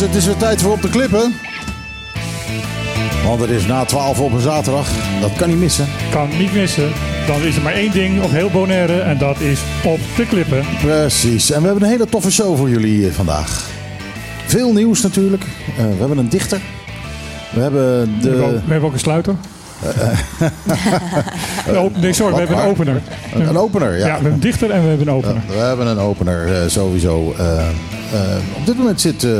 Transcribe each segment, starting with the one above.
het is weer tijd voor op de klippen. Want het is na 12 op een zaterdag. Dat kan niet missen. Kan niet missen. Dan is er maar één ding op heel Bonaire en dat is op de klippen. Precies. En we hebben een hele toffe show voor jullie eh, vandaag. Veel nieuws natuurlijk. Eh, we hebben een dichter. We hebben We, hebben ook, de, we hebben ook een sluiter. Oh, nee, sorry, we hebben een opener. een, een opener. Ja, Ja. we hebben een dichter en we hebben een opener. we hebben een opener eh, sowieso. Eh, op dit moment zit eh,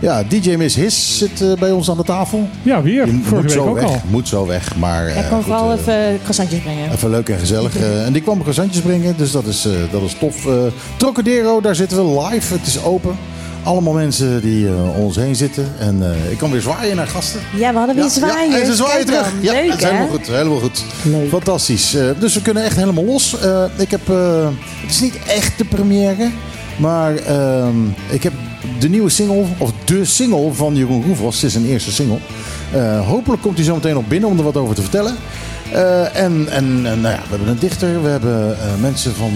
ja, DJ Miss His zit, eh, bij ons aan de tafel. Ja, weer. Die Vorige moet week zo ook weg. al. Moet zo weg. Maar, eh, Hij kwam goed, vooral even croissantjes brengen. Even leuk en gezellig. Eh, en die kwam croissantjes brengen, dus dat is, eh, dat is tof. Eh Trocadero, daar zitten we live. Het is open. Allemaal mensen die eh, om ons heen zitten. En eh, ik kan weer zwaaien naar gasten. Ja, we hadden weer zwaaien. Ja, en ze zwaaien Kijk terug. dan. Ja, Leuk, dat is helemaal goed. Helemaal goed. Leuk. Fantastisch. Eh, dus we kunnen echt helemaal los. Eh, ik heb, eh, het is niet echt de première. Maar ehm, ik heb de nieuwe single, of de single van Jeroen Roefros. Het is een eerste single. Eh, hopelijk komt hij zo meteen nog binnen om er wat over te vertellen. Eh, en en nou ja, we hebben een dichter. We hebben eh, mensen van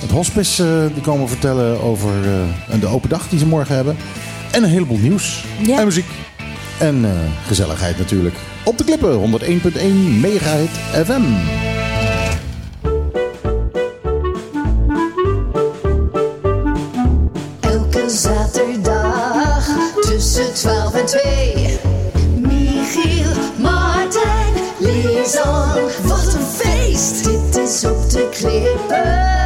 het hospice die komen vertellen over de open dag die ze morgen hebben. En een heleboel nieuws. Ja. En muziek. En gezelligheid natuurlijk. Op de klippen, 101.1 megahertz FM. Tussen 12 en 2. Michiel, Martijn, Lisan. Wat een feest! Dit is op de klippen.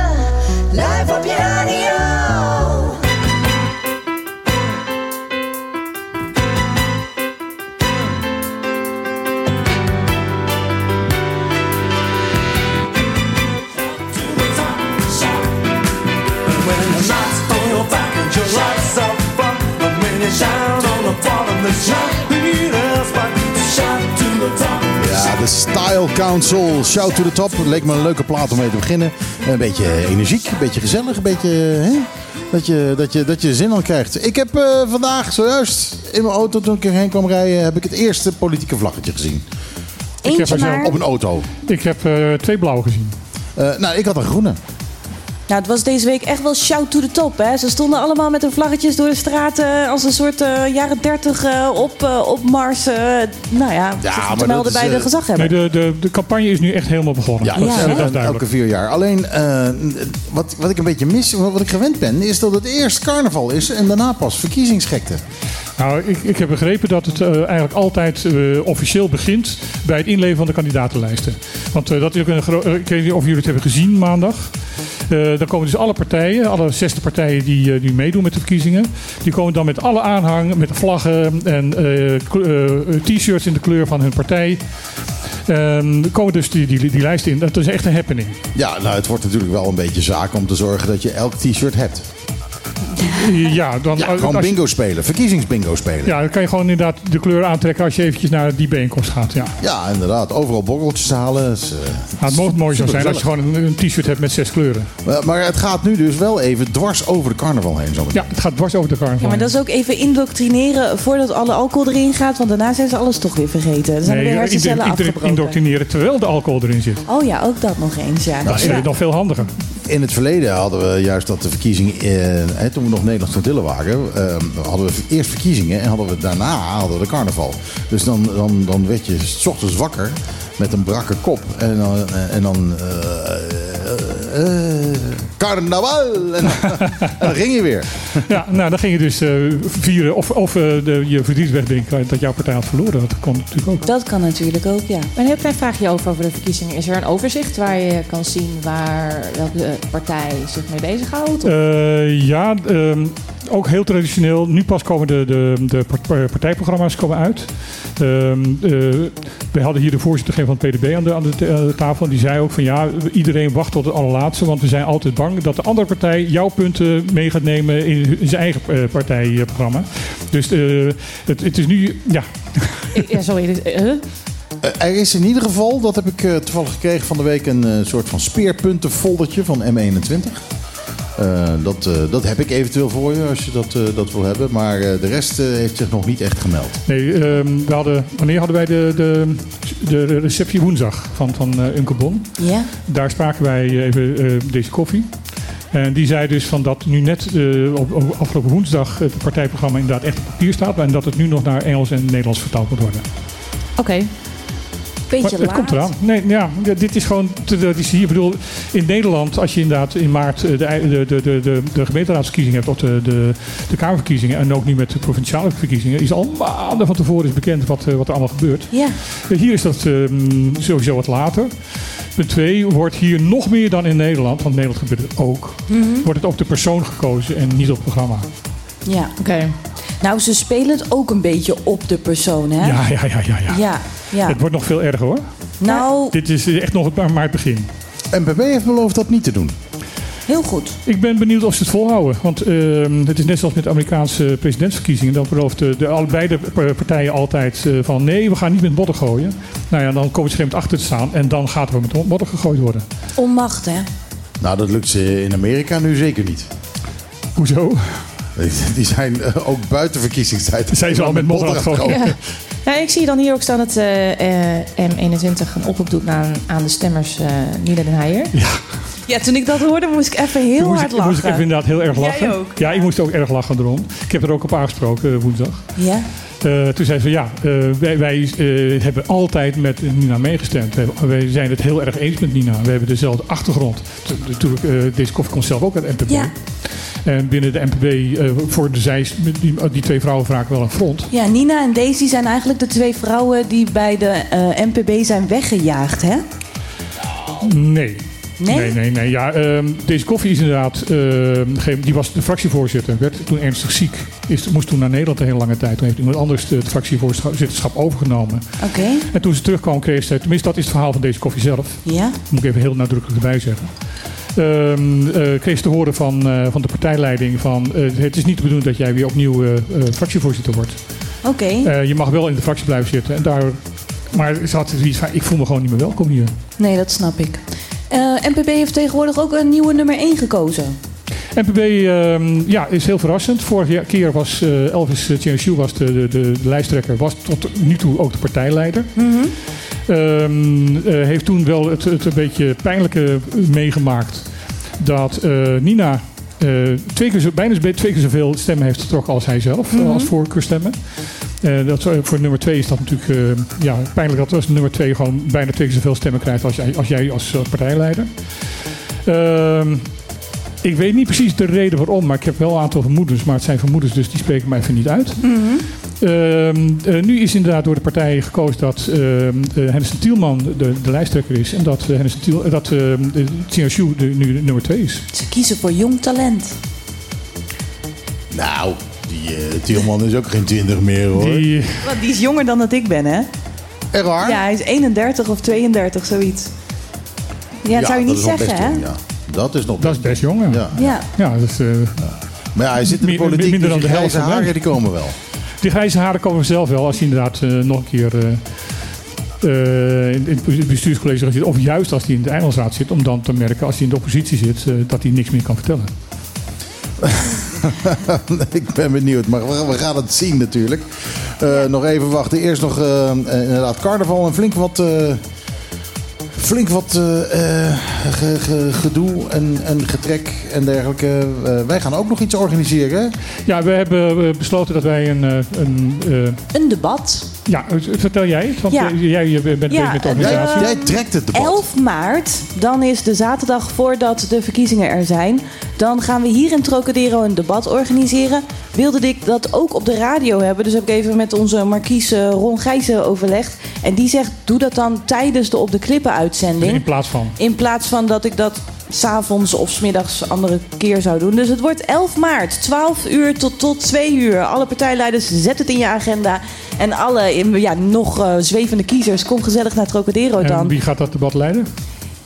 Ja, de Style Council, Shout to the Top. Het leek me een leuke plaat om mee te beginnen. Een beetje energiek, een beetje gezellig, een beetje... Hè? Dat, je, dat, je, dat je zin aan krijgt. Ik heb eh, vandaag zojuist in mijn auto, toen ik erheen kwam rijden... heb ik het eerste politieke vlaggetje gezien. Eentje er zelf maar. Op een auto. Ik heb eh, twee blauwe gezien. Eh, nou, ik had een groene. Nou, het was deze week echt wel shout to the top. Hè? Ze stonden allemaal met hun vlaggetjes door de straten als een soort eh, jaren dertig eh, op, eh, op Mars. nou ja, Ja, te melden bij de gezaghebber. Nee, de, de, de campagne is nu echt helemaal begonnen. Ja, dat, Ja, dat is elke duidelijk. vier jaar. Alleen, eh, wat, wat ik een beetje mis, wat ik gewend ben... is dat het eerst carnaval is en daarna pas verkiezingsgekte. Nou, ik, ik heb begrepen dat het eh, eigenlijk altijd eh, officieel begint bij het inleveren van de kandidatenlijsten. Want dat is ook een gro- eh, ik weet niet of jullie het hebben gezien maandag. Eh, dan komen dus alle partijen, alle 60 partijen die, eh, die meedoen met de verkiezingen. Die komen dan met alle aanhang, met vlaggen en eh, eh, t-shirts in de kleur van hun partij. Er komen dus die, die, die lijst in. Dat is echt een happening. Ja, nou, het wordt natuurlijk wel een beetje zaak om te zorgen dat je elk t-shirt hebt. Ja, dan, Ja, als gewoon je- bingo spelen, verkiezingsbingo spelen. Ja, dan kan je gewoon inderdaad de kleur aantrekken als je eventjes naar die bijeenkomst gaat. Ja. Ja, inderdaad. Overal borreltjes halen. is, eh, Nou, het mocht mooi zo zijn als je gewoon een, een t-shirt hebt met zes kleuren. maar- maar het gaat nu dus wel even dwars over de carnaval heen. Zo Ja, het gaat dwars over de carnaval. Ja, maar dat is ook even indoctrineren voordat alle alcohol erin gaat. Want daarna zijn ze alles toch weer vergeten. Er zijn er weer Nee, hersencellen indo- indo- afgebroken. indoctrineren terwijl de alcohol erin zit. Oh ja, ook dat nog eens. Ja, Dat is ja. nog veel handiger. In het verleden hadden we juist dat de verkiezingen, eh, hè, toen we nog Nederlands Antillen waren, eh, hadden we eerst verkiezingen en hadden we daarna hadden we de carnaval. Dus dan, dan, dan werd je s ochtends wakker met een brakke kop en dan, eh, en dan eh, carnaval en, dan- en dan ging je weer. Ja, nou dan ging je dus eh, vieren of, of eh, de, je verdriet wegdenken dat jouw partij had verloren. Dat kon natuurlijk ook. Dat kan natuurlijk ook, ja. Maar een heel klein vraagje over, over de verkiezingen. Is er een overzicht waar je kan zien waar welke partij zich mee bezighoudt? Eh, ja, ehm, ook heel traditioneel. Nu pas komen de, de, de part- partijprogramma's komen uit. Ehm, eh, we hadden hier de voorzitter van het PDB aan de, aan de, aan de tafel. En die zei ook van ja, iedereen wacht tot het allerlaatste. Want we zijn altijd bang dat de andere partij jouw punten mee gaat nemen in, in zijn eigen eh, partijprogramma. Dus eh, het, het is nu, ja, ja, sorry. eh, huh? Eh, Er is in ieder geval, dat heb ik eh, toevallig gekregen van de week, een eh, soort van speerpuntenfoldertje van M21. Eh, dat, eh, dat heb ik eventueel voor je als je dat, eh, dat wil hebben. Maar eh, de rest eh, heeft zich nog niet echt gemeld. Nee, ehm, we hadden, wanneer hadden wij de, de, de receptie woensdag van, van eh Uncle Bon? Ja? Daar spraken wij even eh, deze koffie. En die zei dus van dat nu net eh, op, op afgelopen woensdag het partijprogramma inderdaad echt op papier staat. En dat het nu nog naar Engels en Nederlands vertaald moet worden. Oké. Beetje Maar het komt eraan. Nee, ja, dit is gewoon. Dat is hier. Ik bedoel, in Nederland, als je inderdaad in maart eh, de, de, de, de, de, de gemeenteraadsverkiezingen hebt, of de, de, de Kamerverkiezingen, en ook nu met de provinciale verkiezingen, is al maanden van tevoren is bekend wat, eh, wat er allemaal gebeurt. Ja. Eh, Hier is dat ehm, sowieso wat later. Punt twee wordt hier nog meer dan in Nederland, want in Nederland gebeurt het ook, wordt het op de persoon gekozen en niet op het programma. ja. Oké. Nou, ze spelen het ook een beetje op de persoon, hè? Ja, ja, ja, ja. ja. Ja, ja. Het wordt nog veel erger hoor. Nou, Dit is echt nog maar maar het begin. NPB heeft beloofd dat niet te doen. heel goed. Ik ben benieuwd of ze het volhouden. Want ehm, het is net zoals met de Amerikaanse presidentsverkiezingen. Dan belooft de, de, allebei de partijen altijd eh, van nee, we gaan niet met modder gooien. Nou ja, dan komen ze moment achter te staan. En dan gaat er met modder gegooid worden. Onmacht, hè? Nou, dat lukt ze in Amerika nu zeker niet. Hoezo? Die zijn eh, ook buiten verkiezingstijd. Zijn ze al met modder aan het gooien? Ja. Ja, ik zie dan hier ook staan dat eh, eh, M21 een oproep doet aan, aan de stemmers eh Nina den. Ja, toen ik dat hoorde, moest ik even heel moest hard ik, moest ik lachen. even inderdaad heel erg lachen. Jij ook? Ja, ik moest ook erg lachen erom. Ik heb er ook op aangesproken eh, woensdag. Ja? Eh, toen zei ze ja, eh, wij, wij hebben altijd met Nina meegestemd. Wij, wij zijn het heel erg eens met Nina. We hebben dezelfde achtergrond. Tu- Natuurlijk, deze koffie komt zelf ook uit NPB. Ja. En binnen de NPB eh, vormden zij, die, die twee vrouwen vaak wel een front. Ja, Nina en Daisy zijn eigenlijk de twee vrouwen die bij de NPB zijn weggejaagd, hè? Nee. Nee? Nee, nee, nee. Ja, ehm, deze koffie is inderdaad, ehm, geen- die was de fractievoorzitter, werd toen ernstig ziek. Is, moest toen naar Nederland een hele lange tijd. Toen heeft iemand anders het fractievoorzitterschap overgenomen. Oké. En toen ze terugkwam, kreeg ze, tenminste dat is het verhaal van deze koffie zelf. Ja? moet ik even heel nadrukkelijk erbij zeggen. Eh, kreeg ze te horen van, eh, van de partijleiding van eh, het is niet de bedoeling dat jij weer opnieuw fractievoorzitter wordt. Oké. Je mag wel in de fractie blijven zitten. En daar, maar ze had zoiets van, ik voel me gewoon niet meer welkom hier. Nee, dat snap ik. Eh, NPB heeft tegenwoordig ook een nieuwe nummer 1 gekozen. NPB ehm, ja, is heel verrassend. Vorige keer was eh, Elvis Tjensjoe was de, de, de, lijsttrekker, was tot nu toe ook de partijleider. Eh, heeft toen wel het, het een beetje pijnlijke meegemaakt dat eh, Nina eh, twee keer zo, bijna twee keer zoveel stemmen heeft getrokken als hij zelf, eh, als voorkeurstemmen. Eh, dat, zo- voor nummer twee is dat natuurlijk eh, ja, pijnlijk dat als nummer twee gewoon bijna twee keer zoveel stemmen krijgt als jij als, jij als eh, partijleider. Ehm, ik weet niet precies de reden waarom, maar ik heb wel een aantal vermoedens. Maar het zijn vermoedens, dus die spreken mij even niet uit. Ehm, eh, nu is inderdaad door de partij gekozen dat ehm uh, Hennis Tielman de, de lijsttrekker is. En dat uh, Hennis Tiel, eh, dat uh, nu de nummer twee is. Ze kiezen voor jong talent. Nou, die Tielman is ook geen 20 meer hoor. Die, Want die is jonger dan dat ik ben, hè? Echt waar? Ja, hij is 31 of 32, zoiets. Ja, dat zou je dat niet zeggen, best hè? jong, ja. Dat is nog dat is best jong, ja. Ja. Uh, Maar ja, hij zit in de politiek, minder dus dan die de helft grijze haren die komen wel. die grijze haren komen zelf wel als hij inderdaad uh, nog een keer uh, uh, in, in het bestuurscollege zit. Of juist als hij in de Eindelsraad zit. Om dan te merken als hij in de oppositie zit uh, dat hij niks meer kan vertellen. ik ben benieuwd, maar we, gaan het zien natuurlijk. Uh, nog even wachten. Eerst nog uh, inderdaad carnaval en flink wat, uh, flink wat ge, ge, gedoe en, en getrek en dergelijke. wij gaan ook nog iets organiseren. Ja, we hebben besloten dat wij een... een, een debat. Ja, vertel jij want Ja. jij, jij bent Ja, bezig met de organisatie. Jij, jij trekt het debat. 11 maart, dan is de zaterdag voordat de verkiezingen er zijn. Dan gaan we hier in Trocadero een debat organiseren. Wilde ik dat ook op de radio hebben. Dus heb ik even met onze markies Ron Gijzen overlegd. En die zegt, doe dat dan tijdens de Op de Klippen uitzending. In plaats van. In plaats van dat ik dat s'avonds of smiddags andere keer zou doen. Dus het wordt 11 maart, 12 uur tot, tot 2 uur. Alle partijleiders, zet het in je agenda. En alle ja, nog uh, zwevende kiezers, kom gezellig naar Trocadero dan. En wie gaat dat debat leiden?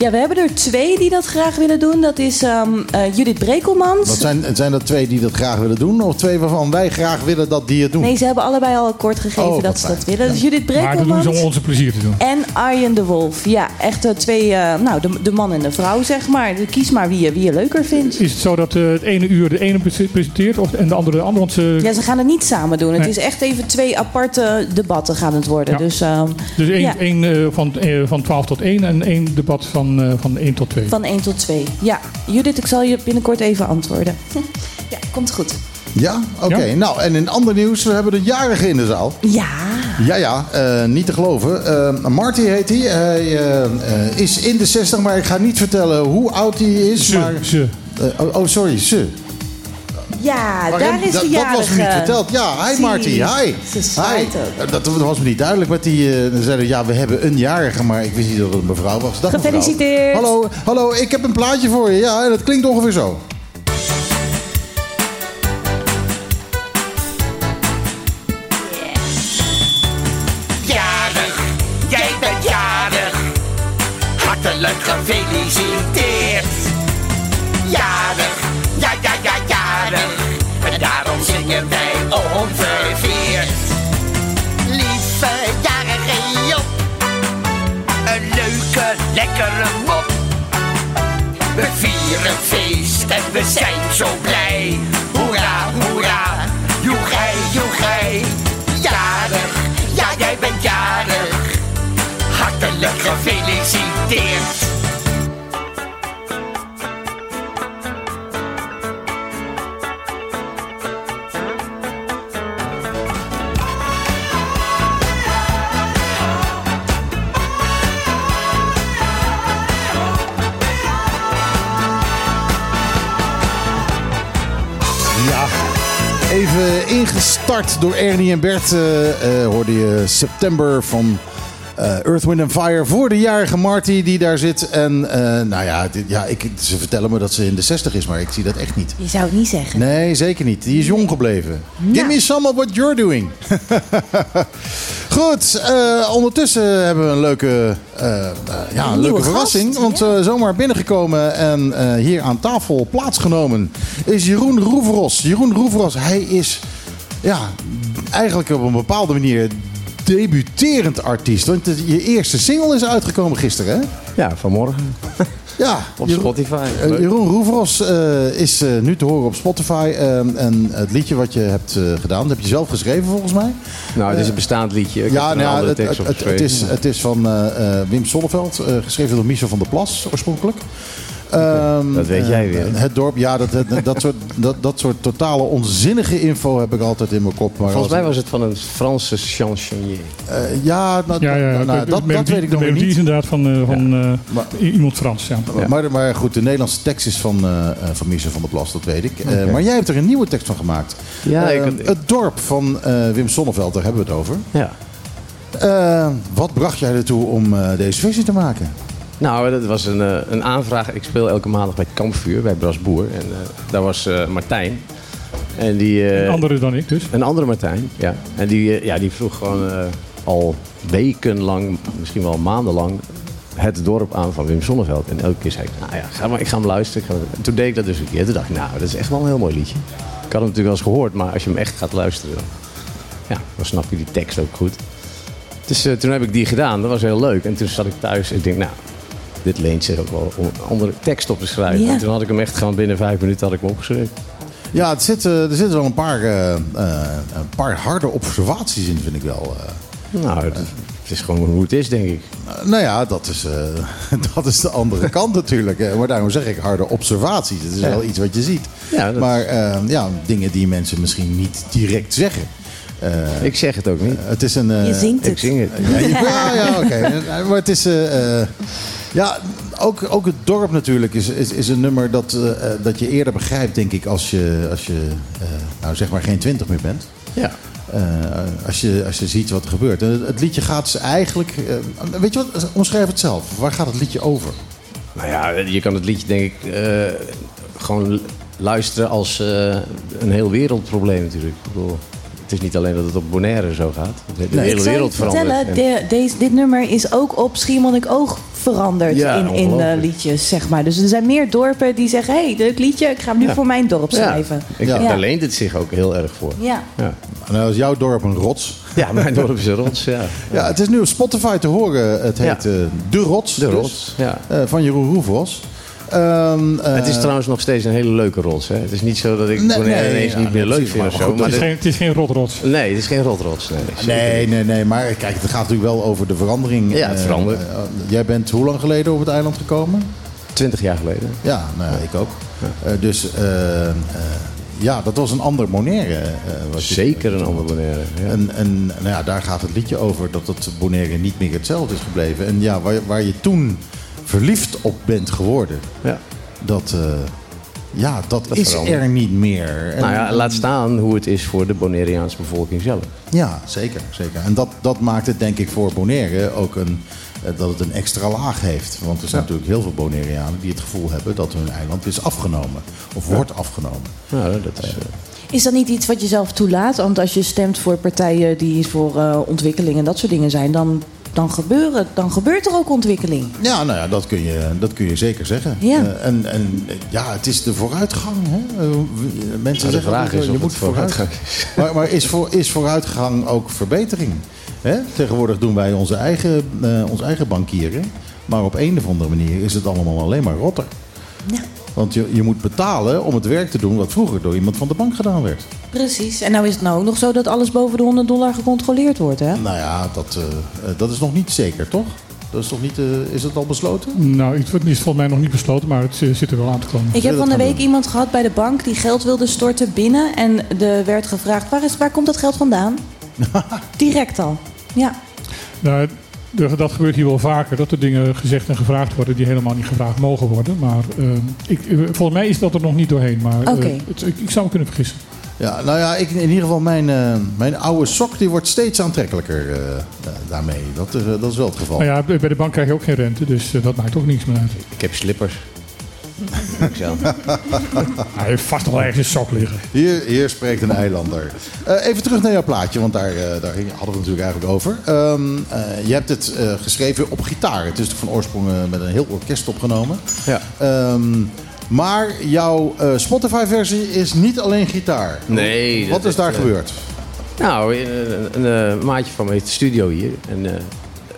Ja, we hebben er twee die dat graag willen doen. Dat is um, uh, Judith Brekelmans. Wat zijn, zijn dat twee die dat graag willen doen? Of twee waarvan wij graag willen dat die het doen? Nee, ze hebben allebei al akkoord gegeven Oh, dat ze dat willen. Dus Judith Maar dat Brekelmans doen ze om onze plezier te doen. en Arjen de Wolf. Ja, echt uh, twee, uh, nou, de, de man en de vrouw, zeg maar. Kies maar wie je, wie je leuker vindt. Is het zo dat uh, het ene uur de ene presenteert of, en de andere de andere? Want ze, Ja, ze gaan het niet samen doen. Het is echt even twee aparte debatten gaan het worden. Ja. Dus, um, dus één, ja. één, uh, van, uh, van 12 tot 1 en één debat van van, eh, van 1 tot 2. Van 1 tot 2. Ja, Judith, ik zal je binnenkort even antwoorden. ja, komt goed. Ja? Oké. Ja. Nou, en in ander nieuws, we hebben de jarige in de zaal. Ja, Ja, ja, eh, niet te geloven. Eh, Marty heet hij. Hij eh, eh, is in de 60, maar ik ga niet vertellen hoe oud hij is. Ze, maar, ze. Eh, oh, oh, sorry, ze. Ja daar is dat, de dat was me niet verteld. Ja, hi Marty, hi. Hi. ook. Dat, dat was me niet duidelijk. Met die, eh, dan zeiden ja, we hebben een jarige, maar ik wist niet dat het een mevrouw was. Dag, mevrouw. Gefeliciteerd. Hallo, hallo, ik heb een plaatje voor je. Ja, en dat klinkt ongeveer zo. Onverveerd. Lieve jarige Job. Een leuke, lekkere mop. We vieren feest en we zijn zo blij. Hoera, hoera, joegij, joegij. Jarig, ja jij bent jarig. Hartelijk gefeliciteerd. Even ingestart door Ernie en Bert. eh, eh, hoorde je september van eh, Earth, Wind and Fire voor de jarige Marty die daar zit. En eh, nou ja, ja ik, ze vertellen me dat ze in de 60 is, maar ik zie dat echt niet. Je zou het niet zeggen. Nee, zeker niet. Die is jong gebleven. Give me some of what you're doing. Goed, eh, ondertussen hebben we een leuke, ja, een Een nieuwe leuke verrassing. gast, want ja. zomaar binnengekomen en hier aan tafel plaatsgenomen is Jeroen Roeveros. Jeroen Roeveros, hij is ja, eigenlijk op een bepaalde manier debuterend artiest. Want je eerste single is uitgekomen gisteren, hè? Ja, vanmorgen. Ja, Op Jeroen- Spotify. eh, Leuk. Jeroen Roeveros eh, is eh, nu te horen op Spotify. eh, en het liedje wat je hebt gedaan, dat heb je zelf geschreven volgens mij. Nou, het is een bestaand liedje. Ik ja, nou, het, het, het, is, het is van Wim Sonneveld, geschreven door Michel van der Plas oorspronkelijk. Ehm, dat weet eh, jij weer. Het dorp, ja, dat, dat, dat, soort, dat, dat soort totale onzinnige info heb ik altijd in mijn kop. Maar Volgens mij was het van een Franse chansonnier. eh, ja, nou, Ja, ja, nou, nou, de- de dat, dat weet ik de nog weer melodie is niet. inderdaad van, eh, van eh, Maar- iemand Frans. Ja. Maar, maar goed, de Nederlandse tekst is van, eh eh, van Michel van der Plas, dat weet ik. Eh, Maar jij hebt er een nieuwe tekst van gemaakt. Ja, Eh, ik- het dorp van eh, Wim Sonneveld, daar hebben we het over. Ja. Eh, wat bracht jij ertoe om eh, deze versie te maken? Nou, dat was een, eh, een aanvraag. Ik speel elke maandag bij Kampvuur, bij Bras Boer. En eh, daar was eh, Martijn. En die... Een andere dan ik dus. Een andere Martijn, ja. En die, ja, die vroeg gewoon al wekenlang, misschien wel maandenlang, het dorp aan van Wim Sonneveld. En elke keer zei ik, nou ja, ga maar, ik ga hem luisteren. Ga En toen deed ik dat dus een keer. Toen dacht ik, nou, dat is echt wel een heel mooi liedje. Ik had hem natuurlijk wel eens gehoord, maar als je hem echt gaat luisteren, dan, ja, dan snap je die tekst ook goed. Dus toen heb ik die gedaan, dat was heel leuk. En toen zat ik thuis en ik denk, nou, dit leent zich ook wel om een andere tekst op te schrijven. Ja. En toen had ik hem echt gewoon binnen vijf minuten had ik hem opgeschreven. Ja, het zit, eh, er zitten wel een paar, eh, eh, een paar harde observaties in, vind ik wel. eh. Nou, het, het is gewoon hoe het is, denk ik. Nou ja, dat is, eh, dat is de andere kant natuurlijk. Maar daarom zeg ik harde observaties. Het is Ja. wel iets wat je ziet. Ja, dat- Maar ja, dingen die mensen misschien niet direct zeggen. Eh, Ik zeg het ook niet. het is een... eh, Je zingt Ik het. zing het. Ja, ja, ja oké. Maar het is... ja, ook, ook het dorp natuurlijk is, is, is een nummer dat, eh, eh, dat je eerder begrijpt, denk ik, als je, als je eh, nou zeg maar geen twintig meer bent. Ja. Als, je, als je ziet wat er gebeurt. En het, het liedje gaat dus eigenlijk... weet je wat? Omschrijf het zelf. Waar gaat het liedje over? Nou ja, je kan het liedje denk ik gewoon luisteren als een heel wereldprobleem natuurlijk. Ik bedoel, het is niet alleen dat het op Bonaire zo gaat. De Nee, hele wereld verandert. vertellen, En- de- deze, dit nummer is ook op Schiermonnikoog veranderd Ja, in, in eh, liedjes, zeg maar. Dus er zijn meer dorpen die zeggen, hé, hey, leuk liedje, ik ga hem nu Ja. voor mijn dorp ja, schrijven. ik, Ja. daar leent het zich ook heel erg voor. Ja. Ja, Nou is jouw dorp een rots. ja mijn dorp is een rots, ja. Ja, het is nu op Spotify te horen. Het heet Ja. eh, De Rots. De dus, rots, ja. eh, van Jeroen Roefros. Ehm, eh, het is trouwens nog steeds een hele leuke rots. Hè? Het is niet zo dat ik Nee, Bonaire nee, ineens ja, niet meer leuk vind of precies, zo. maar Maar Het is dit- geen, het is geen rotrots. nee, het is geen rotrots. Nee, Nee, nee, nee. Maar kijk, het gaat natuurlijk wel over de verandering. Ja, het Eh, verandert. eh, jij bent hoe lang geleden op het eiland gekomen? Twintig jaar geleden. Ja, nou ja, ik ook. Eh, dus eh, eh, ja, dat was een ander Bonaire. eh, wat je- Zeker een ander Bonaire. Ja. En, en nou ja, daar gaat het liedje over dat het Bonaire niet meer hetzelfde is gebleven. En ja, waar, waar je toen verliefd op bent geworden, Ja. dat, eh, ja, dat, Dat is er niet meer. En- Nou ja, laat staan hoe het is voor de Bonaireaanse bevolking zelf. Ja, zeker. zeker. En dat, dat maakt het denk ik voor Bonaire ook een, eh, dat het een extra laag heeft. Want er zijn natuurlijk heel veel Bonaireanen die het gevoel hebben dat hun eiland is afgenomen. Of wordt afgenomen. Nou, dat is, eh, Is dat niet iets wat je zelf toelaat? Want als je stemt voor partijen die voor eh, ontwikkeling en dat soort dingen zijn, dan, dan, gebeuren, dan gebeurt er ook ontwikkeling. Ja, nou ja, dat kun je, dat kun je zeker zeggen. Ja. Eh, en, en eh, ja, het is de vooruitgang. Hè? Eh, mensen Nou, de zeggen vraag altijd, is je of moet vooruitgang is. Maar, maar is, voor, is vooruitgang ook verbetering? Hè? Tegenwoordig doen wij onze eigen, eh, onze eigen bankieren. Maar op een of andere manier is het allemaal alleen maar rotter. Ja. Want je, je moet betalen om het werk te doen wat vroeger door iemand van de bank gedaan werd. Precies. En nou is het nou ook nog zo dat alles boven de 100 dollar gecontroleerd wordt, hè? Nou ja, dat, eh, eh, dat is nog niet zeker, toch? Dat is toch niet, eh, is het al besloten? Nou, het is volgens mij nog niet besloten, maar het zit er wel aan te komen. Ik heb van de week doen? iemand gehad bij de bank die geld wilde storten binnen. En er werd gevraagd, waar, is, waar komt dat geld vandaan? Direct al. Ja. Nou, dat gebeurt hier wel vaker, dat er dingen gezegd en gevraagd worden die helemaal niet gevraagd mogen worden. Maar eh, ik, eh, volgens mij is dat er nog niet doorheen. Maar eh, het- ik, ik zou me kunnen vergissen. Ja, nou ja, ik, in ieder geval mijn, eh, mijn oude sok die wordt steeds aantrekkelijker eh, da- daarmee. Dat, is, dat is wel het geval. Nou ja, bij de bank krijg je ook geen rente, dus dat maakt ook niks meer uit. ik heb slippers. Aan. Hij heeft vast nog wel ergens een sok liggen. Hier, hier spreekt een eilander. Eh, even terug naar jouw plaatje, want daar, daar hadden we het natuurlijk eigenlijk over. Ehm, eh, je hebt het eh, geschreven op gitaar. Het is van oorsprong met een heel orkest opgenomen. Ja. Ehm, maar jouw eh, Spotify-versie is niet alleen gitaar. Nee, Wat is daar gebeurd? Nou, een, een, maatje van me heeft de studio hier. En eh,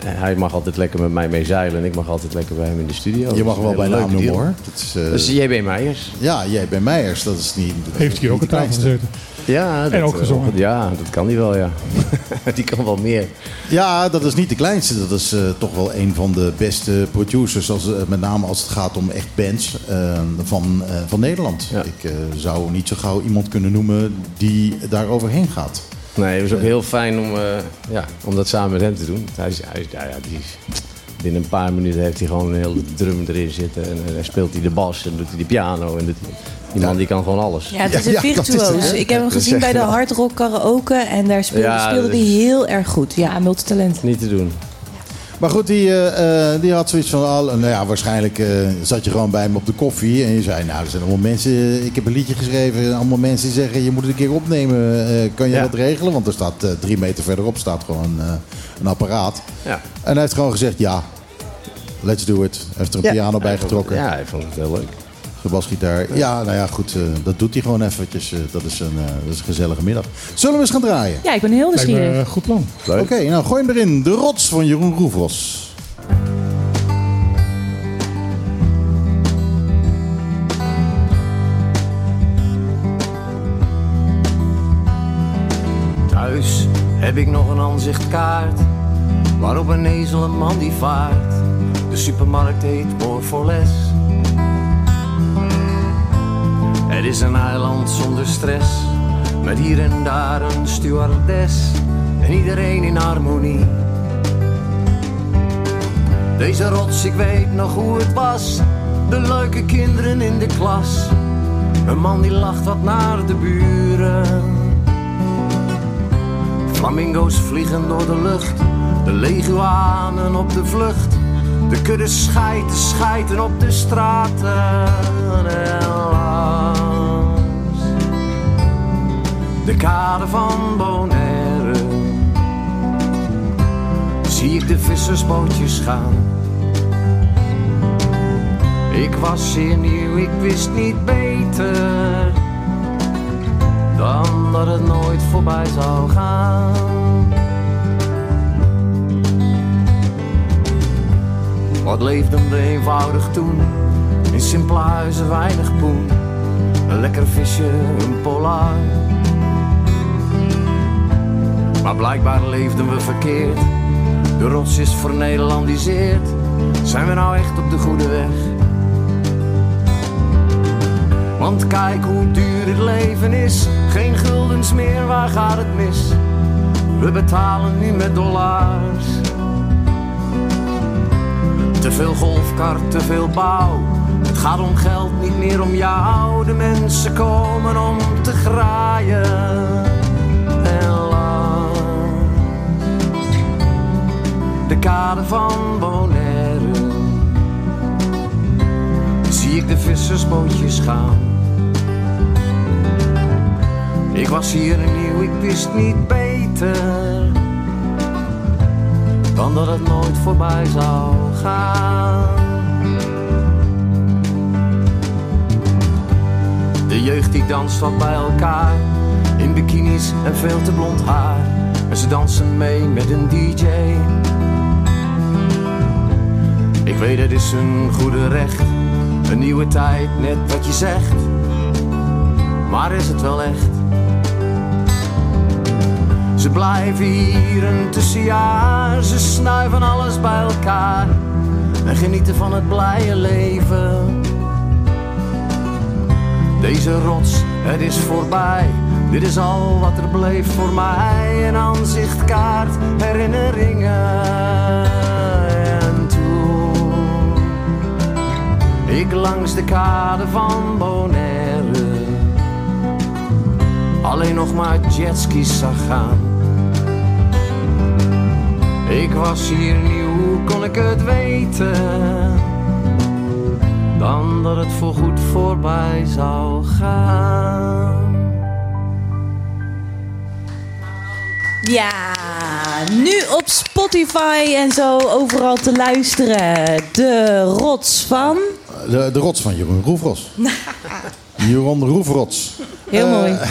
hij mag altijd lekker met mij mee zeilen. En ik mag altijd lekker bij hem in de studio. Je mag wel een bij naam noemen hoor. Dat is, eh, Dat is JB Meijers. ja, jij bij Meijers. Dat is niet. dat Heeft hier ook tafel kleinste. gezeten. Ja, dat, ook eh, gezongen. Ja, dat kan hij wel, ja. die kan wel meer. Ja, dat is niet de kleinste. Dat is eh, toch wel een van de beste producers. Als, met name als het gaat om echt bands eh, van, eh, van Nederland. Ja. Ik eh, zou niet zo gauw iemand kunnen noemen die daar overheen gaat. Nee, het was ook heel fijn om, eh, ja, om dat samen met hem te doen. Hij is, hij is, ja, ja, die is- binnen een paar minuten heeft hij gewoon een hele drum erin zitten. En eh, dan speelt hij de bas en doet hij de piano. En doet hij- die man die kan gewoon alles. Ja, het is een virtuoos. ik heb hem gezien bij de Hard Rock Karaoke en daar speelde, hij is- heel erg goed. Ja, Ja, multitalent. Niet te doen. Maar goed, die, eh, eh, die had zoiets van... ah, nou ja, waarschijnlijk eh, zat je gewoon bij hem op de koffie. En je zei, nou, er zijn allemaal mensen... Ik heb een liedje geschreven. Allemaal mensen die zeggen, je moet het een keer opnemen. Kan je Ja. dat regelen? Want er staat drie meter verderop staat gewoon een apparaat. Ja. En hij heeft gewoon gezegd, ja, let's do it. Hij heeft er een Ja. piano bij getrokken. Ja, hij vond het heel leuk. De basgitaar. Ja, nou ja, goed. eh, dat doet hij gewoon eventjes. eh, dat, is een, eh, dat is een gezellige middag. Zullen we eens gaan draaien? Ja, ik ben heel me nieuwsgierig. een goed plan. Oké, nou gooi hem erin. De rots van Jeroen Roefros. Thuis heb ik nog een aanzichtkaart waarop een ezel een man die vaart. De supermarkt heet More for Het is een eiland zonder stress, met hier en daar een stewardess en iedereen in harmonie. Deze rots, ik weet nog hoe het was, de leuke kinderen in de klas. Een man die lacht wat naar de buren. Flamingo's vliegen door de lucht, de leguanen op de vlucht. De kudde schijten, schijten op de straten de kade van Bonaire. Zie ik de vissersbootjes gaan. Ik was zeer nieuw, ik wist niet beter dan dat het nooit voorbij zou gaan. Wat leefden we eenvoudig toen, In simpele huizen weinig poen. Een lekker visje, een polar. Maar blijkbaar leefden we verkeerd. De rots is vernederlandiseerd. Zijn we nou echt op de goede weg? Want kijk hoe duur het leven is. Geen guldens meer, waar gaat het mis? We betalen nu met dollars. Te veel golfkart, te veel bouw. Het gaat om geld, niet meer om jou. De mensen komen om te graaien. Van Bonaire zie ik de vissersbootjes gaan. Ik was hier nieuw, ik wist niet beter dan dat het nooit voorbij zou gaan. De jeugd die danst wat bij elkaar, in bikinis en veel te blond haar. En ze dansen mee met een DJ. Ik weet het is een goede recht, een nieuwe tijd, net wat je zegt. Maar is het wel echt? Ze blijven hier een tussenjaar, ze snuiven alles bij elkaar en genieten van het blije leven. Deze rots, het is voorbij, dit is al wat er bleef voor mij. Een aanzichtkaart, herinneringen. Ik langs de kade van Bonaire alleen nog maar jetskis zag gaan. Ik was hier nieuw, kon ik het weten? Dan dat het voorgoed voorbij zou gaan. Ja, nu op Spotify en zo overal te luisteren. De rots van. De, de rots van Jeroen Roefros. Jeroen Roefrots. Heel mooi.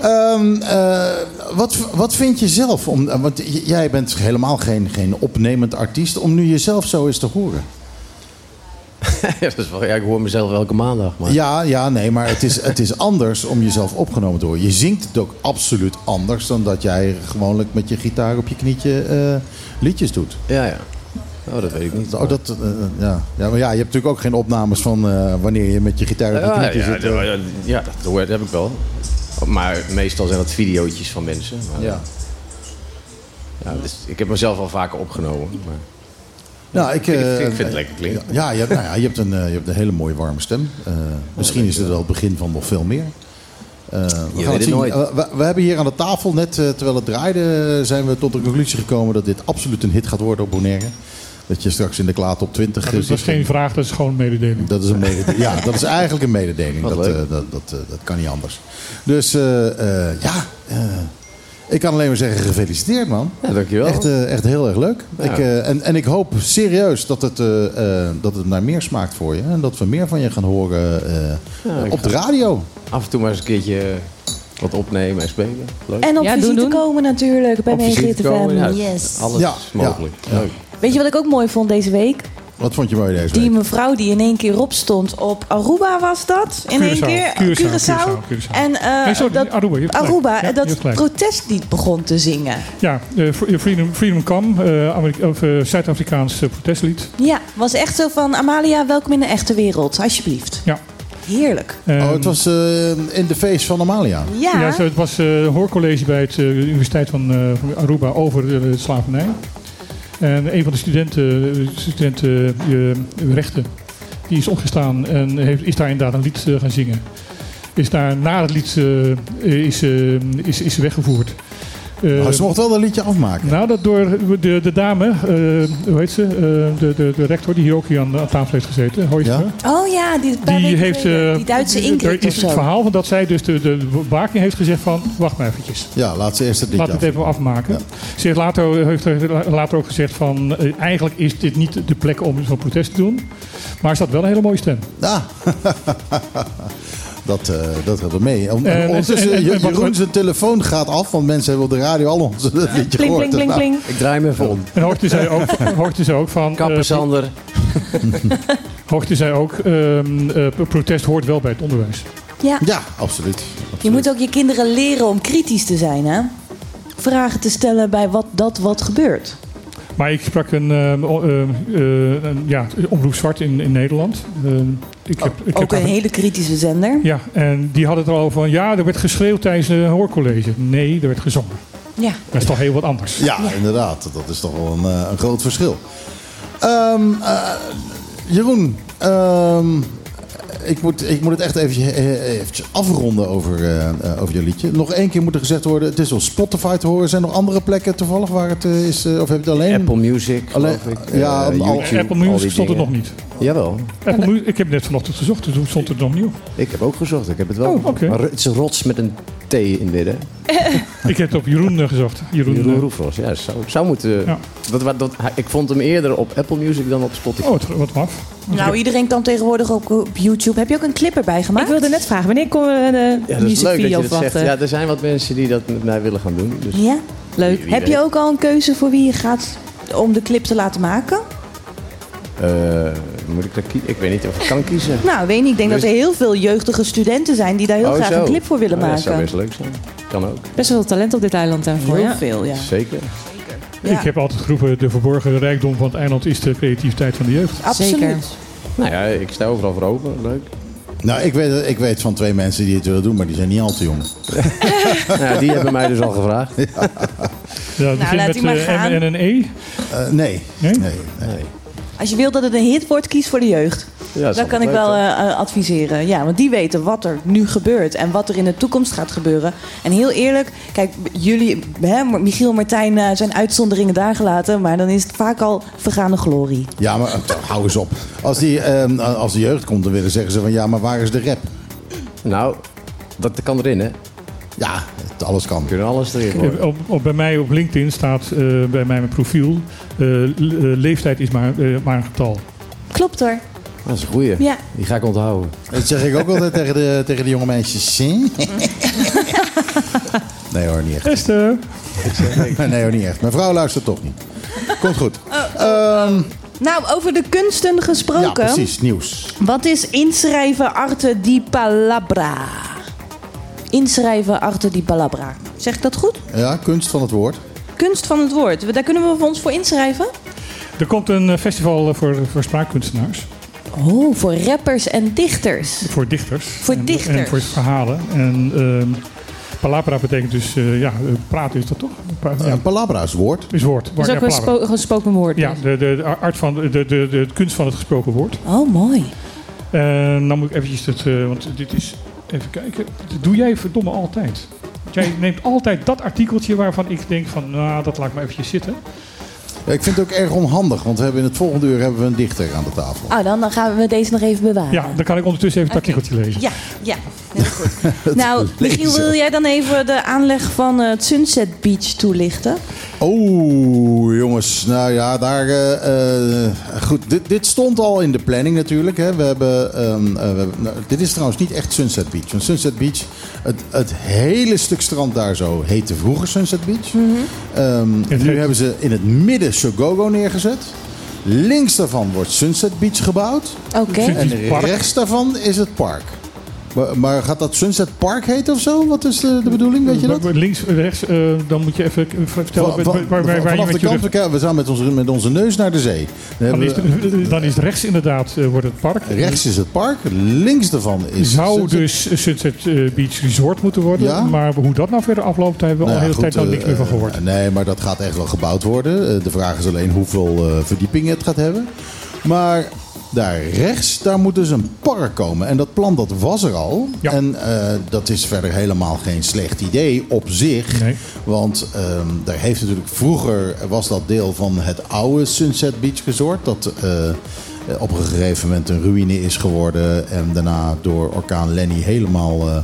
Ehm, eh, wat, wat vind je zelf? Om, eh, want jij bent helemaal geen, geen opnemend artiest. Om nu jezelf zo eens te horen. ja, dat is wel, ja, ik hoor mezelf elke maandag. Maar... Ja, ja, nee, maar het is, het is anders om jezelf opgenomen te horen. Je zingt het ook absoluut anders dan dat jij gewoonlijk met je gitaar op je knietje eh, liedjes doet. ja, ja. Oh, dat weet ik niet. Oh, dat, eh, ja. ja, maar ja, je hebt natuurlijk ook geen opnames van eh, wanneer je met je gitaar op Ja, zit. ja, eh. ja, ja, dat, hoor- dat heb ik wel. Maar meestal zijn dat videootjes van mensen. Maar, Ja. ja, dus ik heb mezelf al vaker opgenomen. Maar... Nou, ik, Ik- eh, ik vind het lekker klinken. Ja, je hebt, nou ja, je, hebt een, eh, je hebt een hele mooie warme stem. Eh, misschien is het wel het begin van nog veel meer. Eh, we gaan het zien. Eh, we, we hebben hier aan de tafel, net eh, terwijl het draaide, zijn we tot de conclusie gekomen dat dit absoluut een hit gaat worden op Bonaire. Dat je straks in de klaat op 20 Dat is, dat is geen vraag, dat is gewoon een mededeling. Dat is een mededeling. Ja, dat is eigenlijk een mededeling. Wat Dat, eh, dat, dat, eh, dat kan niet anders. Dus eh, eh, ja, eh, ik kan alleen maar zeggen gefeliciteerd man. Ja, dankjewel. Echt, eh, echt heel erg leuk. Ja. Ik, eh, en, en ik hoop serieus dat het, eh, eh, dat het naar meer smaakt voor je. En dat we meer van je gaan horen eh, Ja, op de radio. Af en toe maar eens een keertje wat opnemen en spelen. Leuk. En op Ja, visite doen. komen natuurlijk bij komen, ja, Yes. Alles is mogelijk. ja. Leuk. Weet je wat ik ook mooi vond deze week? Wat vond je mooi deze Die week? mevrouw die in één keer opstond op Aruba was dat? In één keer? Curaçao, Curaçao, Curaçao. En eh, Nee, sorry, dat Aruba, Ja, dat protestlied begon te zingen. Ja, eh, Freedom, Freedom Come, Zuid-Afrikaans protestlied. Ja, was echt zo van Amalia, welkom in de echte wereld, alsjeblieft. Ja. Heerlijk. En- Oh, het was eh, in de feest van Amalia. Ja, Ja, zo, het was eh, een hoorcollege bij het, eh, de Universiteit van eh, van Aruba over de, de slavernij. En een van de studenten, studenten eh, rechten, die is opgestaan en heeft, is daar inderdaad een lied eh, gaan zingen. Is daar na het lied eh, is, is, is weggevoerd. Eh, Maar ze mocht wel een liedje afmaken. nou, dat door de, de dame, eh, hoe heet ze? Eh, de, de, de rector die hier ook hier aan, aan tafel heeft gezeten, Hoijstra. Ja? oh ja, die, Die heeft, eh, die Duitse er Ingrid is of het verhaal van dat zij dus de, de bewaking heeft gezegd van, wacht maar eventjes. Ja, laat ze eerst het liedje Laat het even afmaken. Ja. Ze heeft later, heeft er later ook gezegd van... eigenlijk is dit niet de plek om zo'n protest te doen. Maar er staat wel een hele mooie stem. Ah. dat, eh dat gaat er mee. Om- En- ondertussen, en- en- en wat- Jeroen zijn telefoon gaat af, want mensen hebben op de radio al ons liedje gehoord. pling, Nou. Ik draai me even om. En Horten zei ook, Horten zei ook van... Kapper eh, Sander. Hoogte zei ook, ehm, eh, protest hoort wel bij het onderwijs. Ja. Ja, absoluut. Je moet ook je kinderen leren om kritisch te zijn, hè? Vragen te stellen bij wat dat wat gebeurt. Maar ik sprak een, ehm, ehm, eh, een ja, omroep zwart in, in Nederland. Ehm, ik heb, ik heb Ook een hele kritische zender. Ja, en die hadden het er al van, ja, er werd geschreeuwd tijdens een hoorcollege. Nee, er werd gezongen. Ja. Dat is toch heel wat anders. Ja, inderdaad. Dat is toch wel een, eh, een groot verschil. Ehm, eh, Jeroen, ehm, ik, moet, ik moet het echt eventjes, eh, eventjes afronden over, eh, eh, over je liedje. Nog één keer moet er gezegd worden, het is op Spotify te horen. Zijn er nog andere plekken toevallig waar het eh, is? eh, of heb je het alleen? Apple Music, Alleen- geloof ik. ja, Eh, YouTube, Apple Music stond er nog niet. Jawel, Apple ik heb net vanochtend gezocht, dus toen stond het nog niet op. ik heb ook gezocht. Ik heb het wel. Oh, oké. Maar het is een rots met een T in het midden. Ik heb het op Jeroen eh, gezocht. Jeroen, Jeroen eh, Roefros. Ja, zou, zou moeten... Ja. Dat, dat, ik vond hem eerder op Apple Music dan op Spotify. oh, wat, wat maf. Nou, iedereen kan tegenwoordig ook op YouTube. Heb je ook een clip erbij gemaakt? Ik wilde net vragen, wanneer komen we ja, dat is leuk dat je muziekvideo dat zegt. Ja, er zijn wat mensen die dat met mij willen gaan doen. Dus Ja? Leuk. Wie Heb je ook al een keuze voor wie je gaat om de clip te laten maken? eh, moet ik daar kiezen? Ik weet niet of ik kan kiezen. Nou, weet niet. Ik denk dat er heel veel jeugdige studenten zijn die daar heel Oh, graag zo. een clip voor willen Oh, ja, Dat zou maken. best leuk zijn. Kan ook. Best wel veel talent op dit eiland daarvoor, Heel ja. veel, ja. Zeker. Ja. Ik heb altijd geroepen, de verborgen rijkdom van het eiland is de creativiteit van de jeugd. Absoluut. Zeker. Nou ja, ik sta overal voor open. Leuk. Nou, ik weet, ik weet van twee mensen die het willen doen, maar die zijn niet al te jong. nou, die hebben mij dus al gevraagd. Ja, het begint laat met die maar eh, gaan. M en een E. Eh, nee. Nee? nee, nee. Als je wilt dat het een hit wordt, kies voor de jeugd. Ja, dat kan ik wel eh, adviseren. Ja, want die weten wat er nu gebeurt en wat er in de toekomst gaat gebeuren. En heel eerlijk, kijk, jullie, hè, Michiel en Martijn eh, zijn uitzonderingen daar gelaten, maar dan is het vaak al vergaande glorie. Ja, maar eh, hou eens op. Als, die, ehm, als de jeugd komt, dan willen zeggen ze van ja, maar waar is de rap? Nou, dat kan erin, hè? Ja, het, alles kan. Kunnen alles erin worden. Op, op, bij mij op LinkedIn staat eh, bij mij mijn profiel, le- leeftijd is maar, eh, maar een getal. Klopt hoor. Dat is een goeie. Ja. Die ga ik onthouden. Dat zeg ik ook altijd tegen de, tegen de jonge meisjes. nee hoor, niet echt. Esther. Nee hoor, niet echt. Mijn vrouw luistert toch niet. Komt goed. Ehm, Nou, over de kunsten ja, gesproken. precies. Nieuws. Wat is inschrijven arte di palabra? Inschrijven arte di palabra. Zeg ik dat goed? Ja, kunst van het woord. Kunst van het woord. Daar kunnen we ons voor inschrijven? Er komt een eh, festival eh, voor, voor spraakkunstenaars. Oh, voor rappers en dichters. Voor dichters. Voor En- dichters. En voor verhalen. En ehm palabra betekent dus, eh, ja, eh, praten is dat toch? Pa- Ja, ja, palabra is woord. is woord. Dat is Ja, ook een gesproken woord. Ja, de, de, de, art van, de, de, de, de kunst van het gesproken woord. Oh, mooi. En dan moet ik eventjes dat, eh, want dit is, even kijken, dat doe jij verdomme altijd. Jij neemt altijd dat artikeltje waarvan ik denk van, nou, dat laat ik maar eventjes zitten. Ja, ik vind het ook erg onhandig, want we hebben in het volgende uur hebben we een dichter aan de tafel. Oh, dan, dan gaan we deze nog even bewaren. Ja, dan kan ik ondertussen even het artikeltje lezen. Ja, ja. Heel goed. nou, Michiel, wil jij dan even de aanleg van eh, het Sunset Beach toelichten? Oh, jongens. Nou ja, daar. eh, eh, goed, dit, dit stond al in de planning natuurlijk. Hè. We hebben, ehm, eh, we hebben- nou, dit is trouwens niet echt Sunset Beach. Want Sunset Beach, het, het hele stuk strand daar zo heette vroeger Sunset Beach. Ehm, Het nu heet- hebben ze in het midden Sogogo neergezet. Links daarvan wordt Sunset Beach gebouwd. Oké. En rechts daarvan is het park. Maar, maar gaat dat Sunset Park heten of zo? Wat is de, de bedoeling? Weet je dat? Links, rechts, eh, dan moet je even vertellen Van- waar, van- waar, waar, waar je met de kant, we, we staan met onze, met onze neus naar de zee. Dan is, we- dan is rechts inderdaad eh, wordt het park. rechts is het park, links daarvan is Zou Sunset- dus Sunset eh, Beach Resort moeten worden. Ja. Maar hoe dat nou verder afloopt, daar hebben we Nou al ja, de hele tijd nog niks meer van eh, gehoord. eh, nee, maar dat gaat echt wel gebouwd worden. De vraag is alleen hoeveel verdiepingen het gaat hebben. Maar daar rechts, daar moet dus een park komen. En dat plan dat was er al. Ja. En eh, dat is verder helemaal geen slecht idee op zich. Nee. Want ehm, daar heeft natuurlijk vroeger was dat deel van het oude Sunset Beach Resort. Dat eh, op een gegeven moment een ruïne is geworden. En daarna door orkaan Lenny helemaal eh,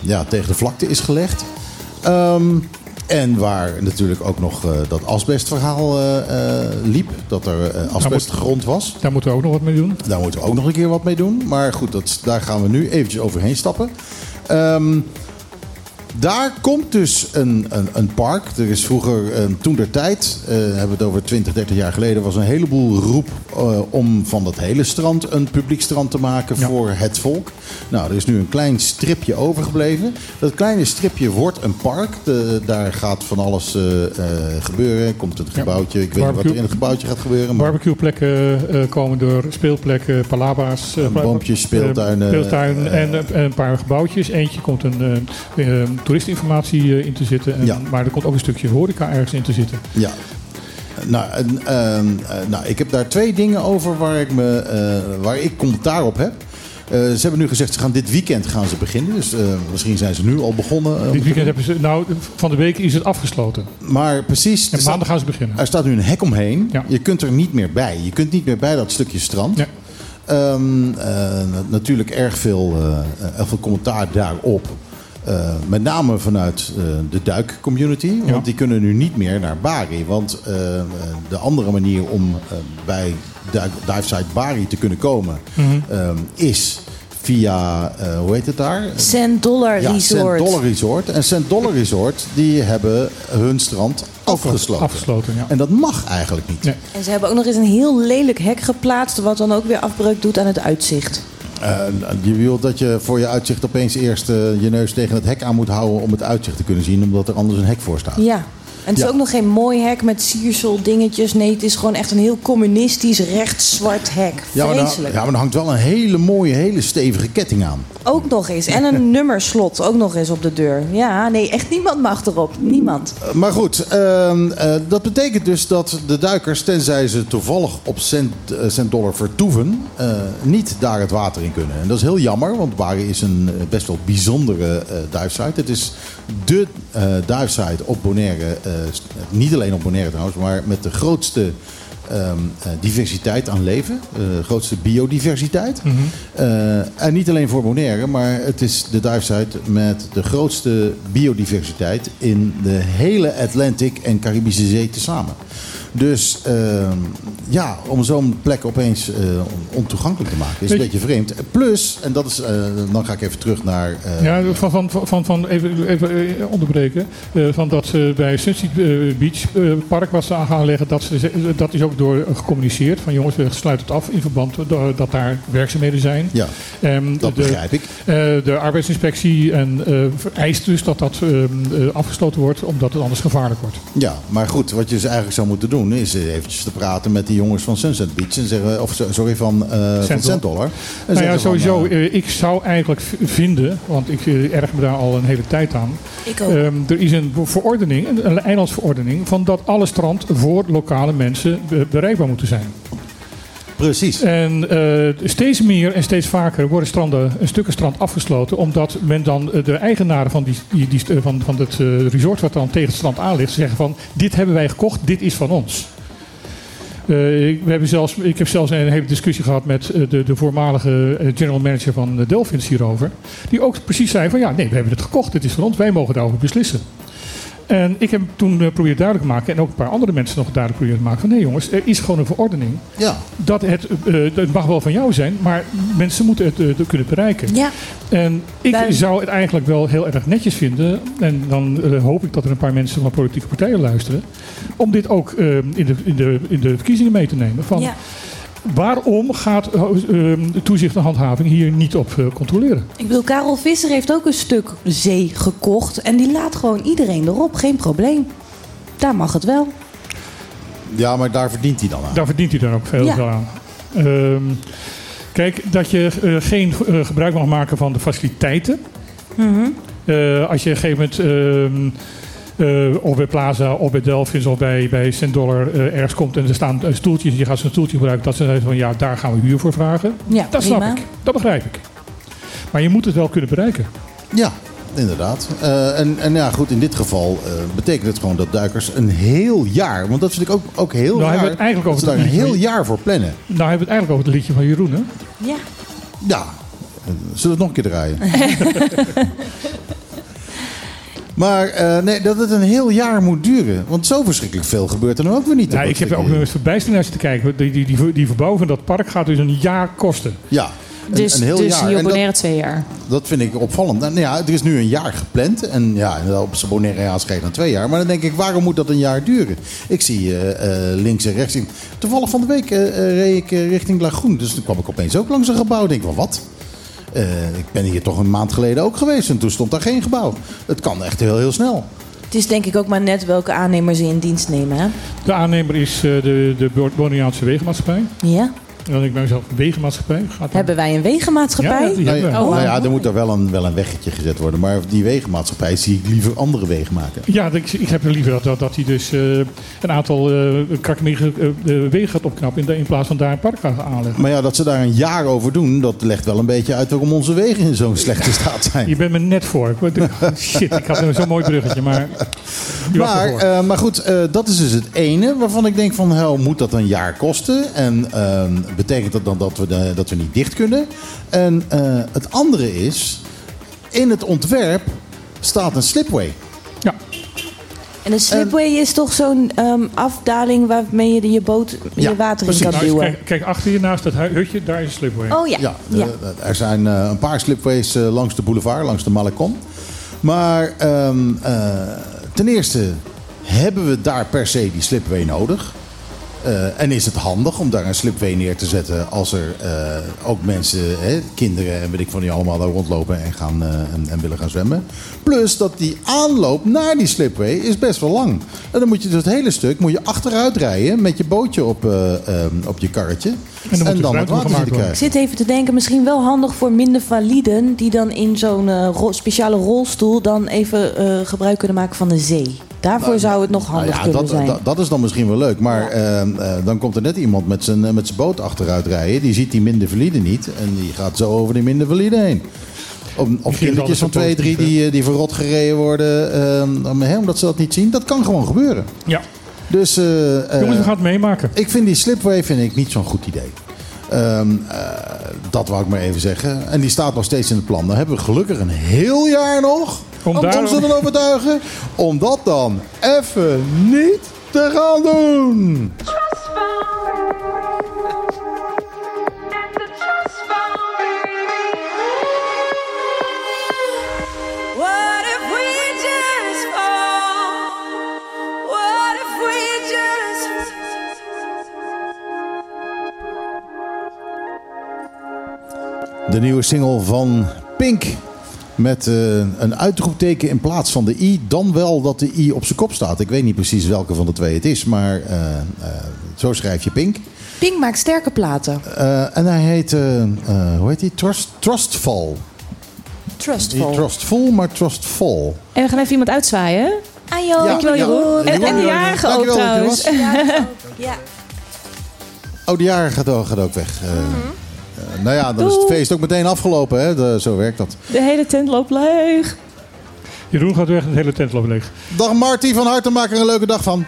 ja, tegen de vlakte is gelegd. Ehm, en waar natuurlijk ook nog eh, dat asbestverhaal eh, eh, liep. Dat er asbestgrond was. Daar moeten we ook nog wat mee doen. Daar moeten we ook nog een keer wat mee doen. Maar goed, dat, daar gaan we nu eventjes overheen stappen. Ehm, Daar komt dus een, een, een park. Er is vroeger, eh, toen der tijd, eh, hebben we het over 20, 30 jaar geleden, was een heleboel roep eh, om van dat hele strand een publiek strand te maken Ja. voor het volk. Nou, er is nu een klein stripje overgebleven. Dat kleine stripje wordt een park. De- daar gaat van alles gebeuren. Komt een gebouwtje. Ik weet niet wat er in het gebouwtje gaat gebeuren. Maar Barbecueplekken komen door, speelplekken, palaba's. boompjes, speeltuinen, speeltuin en een paar gebouwtjes. Eentje komt een toeristeninformatie eh, in te zitten. En, Ja. Maar er komt ook een stukje horeca ergens in te zitten. Ja. Nou, en, ehm, eh, nou, ik heb daar twee dingen over waar ik, me, eh, waar ik commentaar op heb. Ze hebben nu gezegd, ze gaan dit weekend gaan ze beginnen. Dus misschien zijn ze nu al begonnen. Dit weekend hebben ze, nou, van de week is het afgesloten. Maar precies, En maandag gaan ze beginnen. er staat nu een hek omheen. Ja. Je kunt er niet meer bij. Je kunt niet meer bij dat stukje strand. Ja. Ehm, eh, na- natuurlijk erg veel, erg veel commentaar daarop. Eh, met name vanuit eh, de duikcommunity. Want Ja. die kunnen nu niet meer naar Bari. Want eh, de andere manier om eh, bij duik- divesite Bari te kunnen komen... Mhm. ehm, is via, eh, hoe heet het daar? Cent Dollar Ja, Resort. Cent Dollar Resort. En Cent Dollar Resort, die hebben hun strand afgesloten. Afgesloten, ja. En dat mag eigenlijk niet. Nee. En ze hebben ook nog eens een heel lelijk hek geplaatst, wat dan ook weer afbreuk doet aan het uitzicht. Eh, je wil dat je voor je uitzicht opeens eerst eh, je neus tegen het hek aan moet houden om het uitzicht te kunnen zien, omdat er anders een hek voor staat. Ja. En het is Ja. ook nog geen mooi hek met siersel dingetjes. Nee, het is gewoon echt een heel communistisch rechts-zwart hek. Ja maar, ja, maar er hangt wel een hele mooie, hele stevige ketting aan. Ook nog eens. En een nummerslot ook nog eens op de deur. Ja, nee, echt niemand mag erop. Niemand. Eh, Maar goed, ehm, eh, dat betekent dus dat de duikers, tenzij ze toevallig op cent, eh, cent dollar vertoeven, niet daar het water in kunnen. En dat is heel jammer, want Bari is een best wel bijzondere divesite. Het is de divesite op Bonaire, niet alleen op Bonaire trouwens, maar met de grootste ehm, eh, diversiteit aan leven, eh, de grootste biodiversiteit. Eh, en niet alleen voor Bonaire, maar het is de divesite met de grootste biodiversiteit in de hele Atlantic en Caribische Zee tezamen. Dus ehm, ja, om zo'n plek opeens eh, on- ontoegankelijk te maken is een beetje vreemd. Plus, en dat is, eh, dan ga ik even terug naar. eh, Ja, van, van, van, van, even, even onderbreken. Van dat ze bij Sunset Beach Park wat ze aan gaan leggen, dat, ze, dat is ook door gecommuniceerd. Van jongens, we sluiten het af in verband dat daar werkzaamheden zijn. ja, Ehm, dat de, begrijp ik. de arbeidsinspectie en, vereist dus dat dat ehm, eh, afgesloten wordt, omdat het anders gevaarlijk wordt. Ja, maar goed, wat je dus eigenlijk zou moeten doen is eventjes te praten met die jongens van Sunset Beach en zeggen, of so- sorry van, eh van Nou ja, van, sowieso. eh, eh, ik zou eigenlijk vinden, want ik erg me daar al een hele tijd aan. Ik ook. Ehm, er is een verordening, een, eilandsverordening, van dat alle strand voor lokale mensen be- bereikbaar moeten zijn. Precies. En eh, steeds meer en steeds vaker worden stranden, een stukken strand afgesloten, omdat men dan eh, de eigenaren van, die, die, van, van het eh, resort wat dan tegen het strand aan ligt, zeggen van dit hebben wij gekocht, dit is van ons. Eh, ik, we hebben zelfs, ik heb zelfs een hele discussie gehad met eh, de, de voormalige eh, general manager van de Delphins hierover. Die ook precies zei van ja, nee, we hebben het gekocht, dit is van ons, wij mogen daarover beslissen. En ik heb toen uh, proberen duidelijk te maken, en ook een paar andere mensen nog duidelijk proberen te maken, van nee jongens, er is gewoon een verordening Ja, dat het, eh, het mag wel van jou zijn, maar mensen moeten het eh, kunnen bereiken. Ja, En ik zou het eigenlijk wel heel erg netjes vinden, en dan eh, hoop ik dat er een paar mensen van politieke partijen luisteren, om dit ook eh, in, de, in, de, in de verkiezingen mee te nemen. Van, ja. Waarom gaat eh, eh, de toezicht en handhaving hier niet op eh, controleren? Ik bedoel, Karel Visser heeft ook een stuk zee gekocht. En die laat gewoon iedereen erop. Geen probleem. Daar mag het wel. ja, maar daar verdient hij dan aan. Daar verdient hij dan ook veel Ja. aan. Ehm, kijk, dat je eh, geen gebruik mag maken van de faciliteiten. Eh, als je op een gegeven moment eh, of bij Plaza of bij Delphins of bij, bij Cent Dollar eh, ergens komt en er staan eh, stoeltjes en je gaat zo'n stoeltje gebruiken, dat ze zeggen van ja, daar gaan we huur voor vragen. Ja, Dat prima. snap ik. Dat begrijp ik. Maar je moet het wel kunnen bereiken. Ja, inderdaad. Eh, en, en ja, goed, in dit geval eh, betekent het gewoon dat duikers een heel jaar, want dat vind ik ook, ook heel Nou, raar, hebben we het eigenlijk dat over ze daar een heel jaar voor plannen. Nou hebben we het eigenlijk over het liedje van Jeroen. Hè? Ja. Ja, zullen we het nog een keer draaien? maar eh, nee, dat het een heel jaar moet duren. Want zo verschrikkelijk veel gebeurt er dan ook weer niet. Ja, ik heb dat ook stukje. met verbijstering naar zitten kijken. Die, die, die, die verbouwing van dat park gaat dus een jaar kosten. Ja, Een, Dus, een heel dus jaar. je En dat- Bonaire twee jaar. Dat vind ik opvallend. Nou ja, er is nu een jaar gepland. En ja, op Bonaire schreef dan twee jaar. Maar dan denk ik, waarom moet dat een jaar duren? Ik zie eh, eh, links en rechts. Toevallig van de week reed ik richting Lagoen. Dus toen kwam ik opeens ook langs een gebouw. Ik denk van, wat? Eh, ik ben hier toch een maand geleden ook geweest. En toen stond daar geen gebouw. Het kan echt heel, heel snel. Het is denk ik ook maar net welke aannemer ze in dienst nemen, hè? De aannemer is eh, de, de Bo- Bonaireaanse Wegenmaatschappij. Ja. Denk ik bij mezelf, wegenmaatschappij? Gaat Hebben wij een wegenmaatschappij? Ja, die Nou, hebben ja, we. nou ja, er moet daar wel een, wel een weggetje gezet worden. Maar die wegenmaatschappij zie ik liever andere wegen maken. Ja, ik, ik heb liever dat, dat, dat hij dus eh, een aantal uh, krakkemige wegen gaat opknappen in, de- in plaats van daar een park gaat aanleggen. Maar ja, dat ze daar een jaar over doen, dat legt wel een beetje uit waarom onze wegen in zo'n slechte staat zijn. Je bent me net voor. Shit, ik had zo'n mooi bruggetje, maar Maar, eh, maar goed, eh, dat is dus het ene waarvan ik denk van, hel, moet dat een jaar kosten? En ehm, betekent dat dan dat we, de- dat we niet dicht kunnen? En eh, het andere is, in het ontwerp staat een slipway. ja, En een slipway is toch zo'n ehm, afdaling waarmee je de- je boot Ja, je water in kan nou, duwen. kijk, kijk achter je naast dat hu- hutje, daar is een slipway. Oh ja. Ja, ja. de- er zijn eh, een paar slipways eh, langs de boulevard, langs de Malecon. Maar ehm, eh, ten eerste hebben we daar per se die slipway nodig. Eh, en is het handig om daar een slipway neer te zetten als er eh, ook mensen, hè, kinderen en weet ik van die allemaal daar rondlopen en, gaan, eh, en, en willen gaan zwemmen. Plus dat die aanloop naar die slipway is best wel lang. En dan moet je dus het hele stuk moet je achteruit rijden met je bootje op, eh, ehm, op je karretje. En dan moet En dan het water te. Ik krijgen. zit even te denken, misschien wel handig voor minder validen... die dan in zo'n ro- speciale rolstoel dan even eh, gebruik kunnen maken van de zee. Daarvoor zou het nog Nou handig ja, kunnen dat, zijn. dat, dat is dan misschien wel leuk. Maar ehm, eh, dan komt er net iemand met zijn, eh, met zijn boot achteruit rijden. Die ziet die minder valide niet. En die gaat zo over die minder valide heen. Of, of kindertjes van twee, drie die, eh, die verrot gereden worden. ehm, omdat ze dat niet zien. Dat kan gewoon gebeuren. Ja, Dus eh, eh, jongens, we gaan het meemaken. ik vind die slipway vind ik niet zo'n goed idee. Ehm, eh, dat wou ik maar even zeggen. En die staat nog steeds in het plan. Dan hebben we gelukkig een heel jaar nog Om om, daar- om ze te overtuigen. Om dat dan even niet te gaan doen. What if we just fall? What if we just De nieuwe single van Pink. Met eh, een uitroepteken in plaats van de i. Dan wel dat de i op zijn kop staat. Ik weet niet precies welke van de twee het is. Maar eh, eh, zo schrijf je Pink. Pink maakt sterke platen. Eh, en hij heet, eh, eh, hoe heet hij? Trust, Trustful. Trustful. Niet Trustful, maar Trustful. En we gaan even iemand uitzwaaien. hè? Ajo. Dankjewel, Jeroen. En, en de jarige ook trouwens. was. Ja. Oh, de jarige gaat ook, gaat ook weg. Eh, Mhm. Eh, nou ja, dan is het feest ook meteen afgelopen. Hè? De- zo werkt dat. De hele tent loopt leeg. Jeroen gaat weg en het hele tent loopt leeg. Dag Marty, van harte maak er een leuke dag van.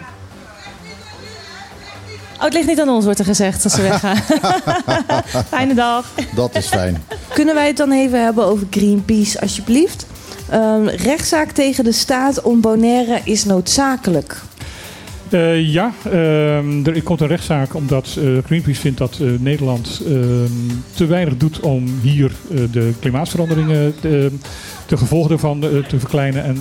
Oh, het ligt niet aan ons, wordt er gezegd als ze weggaan. Fijne dag. Dat is fijn. Kunnen wij het dan even hebben over Greenpeace, alsjeblieft? Ehm, rechtszaak tegen de staat om Bonaire is noodzakelijk. Eh, ja, ehm, er komt een rechtszaak omdat eh, Greenpeace vindt dat eh, Nederland ehm, te weinig doet om hier de klimaatveranderingen, de, de gevolgen daarvan eh, te verkleinen en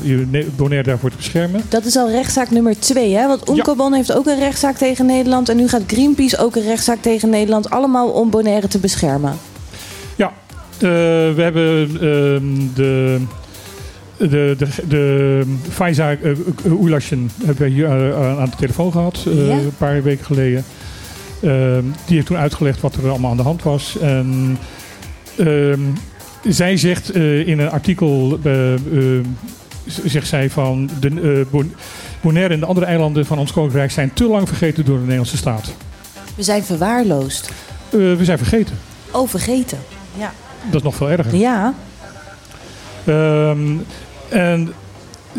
Bonaire daarvoor te beschermen. Dat is al rechtszaak nummer twee, hè? Want Oenkobon heeft ook een rechtszaak tegen Nederland. En nu gaat Greenpeace ook een rechtszaak tegen Nederland. Allemaal om Bonaire te beschermen. Ja, we hebben ehm, de. De, de, de Faiza uh, Ulashen hebben we hier eh, aan de telefoon gehad, eh, Ja. een paar weken geleden. Ehm, die heeft toen uitgelegd wat er allemaal aan de hand was. En ehm, zij zegt eh, in een artikel, eh, eh, zegt zij van de, eh, Bon- Bonaire en de andere eilanden van ons koninkrijk zijn te lang vergeten door de Nederlandse staat. We zijn verwaarloosd. Eh, we zijn vergeten. Oh, vergeten. Ja. Dat is nog veel erger. Ja. Ehm, en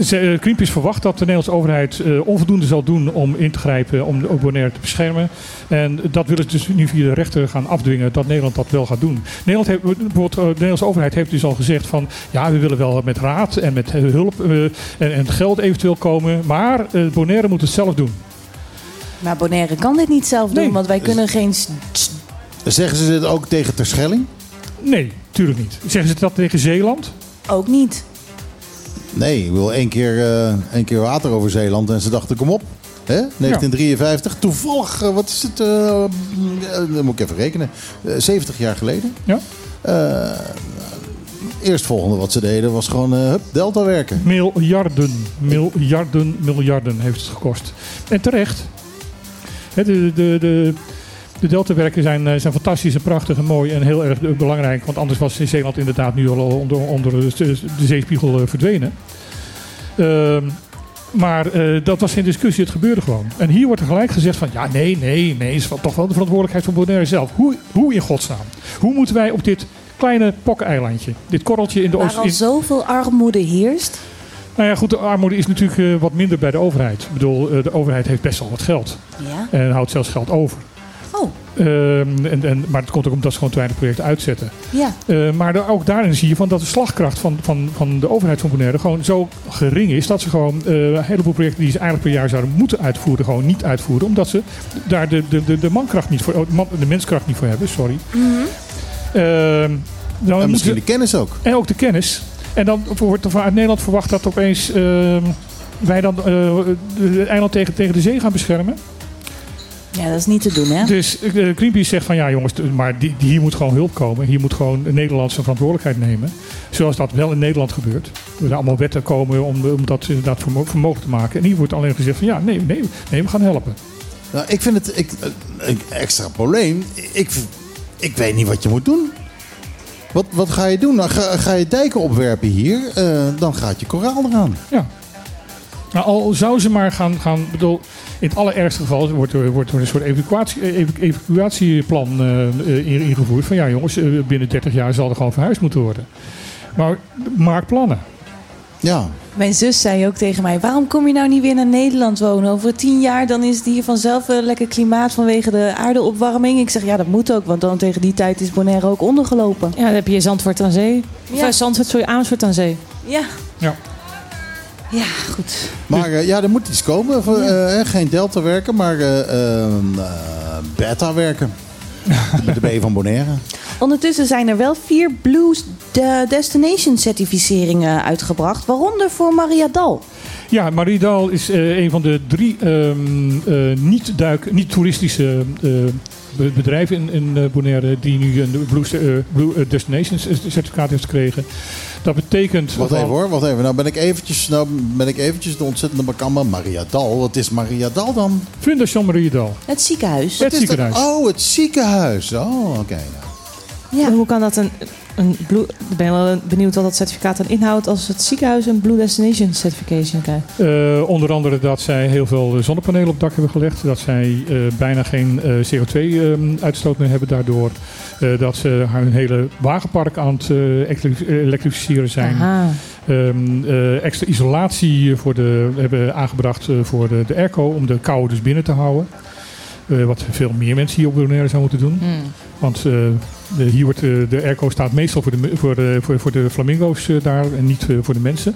ze, eh, Greenpeace verwacht dat de Nederlandse overheid eh, onvoldoende zal doen om in te grijpen om de Bonaire te beschermen. En dat willen ze dus nu via de rechter gaan afdwingen dat Nederland dat wel gaat doen. Nederland heeft, bijvoorbeeld, eh, de Nederlandse overheid heeft dus al gezegd van ja, we willen wel met raad en met hulp eh, en, en geld eventueel komen, maar eh, Bonaire moet het zelf doen. Maar Bonaire kan dit niet zelf doen, Nee. want wij kunnen geen... Zeggen ze dit ook tegen Terschelling? Nee, tuurlijk niet. Zeggen ze dat tegen Zeeland? Ook niet. Nee, ik wil één keer, eh, één keer water over Zeeland en ze dachten, kom op. Hè? 1953, toevallig, eh, wat is het? eh, eh, dan moet ik even rekenen. Eh, 70 jaar geleden. Ja. Eerst volgende wat ze deden was gewoon hup, delta werken. Miljarden, miljarden, miljarden heeft het gekost. En terecht. De, de, de, de deltawerken zijn, eh, zijn fantastisch en prachtig en mooi en heel erg belangrijk. Want anders was Zeeland inderdaad nu al onder, onder de, zeespiegel eh, verdwenen. Ehm, maar eh, dat was geen discussie, het gebeurde gewoon. En hier wordt er gelijk gezegd van... ja, nee, nee, nee, is toch wel de verantwoordelijkheid van Bonaire zelf. Hoe, hoe in godsnaam? Hoe moeten wij op dit kleine pokkeneilandje... dit korreltje in de Waar Oost... al in- zoveel armoede heerst. nou ja, goed, de armoede is natuurlijk wat minder bij de overheid. Ik bedoel, de overheid heeft best wel wat geld. Ja. En houdt zelfs geld over. Oh, Ehm, en, en, maar het komt ook omdat ze gewoon te weinig projecten uitzetten. ja. Eh, maar ook daarin zie je van dat de slagkracht van, van, van de overheid van Bonaire gewoon zo gering is. Dat ze gewoon eh, een heleboel projecten die ze eigenlijk per jaar zouden moeten uitvoeren, gewoon niet uitvoeren. Omdat ze daar de, de, de, de mankracht niet voor, oh, de, man- de menskracht niet voor hebben, sorry. Ehm, dan En moeten misschien ze- de kennis ook. en ook de kennis. En dan wordt er vanuit Nederland verwacht dat opeens ehm, wij dan eh, het eiland tegen, tegen de zee gaan beschermen. Ja, dat is niet te doen, hè? Dus eh, Greenpeace zegt van ja jongens, maar die, die- hier moet gewoon hulp komen. Hier moet gewoon Nederland zijn verantwoordelijkheid nemen. Zoals dat wel in Nederland gebeurt. Er zijn allemaal wetten komen om, om dat inderdaad vermo- voor mogelijk te maken. En hier wordt alleen gezegd van ja, nee, nee, nee we gaan helpen. Nou, ik vind het ik, een extra probleem. Ik, ik weet niet wat je moet doen. Wat, wat ga je doen? Nou, ga, ga je dijken opwerpen hier, eh, dan gaat je koraal eraan. Ja. Nou, al zou ze maar gaan, gaan bedoel, in het allerergste geval wordt er, wordt er een soort evacuatie, eh, evacu- evacuatieplan eh, eh, in- ingevoerd. Van ja jongens, binnen 30 jaar zal er gewoon verhuisd moeten worden. Maar maak plannen. Ja, Mijn zus zei ook tegen mij: waarom kom je nou niet weer naar Nederland wonen? Over tien jaar dan is het hier vanzelf een lekker klimaat vanwege de aardeopwarming. Ik zeg ja, dat moet ook, want dan tegen die tijd is Bonaire ook ondergelopen. Ja, dan heb je Zandvoort aan zee. Of Ja. Zandvoort, sorry, Amersfoort aan zee. Ja. Ja. Ja, goed. maar eh, ja, er moet iets komen. Voor, eh, eh, geen delta werken, maar eh, eh, eh, beta werken. De B van Bonaire. Ondertussen zijn er wel vier Blue de Destination certificeringen uitgebracht, waaronder voor Maria Dal. Ja, Maridal is eh, een van de drie ehm, eh, niet-duik, niet-toeristische eh, be- bedrijven in, in eh, Bonaire die nu een Blue, eh, Blue eh, Destination certificaat heeft gekregen. Dat betekent... Wacht even hoor, wacht even. Nou ben ik eventjes, nou ben ik eventjes de ontzettende bakamba. Maria Dal, wat is Maria Dal dan? Fondation Maridal. Het ziekenhuis. Het dat? ziekenhuis. Oh, het ziekenhuis. Oh, oké. Ja. En Hoe kan dat een, een blue, ik ben wel benieuwd wat dat certificaat dan inhoudt als het ziekenhuis een Blue Destination certification krijgt. Eh, onder andere dat zij heel veel eh, zonnepanelen op het dak hebben gelegd. Dat zij eh, bijna geen CO2-uitstoot meer hebben daardoor. Eh, dat ze hun hele wagenpark aan het eh, elektri- elektrificeren zijn. Ehm, eh, extra isolatie voor de, hebben aangebracht eh, voor de, de airco om de kou dus binnen te houden. Eh, wat veel meer mensen hier op Bonaire zouden moeten doen. Hmm. Want eh, de, hier wordt, eh, de airco staat meestal voor de, voor de, voor, voor de flamingo's daar en niet voor de mensen.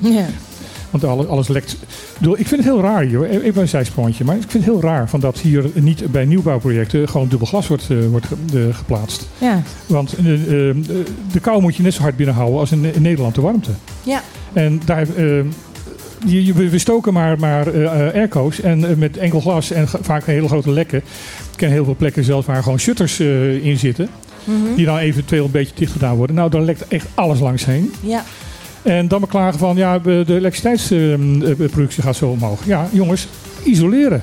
Want alles, alles lekt. Ik, bedoel, ik vind het heel raar hier. hoor. Even een zijsprongetje. Maar ik vind het heel raar van dat hier niet bij nieuwbouwprojecten gewoon dubbel glas wordt, wordt ge- geplaatst. Want de, kou moet je net zo hard binnenhouden als in, in Nederland de warmte. Ja. En daar, je, je- we stoken maar, maar eh, eh, airco's en eh, met enkel glas en vaak hele grote lekken. Ik ken heel veel plekken zelfs waar gewoon shutters eh, in zitten. Die dan eventueel een beetje dicht gedaan worden. Nou, dan lekt echt alles langs heen. Ja. En dan beklagen van, ja, de de elektriciteitsproductie gaat zo omhoog. Ja, jongens, isoleren.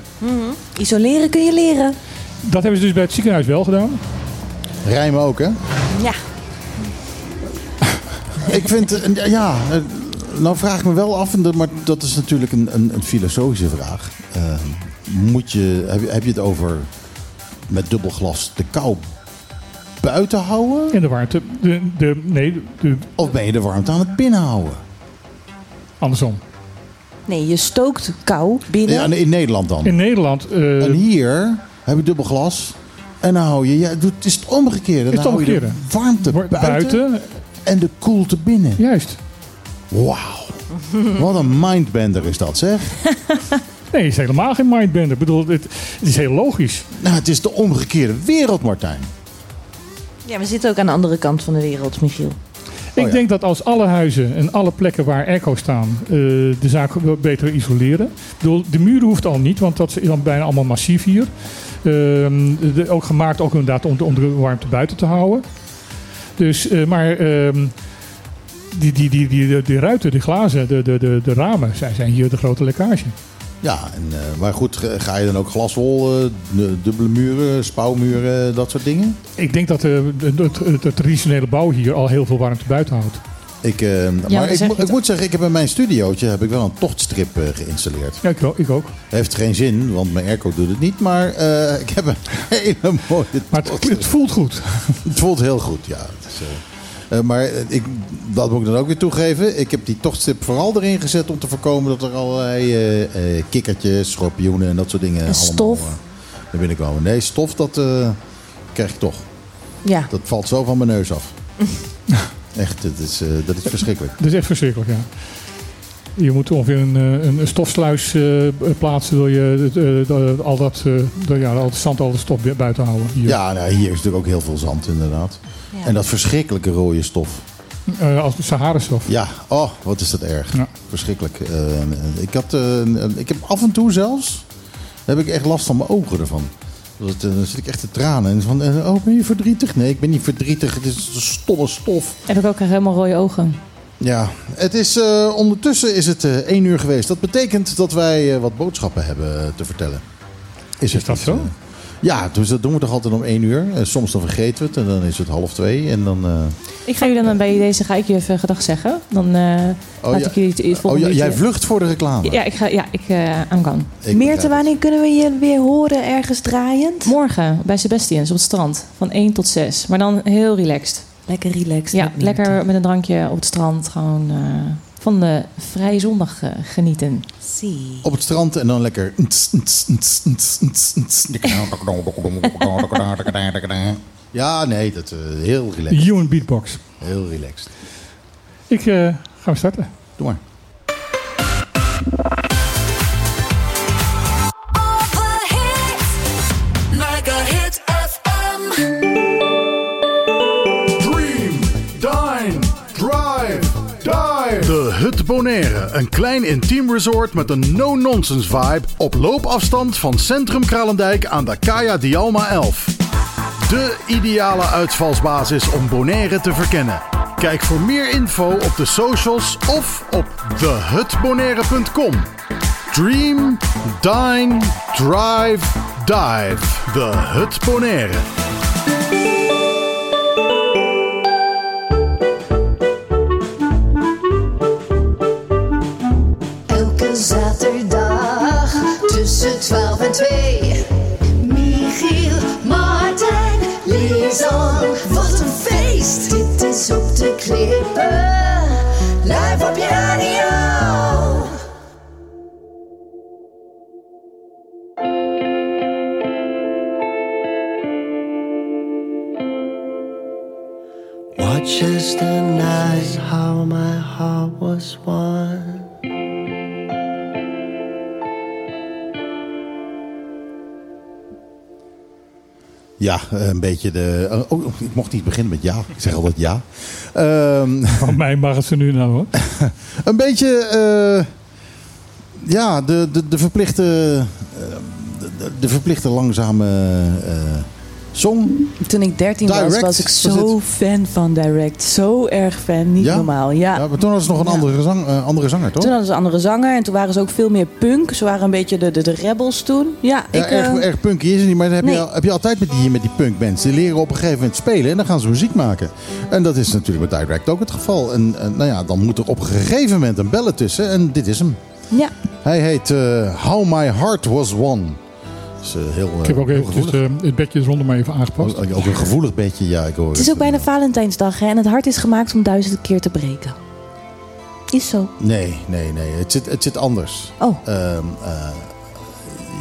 Isoleren kun je leren. Dat hebben ze dus bij het ziekenhuis wel gedaan. Rijmen ook, hè? Ja. Ik vind, ja, nou vraag ik me wel af, en dat- maar dat is natuurlijk een, een, een filosofische vraag. Eh, moet je, heb, je, heb je het over met dubbel glas de kou buiten houden? En de warmte, de, de, nee, de, Of ben je de warmte aan het binnenhouden? andersom. Nee, je stookt kou binnen. Ja, in Nederland dan. In Nederland, eh, En hier heb je dubbel glas. En dan hou je, ja, het is het omgekeerde. het Dan hou je de warmte buiten, buiten, en de koelte binnen. juist. Wauw. Wat een mindbender is dat, zeg. Nee, het is helemaal geen mindbender. Ik bedoel, het, het is heel logisch. Nou, het is de omgekeerde wereld, Martijn. Ja, we zitten ook aan de andere kant van de wereld, Michiel. Ik ja. denk dat als alle huizen en alle plekken waar airco staan eh, de zaak beter isoleren. Ik bedoel, de muren hoeft al niet, want dat is dan bijna allemaal massief hier. Ehm, de- ook gemaakt ook inderdaad om de, om de warmte buiten te houden. Dus, eh, maar ehm, die, die, die, die, die, die ruiten, die glazen, de, de, de, de ramen, zij zijn hier de grote lekkage. Ja, en, eh, maar goed, ga- je dan ook glaswol, eh, de- dubbele muren, spouwmuren, dat soort dingen? Ik denk dat de, de, de- de traditionele bouw hier al heel veel warmte buiten houdt. Ik, eh, maar ik, mo- ik moet zeggen, ik heb in mijn studiootje heb ik wel een tochtstrip eh, geïnstalleerd. Ja, ik, ook- ik ook. Heeft geen zin, want mijn airco doet het niet. Maar eh, ik heb een hele mooie Maar het voelt goed. Het voelt heel goed, ja. Het is, eh, maar eh, ik, dat moet ik dan ook weer toegeven. Ik heb die tochtstrip vooral erin gezet om te voorkomen dat er allerlei eh, eh, kikkertjes, schorpioenen en dat soort dingen allemaal stof? eh, naar binnen komen. Nee, stof dat eh, krijg ik toch. Ja. Dat valt zo van mijn neus af. Echt, het is, eh, dat is verschrikkelijk. Dat is echt verschrikkelijk, ja. Je moet ongeveer een, eh, een, een stofsluis eh, plaatsen. Wil je eh, al, dat, eh, de- ja, al het zand, al de stof bu- buiten houden. Hier. Ja, nou, hier is natuurlijk ook heel veel zand inderdaad. Ja. En dat verschrikkelijke rode stof. Eh, als de Sahara-stof. Ja, oh, wat is dat erg. Ja. Verschrikkelijk. Ik, had, eh, ik heb af en toe zelfs, heb ik echt last van mijn ogen ervan. Dat, dan zit ik echt te tranen. En van, oh, ben je verdrietig? Nee, ik ben niet verdrietig. Het is stomme stof. Heb ik ook helemaal rode ogen. Ja, het is, eh, ondertussen is het eh, één uur geweest. Dat betekent dat wij eh, wat boodschappen hebben te vertellen. Is het dat zo? ja, dus dat doen we toch altijd om één uur. Soms dan vergeten we het en dan is het half twee. En dan, eh, Ik ga jullie dan bij deze ga ik je even gedag zeggen. Dan eh laat ja. ik jullie het, oh, ja, jij vlucht voor de reclame. Ja, ik ga. Ja, ik uh, I'm gone. Ik Meerte, wanneer kunnen we je weer horen ergens draaiend? Morgen bij Sebastians op het strand van 1 tot 6. Maar dan heel relaxed. Lekker relaxed. Ja, met lekker met een drankje op het strand. Gewoon eh, van de vrije zondag eh, genieten. Zie. Op het strand en dan lekker. Ja, nee, dat uh, heel relaxed. Human beatbox. Heel relaxed. Ik uh, ga starten. Doe maar. Bonaire. Een klein intiem resort met een no-nonsense vibe. Op loopafstand van Centrum Kralendijk aan de Kaya Dialma 11. De ideale uitvalsbasis om Bonaire te verkennen. Kijk voor meer info op de socials of op thehutbonaire.com. Dream, dine, drive, dive. De Hut Bonaire. As the night, how my heart was won. Ja, een beetje de. Oh, ik mocht niet beginnen met ja. Ik zeg altijd ja. Um, Van mij mag het ze nu nou hoor. een beetje. Uh, ja, de, de, de verplichte. Uh, de, de, verplichte langzame. Uh, song. Toen ik 13 Direct, was, was ik zo fan van Direct. Zo erg fan, niet ja? normaal. Ja. ja, maar toen was het nog een andere, zang, uh, andere zanger, toch? Toen hadden ze een andere zanger en toen waren ze ook veel meer punk. Ze waren een beetje de, de, de rebels toen. Ja, ik, erg, uh, erg punky is het niet, maar dat heb, nee. je, heb je altijd met die, met die punkbands. Die leren op een gegeven moment spelen en dan gaan ze muziek maken. En dat is natuurlijk met Direct ook het geval. En, en nou ja, dan moet er op een gegeven moment een bellen tussen en dit is hem. Ja. Hij heet uh, How My Heart Was Won. Uh, heel, ik heb ook even dus, uh, het bedje eronder maar even aangepast. Ook, ook een gevoelig bedje, ja. Ik hoor het is ook bijna Valentijnsdag hè? en het hart is gemaakt om duizend keer te breken. Is zo. Nee, nee, nee. Het zit, het zit anders. Oh. Uh,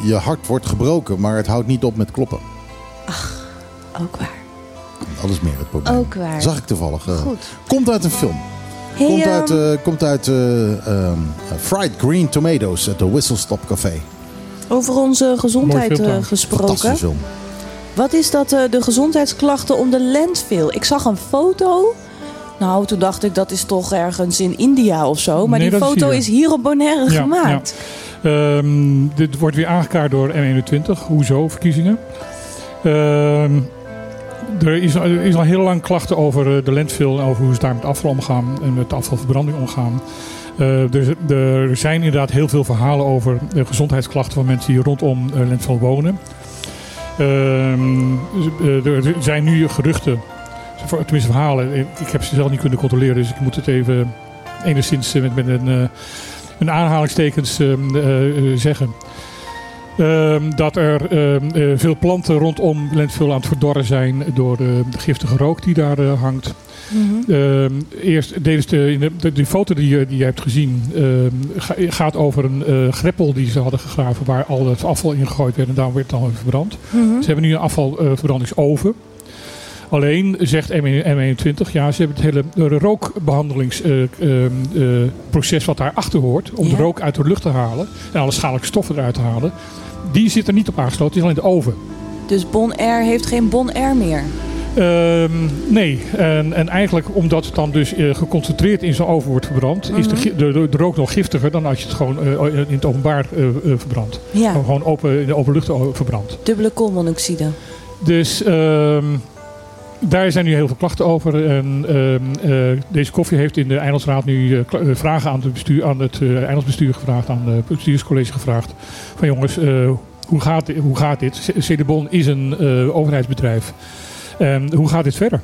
je hart wordt gebroken, maar het houdt niet op met kloppen. Ach, ook waar. Dat is meer het probleem. Ook waar. Zag ik toevallig. Uh, Goed. Komt uit een film. Hey, komt um... uit, uh, komt uit um, Fried Green Tomatoes at the Whistle Stop Café. Over onze gezondheid uh, gesproken. Film. Wat is dat, eh, de gezondheidsklachten om de landfill? Ik zag een foto. Nou, toen dacht ik dat is toch ergens in India of zo. Maar Nee, die is foto hier. is hier op Bonaire Ja, gemaakt. ja. Ehm, dit wordt weer aangekaart door M21. Hoezo, verkiezingen? Ehm, er, is, er is al heel lang klachten over eh, de landfill en over hoe ze daar met afval omgaan en met afvalverbranding omgaan. Eh, er, er zijn inderdaad heel veel verhalen over gezondheidsklachten van mensen die rondom uh, wonen. Ehm, eh, er zijn nu geruchten, tenminste verhalen. Ik heb ze zelf niet kunnen controleren, dus ik moet het even enigszins met, met een, een aanhalingstekens ehm, eh, eh, zeggen. Ehm, dat er ehm, eh, veel planten rondom landfill aan het verdorren zijn door eh, de giftige rook die daar eh, hangt. Mhm. Ehm, eerst de, de, de, die foto die, je- die je hebt gezien ga- gaat over een greppel die ze hadden gegraven waar al het afval in gegooid werd en daar werd dan weer verbrand. Mhm. Ze hebben nu een afvalverbrandingsoven. Alleen zegt M21, ja, ze hebben het hele rookbehandelingsproces wat daarachter hoort, om de rook uit de lucht te halen en alle schadelijke stoffen eruit te halen, die zit er niet op aangesloten, die is alleen de oven. Dus Bon Air heeft geen Bon Air meer. Ehm, nee, en, en eigenlijk omdat het dan dus eh, geconcentreerd in zo'n oven wordt verbrand, is de, Mhm. de, de, de rook nog giftiger dan als je het gewoon eh, in het openbaar eh, verbrandt. Ja. Gewoon open, in de open lucht verbrandt. Dubbele koolmonoxide. Dus ehm, daar zijn nu heel veel klachten over. Ehm, eh, deze koffie heeft in de Eilandsraad nu eh, eh, vragen aan, het bestuur, aan het Eilandsbestuur gevraagd, aan het bestuurscollege gevraagd. Van jongens, hoe, gaat, hoe gaat dit? Cedebon is een overheidsbedrijf. Hoe gaat dit verder?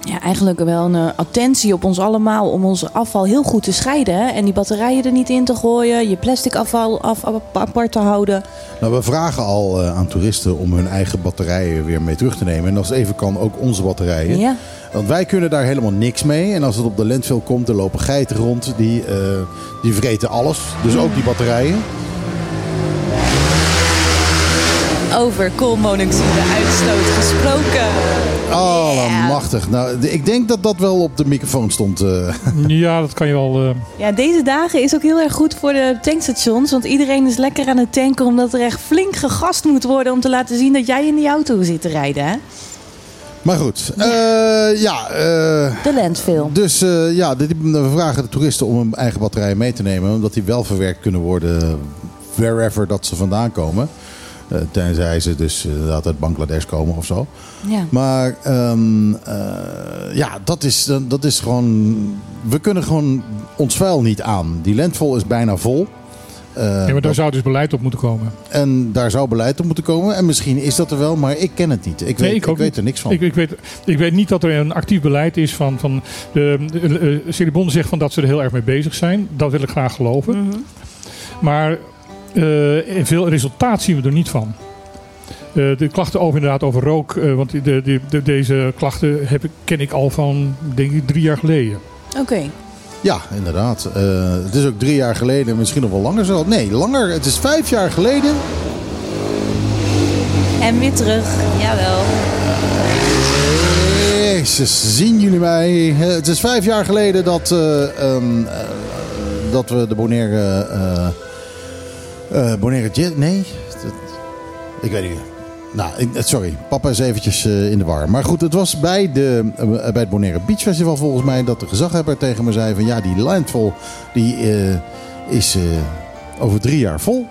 Ja, eigenlijk wel een eh, attentie op ons allemaal om ons afval heel goed te scheiden. Hè? En die batterijen er niet in te gooien, je plastic afval af, af- apart te houden. Nou, we vragen al eh, aan toeristen om hun eigen batterijen weer mee terug te nemen. En als het even kan, ook onze batterijen. Ja. Want wij kunnen daar helemaal niks mee. En als het op de landfill komt, er lopen geiten rond. Die, eh, die vreten alles. Dus ook die batterijen. Over koolmonoxide uitstoot gesproken. Allemachtig. Nou, ik denk dat dat wel op de microfoon stond. eh. Ja, dat kan je wel. eh, Ja, deze dagen is ook heel erg goed voor de tankstations. Want iedereen is lekker aan het tanken omdat er echt flink gegast moet worden om te laten zien dat jij in die auto zit te rijden. Hè? Maar goed, eh, ja. eh, De landfill. Dus eh, ja, we vragen de toeristen om hun eigen batterijen mee te nemen. Omdat die wel verwerkt kunnen worden wherever dat ze vandaan komen. Eh, tenzij ze dus inderdaad uit Bangladesh komen of zo. Ja. Maar ehm, eh, ja, dat is, dat is gewoon... We kunnen gewoon ons vuil niet aan. Die landvol is bijna vol. Eh, ja, maar daar dat- zou dus beleid op moeten komen. en daar zou beleid op moeten komen. En misschien is dat er wel, maar ik ken het niet. Ik weet, ik weet er niks van. Ik, ik, weet, ik weet niet dat er een actief beleid is van. van de, de, zegt van dat ze er heel erg mee bezig zijn. Dat wil ik graag geloven. Mhm. Maar eh, veel resultaat zien we er niet van. Eh, de klachten over inderdaad over rook. eh, want de, de, de- deze klachten heb ik, ken ik al van denk ik drie jaar geleden. Oké. Ja, inderdaad. Eh, het is ook drie jaar geleden, misschien nog wel langer zo. Nee, langer. Het is vijf jaar geleden. En weer terug. Jawel. Jezus, zien jullie mij? Het is vijf jaar geleden dat, eh, ehm, eh, dat we de Bonaire... eh eh, Bonaire Jet... Nee, dat- ik weet niet. Nou, ik- eh, sorry. Papa is eventjes eh, in de war. Maar goed, het was bij, de, bij het Bonaire Beach Festival volgens mij... dat de gezaghebber tegen me zei van... ja, die landfall die, eh, is eh, over drie jaar vol.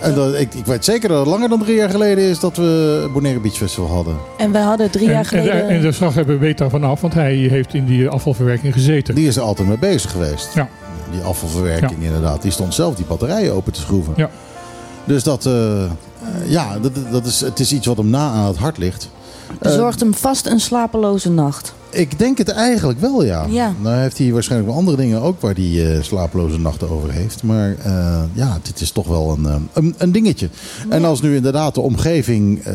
En dat, ik, ik weet zeker dat het langer dan drie jaar geleden is... dat we het Bonaire Beach Festival hadden. En we hadden drie En, jaar geleden... en, en de slaghebber weet daar vanaf, want hij heeft in die afvalverwerking gezeten. Die is er altijd mee bezig geweest. Ja. Die afvalverwerking inderdaad. Die stond zelf die batterijen open te schroeven. Ja. Dus dat, eh, eh, ja, dat, dat is, het is iets wat hem na aan het hart ligt. Eh, Bezorgt hem vast een slapeloze nacht. Ik denk het eigenlijk wel, ja. Ja. Nou heeft hij waarschijnlijk wel andere dingen ook waar hij eh, slapeloze nachten over heeft. Maar eh, ja, dit is toch wel een, eh, een, een dingetje. En als nu inderdaad de omgeving eh,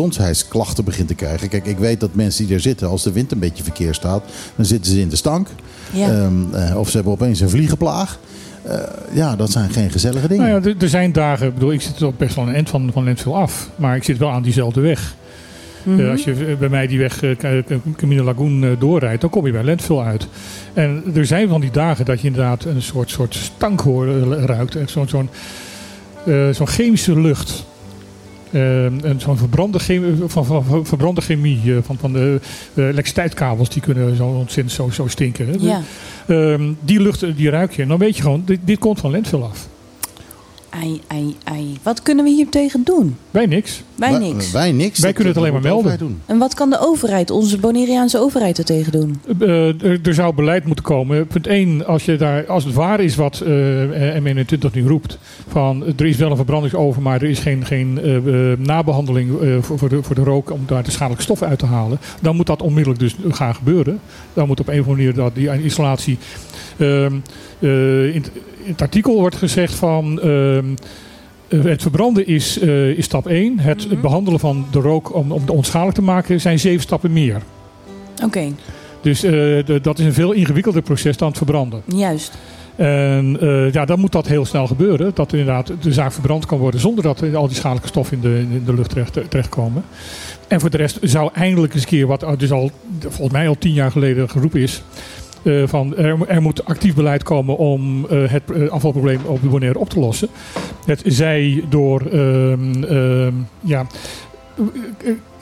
gezondheidsklachten begint te krijgen. Kijk, ik weet dat mensen die er zitten, als de wind een beetje verkeerd staat, dan zitten ze in de stank. Ja. Ehm, eh, of ze hebben opeens een vliegenplaag. Eh, ja, dat zijn geen gezellige dingen. Nou ja, er- er zijn dagen, ik bedoel, ik zit er best wel een eind van, van Lentville af. Maar ik zit wel aan diezelfde weg. Mhm. Eh, als je bij mij die weg eh, Camino Lagoon eh, doorrijdt, dan kom je bij Lentville uit. En er zijn van die dagen dat je inderdaad een soort, soort stank hoor, ruikt. Zo'n zo'n zo'n chemische lucht. En zo'n verbrande chemie, van, van, van verbrande chemie, van, van de elektriciteitskabels, die kunnen zo ontzettend zo, zo stinken. hè. Ja. Ehm, die lucht, die ruik je. En dan weet je gewoon, dit, dit komt van landfill af. Ai, ai, ai. Wat kunnen we hier tegen doen? Wij niks. Wij niks. Wij niks. Wij kunnen het alleen maar melden. doen. En wat kan de overheid, onze Bonaireaanse overheid, er tegen doen? Eh, er, er zou beleid moeten komen. Punt 1, als, je daar, als het waar is wat eh M21 nu roept. Van er is wel een verbrandingsover, maar er is geen, geen eh, eh, nabehandeling eh, voor, voor, de, voor de rook om daar de schadelijke stoffen uit te halen. Dan moet dat onmiddellijk dus gaan gebeuren. Dan moet op een of andere manier dat, die isolatie. ehm, eh, in, in het artikel wordt gezegd van. ehm, eh, het verbranden is, eh, is stap 1. Het behandelen van de rook om, om het onschadelijk te maken zijn zeven stappen meer. Oké, Dus eh, de- dat is een veel ingewikkelder proces dan het verbranden. juist. En ja, dan moet dat heel snel gebeuren. Dat inderdaad de zaak verbrand kan worden zonder dat al die schadelijke stoffen in de, in de lucht terecht, terechtkomen. En voor de rest zou eindelijk eens een keer wat dus al volgens mij al tien jaar geleden geroepen is. Eh, van er, er moet actief beleid komen om eh, het eh, afvalprobleem op de Bonaire op te lossen. Het zij door ehm, ehm, ja,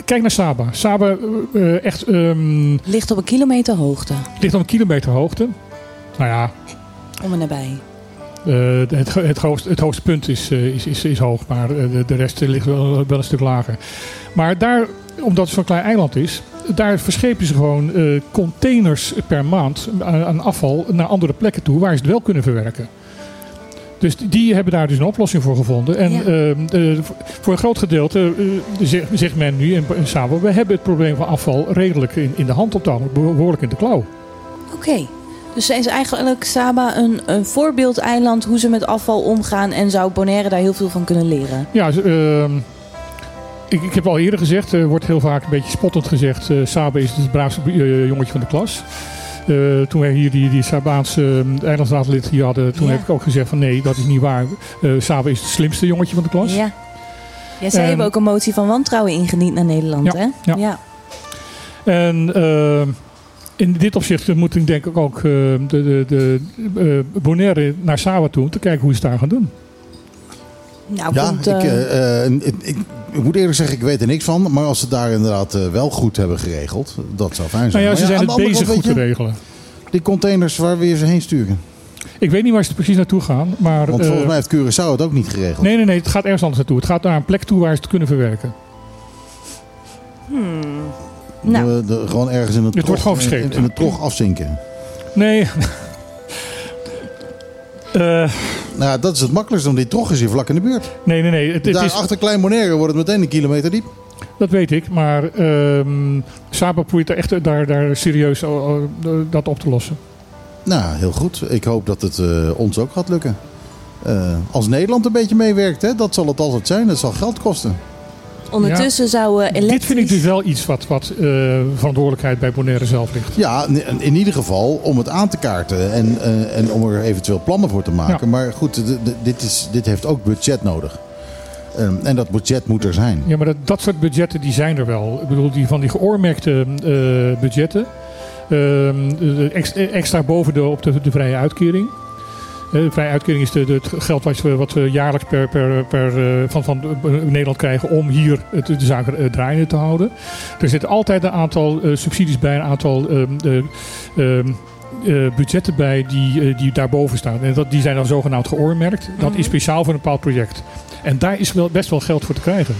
kijk naar Saba. Saba echt ehm, Ligt op een kilometer hoogte. ligt op een kilometer hoogte. Nou ja, Om en nabij. het, het, hoogste, het hoogste punt is, is, is, is hoog, maar de, de rest ligt wel, wel een stuk lager. Maar daar, omdat het zo'n klein eiland is, daar verschepen ze gewoon eh, containers per maand aan, aan afval naar andere plekken toe waar ze het wel kunnen verwerken. Dus die- hebben daar dus een oplossing voor gevonden. En Ja. eh, eh, voor een groot gedeelte eh, zegt, zegt men nu in, in Sabo, we hebben het probleem van afval redelijk in, in de hand op ogenblik, behoorlijk in de klauw. Oké. Dus is eigenlijk Saba een, een voorbeeldeiland hoe ze met afval omgaan en zou Bonaire daar heel veel van kunnen leren? Ja, ehm, ik, ik heb al eerder gezegd, er wordt heel vaak een beetje spottend gezegd, eh Sabe is het braafste eh, jongetje van de klas. Eh, toen wij hier die, die Sabaanse uh, eilandsraadlid hier hadden, toen Ja. heb ik ook gezegd van nee, dat is niet waar. Eh Sabe is het slimste jongetje van de klas. Ja. Ja, zij En- hebben ook een motie van wantrouwen ingediend naar Nederland, Ja, hè? ja. En eh, in dit opzicht moet ik denk ik ook eh, de, de, de Bonaire naar Sawa toe om te kijken hoe ze het daar gaan doen. Nou, Ja, komt, ik, eh, eh, eh, ik, ik, ik moet eerlijk zeggen, ik weet er niks van. Maar als ze daar inderdaad wel goed hebben geregeld, dat zou fijn zijn. Nou ja, ze zijn het bezig kant, goed te regelen. Die containers waar we ze heen sturen. Ik weet niet waar ze precies naartoe gaan, maar... Want volgens mij heeft Curaçao het ook niet geregeld. Nee, nee, nee, het gaat ergens anders naartoe. Het gaat naar een plek toe waar ze het kunnen verwerken. hmm. Nou, De- de- gewoon ergens in het, Het wordt trog- gewoon verscheept. in, in het trog afzinken. Nee. Eh, Nou, dat is het makkelijkste, want die trog is hier vlak in de buurt. nee, nee, nee. Het, het Daar is, achter Klein Bonaire wordt het meteen een kilometer diep. dat weet ik, maar ehm Saba probeert er echt daar, daar serieus eh, eh, dat op te lossen. Nou, heel goed. Ik hoop dat het eh, ons ook gaat lukken. Eh, als Nederland een beetje meewerkt, hè, dat zal het altijd zijn. Dat zal geld kosten. Ondertussen zou eh, elektrisch... Dit vind ik dus wel iets wat, wat eh, verantwoordelijkheid bij Bonaire zelf ligt. Ja, in- in ieder geval om het aan te kaarten en, eh, en om er eventueel plannen voor te maken. Ja. Maar goed, dit, is, dit heeft ook budget nodig. Ehm, en dat budget moet er zijn. Ja, maar dat, dat soort budgetten die zijn er wel. Ik bedoel, die van die geoormerkte eh, budgetten. ehm, extra boven de, op de, de vrije uitkering. Eh, De vrije uitkering is de, de- het geld wat we, wat we jaarlijks per, per, per, eh, van, van Nederland krijgen om hier het- de zaken eh, draaiende te houden. Er zitten altijd een aantal eh, subsidies bij, een aantal ehm, eh, ehm, eh, budgetten bij die, eh, die daarboven staan. En dat, die zijn dan zogenaamd geoormerkt. Dat is speciaal voor een bepaald project. En daar is wel, best wel geld voor te krijgen.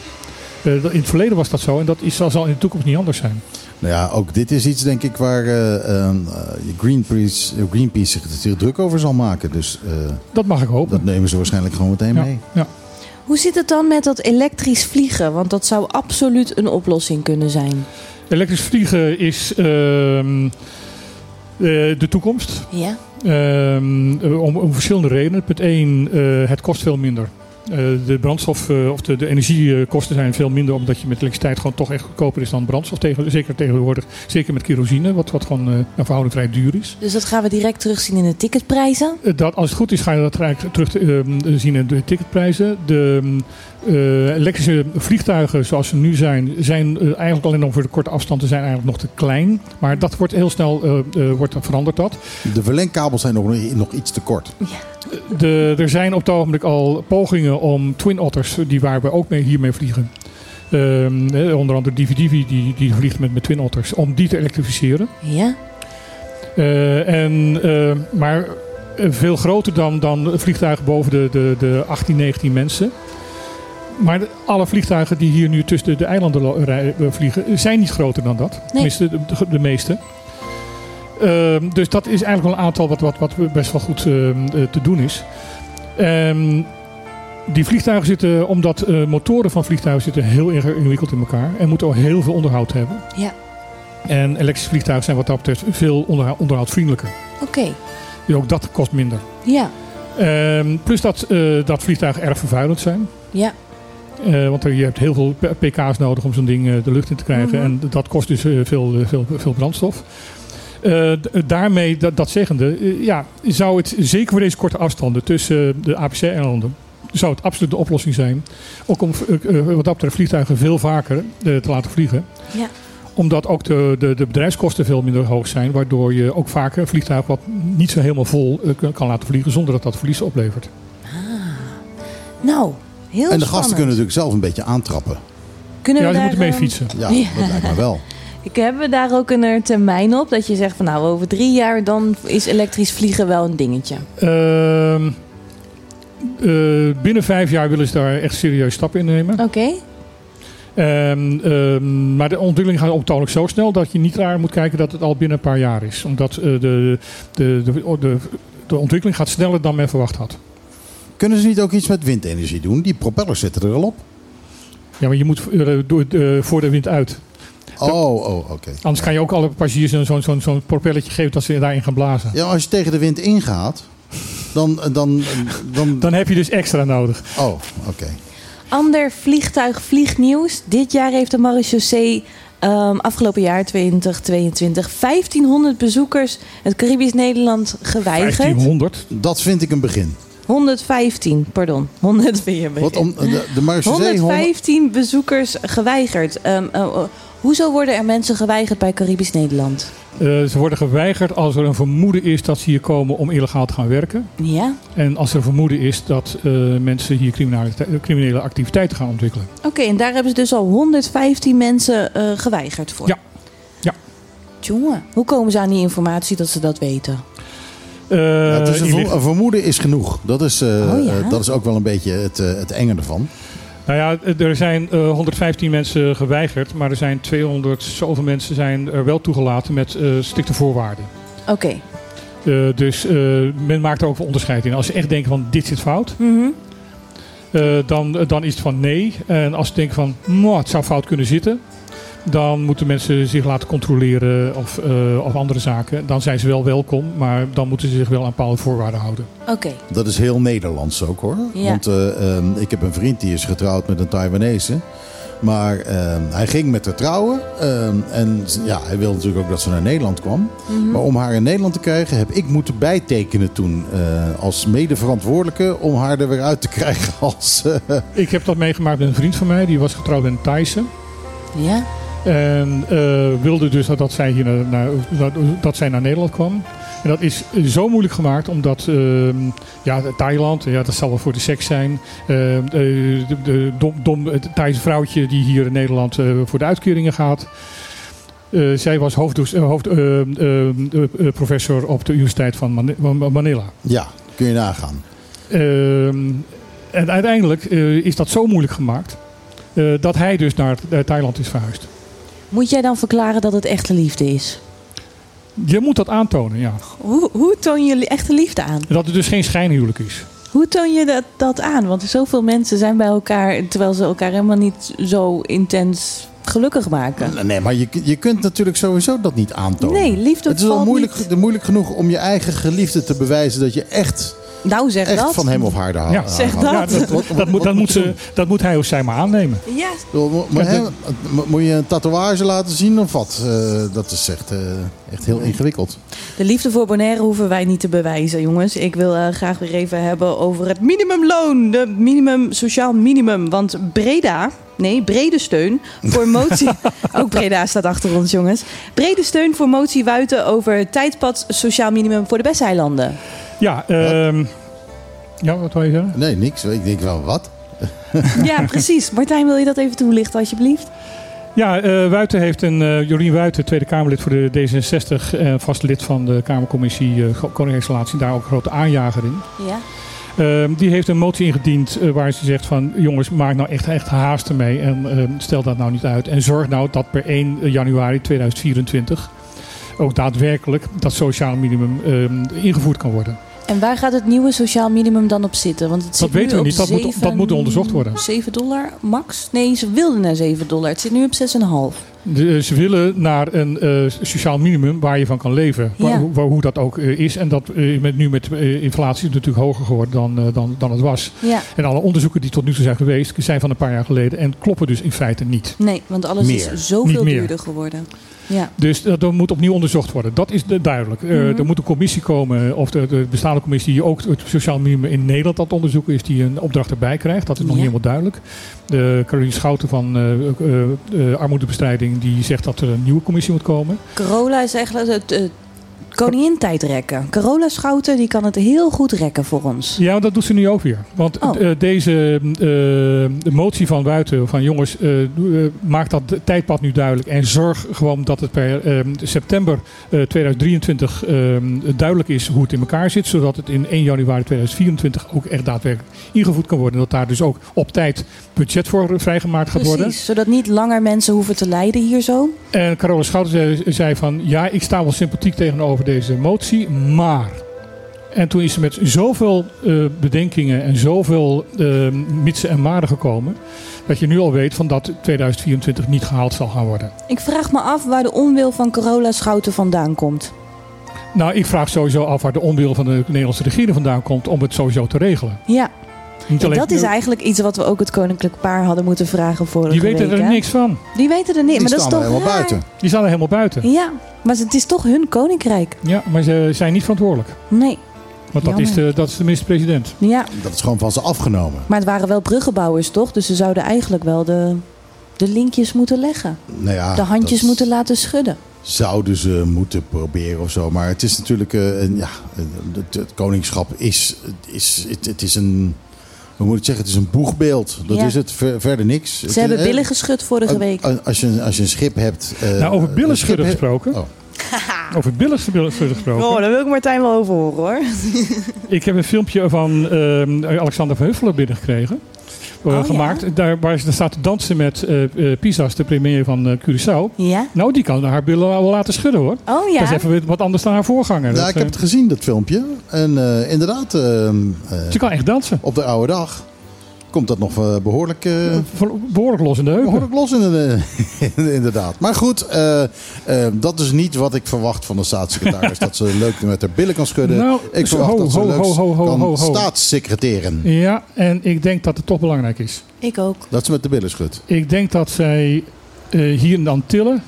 Eh, in het verleden was dat zo en dat is, zal in de toekomst niet anders zijn. Nou ja, ook dit is iets denk ik waar eh, ehm, eh, Greenpeace, eh, Greenpeace zich, zich druk over zal maken. Dus eh, Dat mag ik hopen. dat nemen ze waarschijnlijk gewoon meteen Ja, mee. ja. Hoe zit het dan met dat elektrisch vliegen? Want dat zou absoluut een oplossing kunnen zijn. Elektrisch vliegen is ehm, eh, de toekomst. Ja? Ehm, eh, om, om verschillende redenen. Punt 1, het kost veel minder. Eh, de brandstof eh, of de, de energiekosten zijn veel minder omdat je met elektriciteit gewoon toch echt goedkoper is dan brandstof. Tegen, zeker tegenwoordig, zeker met kerosine, wat, wat gewoon eh een verhouding vrij duur is. Dus dat gaan we direct terugzien in de ticketprijzen. Dat, als het goed is, ga je dat gelijk terug eh, zien in de ticketprijzen. De eh, elektrische vliegtuigen zoals ze nu zijn, zijn eigenlijk alleen nog voor de korte afstanden zijn eigenlijk nog te klein. Maar dat wordt heel snel eh, eh, wordt veranderd dat. De verlengkabels zijn nog, nog iets te kort. De, er zijn op het ogenblik al pogingen om Twin Otters, die waar we ook mee, hiermee vliegen. Ehm, eh, onder andere DVDV, die, die vliegt met, met Twin Otters, om die te elektrificeren. Ja. Eh, en, eh, maar eh, veel groter dan, dan vliegtuigen boven de, de, de 18, 19 mensen. Maar de- alle vliegtuigen die hier nu tussen de, de eilanden eh, vliegen, zijn niet groter dan dat. Tenminste, de, de, de meeste. Ehm, dus dat is eigenlijk wel een aantal wat, wat, wat best wel goed ehm, eh, te doen is. Ehm, die vliegtuigen zitten, omdat eh, motoren van vliegtuigen zitten heel erg ingewikkeld in elkaar. En moeten ook heel veel onderhoud hebben. Ja. En elektrische vliegtuigen zijn wat dat betreft veel onderhou- onderhoudvriendelijker. Oké. Dus ook dat kost minder. Ja. Ehm, plus dat, eh, dat vliegtuigen erg vervuilend zijn. Ja. Eh, want je hebt heel veel pk's nodig om zo'n ding de lucht in te krijgen. Mhm. En dat kost dus veel, veel, veel brandstof. Daarmee, dat, dat zeggende, ja, zou het zeker voor deze korte afstanden tussen de APC-eilanden... zou het absoluut de oplossing zijn. Ook om eh, eh, wat dat betreft vliegtuigen veel vaker eh, te laten vliegen Ja. omdat ook de, de, de bedrijfskosten veel minder hoog zijn. Waardoor je ook vaker een vliegtuig wat niet zo helemaal vol kan- laten vliegen. Zonder dat dat verlies oplevert. Nou, heel en de spannend. gasten kunnen natuurlijk zelf een beetje aantrappen. Kunnen Ja, we die moeten mee fietsen. Ja, Ja. dat lijkt me wel. Ik heb we daar ook een termijn op dat je zegt van nou over drie jaar dan is elektrisch vliegen wel een dingetje. Ehm, eh, binnen vijf jaar willen ze daar echt serieus stappen in nemen. Oké. Ehm, ehm, maar de ontwikkeling gaat optoonlijk zo snel dat je niet raar moet kijken dat het al binnen een paar jaar is. Omdat eh, de, de, de, de, de ontwikkeling gaat sneller dan men verwacht had. Kunnen ze niet ook iets met windenergie doen? Die propellers zitten er al op. Ja, maar je moet eh, door, eh, voor de wind uit. Oh, oh oké. Anders kan je ook alle passagiers een- zo'n zo'n zo'n propelletje geven dat ze daarin gaan blazen. Ja, als je tegen de wind ingaat, dan... dan, dan... Dan heb je dus extra nodig. Oh, oké. Ander vliegtuig vliegnieuws. Dit jaar heeft de marechaussee ehm, afgelopen jaar 2022 1500 bezoekers het Caribisch Nederland geweigerd. 1500? Dat vind ik een begin. 115, pardon. 100 vind je een begin. Wat om, de, de marechaussee... 115 bezoekers geweigerd. Ehm, eh, eh, hoezo worden er mensen geweigerd bij Caribisch Nederland? Eh, ze worden geweigerd als er een vermoeden is dat ze hier komen om illegaal te gaan werken. Ja? En als er een vermoeden is dat eh, mensen hier criminele activiteiten gaan ontwikkelen. Oké, en daar hebben ze dus al 115 mensen eh, geweigerd voor. Ja. Ja. Jongen, hoe komen ze aan die informatie dat ze dat weten? Eh, Ja, het is een, vermoeden is genoeg. Dat is, eh, Oh, ja? dat is ook wel een beetje het, eh, het enge ervan. Nou ja, er zijn eh, 115 mensen geweigerd, maar er zijn 200 zoveel mensen zijn er wel toegelaten met eh strikte voorwaarden. Oké. Eh, dus eh, men maakt er ook wel onderscheid in. Als ze echt denken van dit zit fout, Mhm. eh, dan, dan is het van nee. En als ze denken van "Mwah, het zou fout kunnen zitten, dan moeten mensen zich laten controleren of, eh, of andere zaken. Dan zijn ze wel welkom, maar dan moeten ze zich wel aan bepaalde voorwaarden houden. Oké. Dat is heel Nederlands ook hoor. Ja. Want eh, ehm, ik heb een vriend die is getrouwd met een Taiwanese. Maar ehm, hij ging met haar trouwen. ehm, en ja, hij wilde natuurlijk ook dat ze naar Nederland kwam. Mhm. Maar om haar in Nederland te krijgen heb ik moeten bijtekenen toen. eh, als medeverantwoordelijke om haar er weer uit te krijgen als... Ik heb dat meegemaakt met een vriend van mij, die was getrouwd met een Thaise. Ja? En eh, wilde dus dat, dat, zij hier naar, naar- dat, zij naar Nederland kwam. En dat is zo moeilijk gemaakt, omdat ehm, ja, Thailand, ja, dat zal wel voor de seks zijn. Ehm, de, de, dom, dom, het Thaise vrouwtje die hier in Nederland eh, voor de uitkeringen gaat. Zij was hoofdprofessor hoofd, eh, eh, eh, professor op de Universiteit van Mani- van Manila. ja, kun je nagaan. Ehm, en uiteindelijk is dat zo moeilijk gemaakt dat hij dus naar Thailand is verhuisd. Moet jij dan verklaren dat het echte liefde is? Je moet dat aantonen, ja. Hoe, hoe toon je echte liefde aan? Dat het dus geen schijnhuwelijk is. Hoe toon je dat, dat aan? Want zoveel mensen zijn bij elkaar terwijl ze elkaar helemaal niet zo intens gelukkig maken. Nee, maar je, je kunt natuurlijk sowieso dat niet aantonen. Nee, liefde Het is wel moeilijk, niet- moeilijk genoeg om je eigen geliefde te bewijzen dat je echt, Nou, zeg echt dat. van hem of haar de Ja, Zeg dat. Ja, dat, dat, moet, dat, moet ze, dat moet hij of zij maar aannemen. Ja, Maar, hè, mo- moet je een tatoeage laten zien of wat? Eh, dat is echt, eh, echt heel ingewikkeld. de liefde voor Bonaire hoeven wij niet te bewijzen, jongens. Ik wil eh, graag weer even hebben over het minimumloon. De minimum, sociaal minimum. Want Breda, nee, brede steun voor motie... ook Breda staat achter ons, jongens. Brede steun voor motie Wuiten over tijdpad sociaal minimum voor de Besteilanden. Ja, ehm, Ja, wat wil je zeggen? Nee, niks. Ik denk wel, wat? Ja, precies. Martijn, wil je dat even toelichten alsjeblieft? Ja, eh Wuiten heeft een, eh, Jolien Wuiten, Tweede Kamerlid voor de D66, eh vast lid van de Kamercommissie eh Koninginstallatie, daar ook een grote aanjager in. Ja. Ehm, die heeft een motie ingediend waar ze zegt van jongens, maak nou echt, echt haast ermee en ehm, stel dat nou niet uit. En zorg nou dat per 1 januari 2024 ook daadwerkelijk dat sociaal minimum ehm, ingevoerd kan worden. En waar gaat het nieuwe sociaal minimum dan op zitten? Want het zit Dat weten nu we op niet. Dat moet- dat moet onderzocht worden. 7 dollar max? Nee, ze wilden naar 7 dollar. Het zit nu op 6,5. De- ze willen naar een eh, sociaal minimum waar je van kan leven. Waar- Ja. hoe- waar- hoe dat ook eh, is. En dat eh, met, nu met eh, inflatie is het natuurlijk hoger geworden dan, eh, dan, dan het was. Ja. En alle onderzoeken die tot nu toe zijn geweest, zijn van een paar jaar geleden. En kloppen dus in feite niet. Nee, want alles Meer. is zoveel duurder geworden. Ja. Dus dat, dat moet opnieuw onderzocht worden. Dat is de- duidelijk. Eh, Mhm. er moet een commissie komen, of de, de bestaande commissie die ook het sociaal minimum in Nederland aan het onderzoeken is, die een opdracht erbij krijgt. Dat is nog Ja. niet helemaal duidelijk. De Caroline Schouten van eh, eh, eh, Armoedebestrijding die zegt dat er een nieuwe commissie moet komen. Corolla is eigenlijk het koningin tijd rekken. Corolla Schouten die kan het heel goed rekken voor ons. Ja, dat doet ze nu ook weer. Want Oh. eh, deze eh, de motie van buiten, van jongens, doe- eh, maak dat tijdpad nu duidelijk. En zorg gewoon dat het per september eh, 2023 eh, duidelijk is hoe het in elkaar zit. Zodat het in 1 januari 2024 ook echt daadwerkelijk ingevoerd kan worden. En dat daar dus ook op tijd budget voor vrijgemaakt gaat worden. Precies, zodat niet langer mensen hoeven te lijden hier zo. En Carola Schouten zei, zei van ja, ik sta wel sympathiek tegenover deze motie, maar. En toen is ze met zoveel eh, bedenkingen en zoveel eh, mitsen en maren gekomen. Dat je nu al weet van dat 2024 niet gehaald zal gaan worden. Ik vraag me af waar de onwil van Corolla Schouten vandaan komt. Nou, ik vraag sowieso af waar de onwil van de Nederlandse regering vandaan komt om het sowieso te regelen. Ja, Niet en alleen- dat is eigenlijk iets wat we ook het koninklijk paar hadden moeten vragen vorige Die weten week, er hè? niks van. Die weten er niks, maar dat is toch raar? Die staan er helemaal buiten. Ja, maar het is toch hun koninkrijk. Ja, maar ze zijn niet verantwoordelijk. Nee. Want dat is, de, dat is de minister-president. Ja, Dat is gewoon van ze afgenomen. maar het waren wel bruggenbouwers, toch? Dus ze zouden eigenlijk wel de, de linkjes moeten leggen. Nou ja, de handjes moeten laten schudden. zouden ze moeten proberen of zo. Maar het is natuurlijk, eh, een, ja, het, het koningschap is, is het, het is een, hoe moet ik zeggen, het is een boegbeeld. Dat Ja. is het, ver- verder niks. Het Ze hebben eh, billen geschud vorige week. Als je, als je een schip hebt. eh, Nou, over billen schudden gesproken. Oh. Over billen schudden gesproken. Oh, daar wil ik Martijn wel over horen hoor. Ik heb een filmpje van ehm, Alexander van Huffelen binnengekregen. eh, Oh, gemaakt. Daar, waar ze staat te dansen met eh eh, Pisas, de premier van Curaçao. Ja. Nou, die kan haar billen wel laten schudden hoor. Oh ja. Dat is even weer wat anders dan haar voorganger. Ja, Dat, ik heb het gezien, dat filmpje. En eh, inderdaad, ehm, eh, Ze kan echt dansen. op de oude dag komt dat nog eh, behoorlijk, eh, behoorlijk los in de heupen. behoorlijk los in de, inderdaad. Maar goed, eh, dat is niet wat ik verwacht van de staatssecretaris. dat ze leuk met haar billen kan schudden. Nou, ik verwacht ho, dat ze ho, leuk ho, ho, ho, kan ho, ho. staatssecreteren. Ja, en ik denk dat het toch belangrijk is. Ik ook. Dat ze met de billen schudt. Ik denk dat zij eh, hier in de Antillen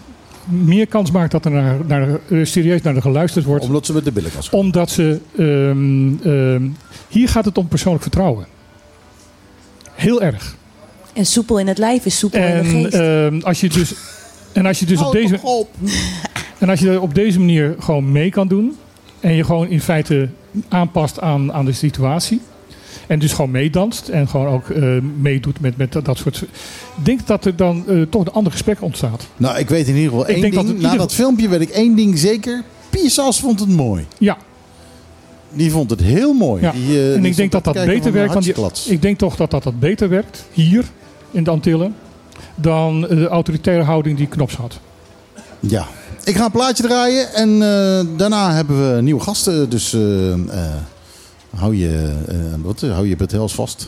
meer kans maakt dat er naar, naar, serieus naar de geluisterd wordt. Omdat ze met de billen kan schudden. Omdat ze. ehm, ehm, hier gaat het om persoonlijk vertrouwen. Heel erg. En soepel in het lijf is soepel in de En geest. ehm, als je dus. En als je dus op deze. op. En als je op deze manier gewoon mee kan doen. En je gewoon in feite aanpast aan, aan de situatie. En dus gewoon meedanst. En gewoon ook eh, meedoet met, met dat, dat soort. Ik denk dat er dan eh, toch een ander gesprek ontstaat. Nou, ik weet in ieder geval Ik één denk dat ding. Na ieder- dat filmpje weet ik één ding zeker. Pisas vond het mooi. Ja. Die vond het heel mooi. Ja. Die, eh, en ik denk dat dat beter werkt. Dan die, hartstiklats. ik denk toch dat dat, dat beter werkt hier in de Antillen. Dan de autoritaire houding die Knops had. Ja. Ik ga een plaatje draaien en eh, daarna hebben we nieuwe gasten. Dus eh, eh, hou, je, eh, wat, hou je betels vast.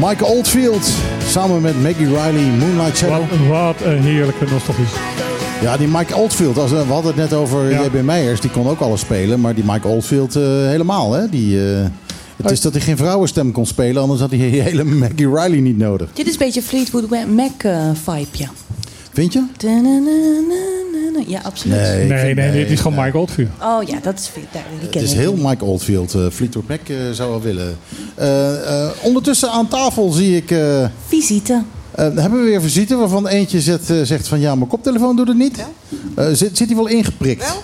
Mike Oldfield samen met Maggie Riley, Moonlight Shadow. Wat, wat een heerlijke nostalgie. Ja, die Mike Oldfield. Als, we hadden het net over Ja. JB Meijers. Die kon ook alles spelen. Maar die Mike Oldfield eh, helemaal. Hè? Die, eh, het is dat hij geen vrouwenstem kon spelen. Anders had hij die hele Maggie Riley niet nodig. Dit is een beetje Fleetwood Mac eh, vibeje. Vind je? Ja, absoluut. Nee, Nee, nee, dit is gewoon. Mike Oldfield. Oh ja, dat is veel. daar- Die Het is ik. heel Mike Oldfield. eh Fleetwood Mac eh, zou wel willen. Eh, eh, ondertussen aan tafel zie ik... eh, Visite. eh, hebben we weer visite waarvan eentje zet, zegt van... Ja, mijn koptelefoon doet het niet. Eh, zit, zit hij wel ingeprikt?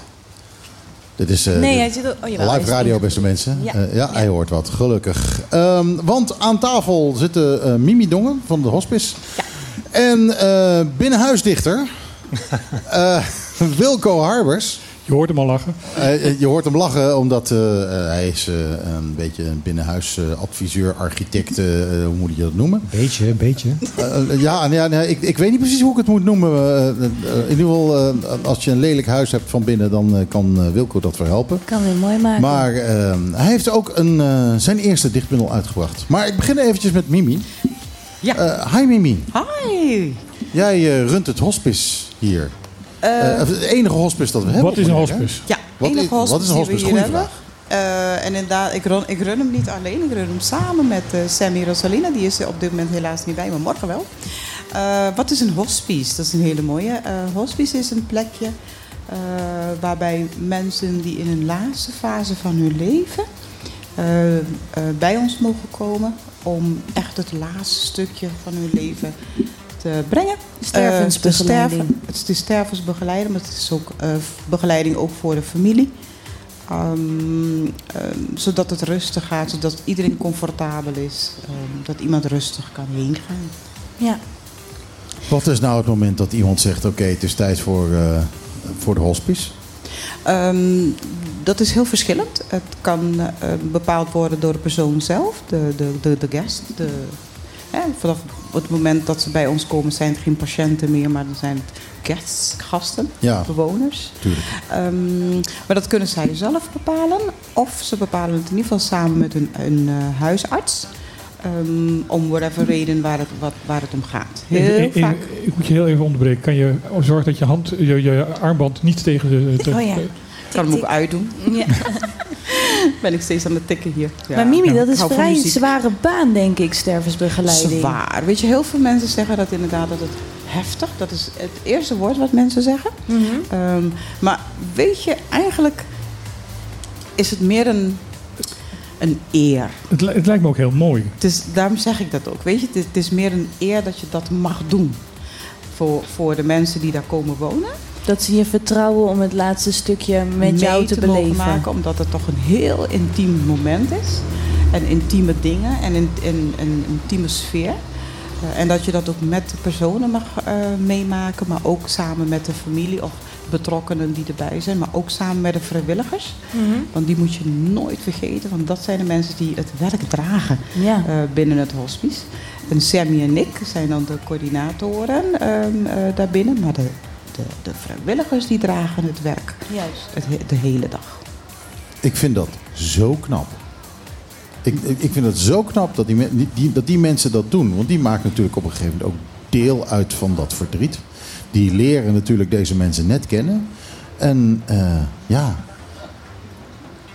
Dit is eh, Nee, hij zit... Oh, jawel, live radio, beste mensen. Ja. Ja, hij hoort wat. Gelukkig. Ehm, want aan tafel zitten eh, Mimi Dongen van de Hospice. En eh binnenhuisdichter... eh, Wilco Harbers. Je hoort hem al lachen. Eh, je hoort hem lachen omdat hij is eh, een beetje een binnenhuisadviseur, architect, hoe moet je dat noemen? Beetje, beetje. Eh, eh, ja, ja nee, ik, ik weet niet precies hoe ik het moet noemen. In ieder geval, eh, als je een lelijk huis hebt van binnen, dan kan eh, Wilco dat verhelpen. Kan weer mooi maken. Maar hij heeft ook een, eh, zijn eerste dichtbundel uitgebracht. Maar ik begin eventjes met Mimi. Ja. hi Mimi. Hi. Jij eh, runt het hospice hier. Eh, Eh, het enige hospice dat we hebben. Wat is een hospice? Ja, Wat enige is- wat hospice is een die we hospice? hier Goeie hebben. Eh, en inderdaad, ik run, ik run hem niet alleen. Ik run hem samen met eh, Sammy Rosalina. Die is er op dit moment helaas niet bij, maar morgen wel. Eh, wat is een hospice? Dat is een hele mooie. Eh, hospice is een plekje eh, waarbij mensen die in een laatste fase van hun leven eh, eh, bij ons mogen komen om echt het laatste stukje van hun leven te brengen. Stervensbegeleiding. Eh, te sterven. Het is de stervensbegeleiding, maar het is ook eh, begeleiding ook voor de familie. Ehm, ehm, zodat het rustig gaat, zodat iedereen comfortabel is. ehm, dat iemand rustig kan heen gaan. Ja. Wat is nou het moment dat iemand zegt: Oké, het is tijd voor, eh, voor de hospice? Dat is heel verschillend. Het kan eh, bepaald worden door de persoon zelf, de, de, de, de guest. De, hè, vanaf het moment dat ze bij ons komen zijn het geen patiënten meer, maar dan zijn het guests, gasten, Ja. bewoners. Tuurlijk. Ehm, maar dat kunnen zij zelf bepalen. Of ze bepalen het in ieder geval samen met hun, hun eh, huisarts. Ehm, om whatever reden waar het, wat, waar het om gaat. Heel vaak. ik moet je heel even onderbreken. Kan je zorgen dat je, hand, je, je armband niet tegen de... te- Oh ja. Ik kan hem ook uitdoen. Ja. ben ik steeds aan het tikken hier. Ja. maar Mimi, Ja. dat Ik is vrij een zware baan, denk ik, stervensbegeleiding. Zwaar. Weet je, heel veel mensen zeggen dat inderdaad dat het heftig. Dat is het eerste woord wat mensen zeggen. Mhm. Ehm, maar weet je, eigenlijk is het meer een, een eer. Het, li- het lijkt me ook heel mooi. Het is, daarom zeg ik dat ook. Weet je, het is, het is meer een eer dat je dat mag doen. Voor, voor de mensen die daar komen wonen. Dat ze je vertrouwen om het laatste stukje met mee jou te, mogen beleven. maken, omdat het toch een heel intiem moment is. En intieme dingen en in, in, een intieme sfeer. Eh, en dat je dat ook met de personen mag eh, meemaken, maar ook samen met de familie of betrokkenen die erbij zijn, maar ook samen met de vrijwilligers. Mhm. Want die moet je nooit vergeten, want dat zijn de mensen die het werk dragen Ja. eh, binnen het hospice. En Sammy en ik zijn dan de coördinatoren ehm, eh, daarbinnen, maar de, de, de vrijwilligers die dragen het werk Juist. het, he- de hele dag. Ik vind dat zo knap. Ik, ik ik vind het zo knap dat die, die- dat die mensen dat doen. Want die maken natuurlijk op een gegeven moment ook deel uit van dat verdriet. Die leren natuurlijk deze mensen net kennen. En eh, ja,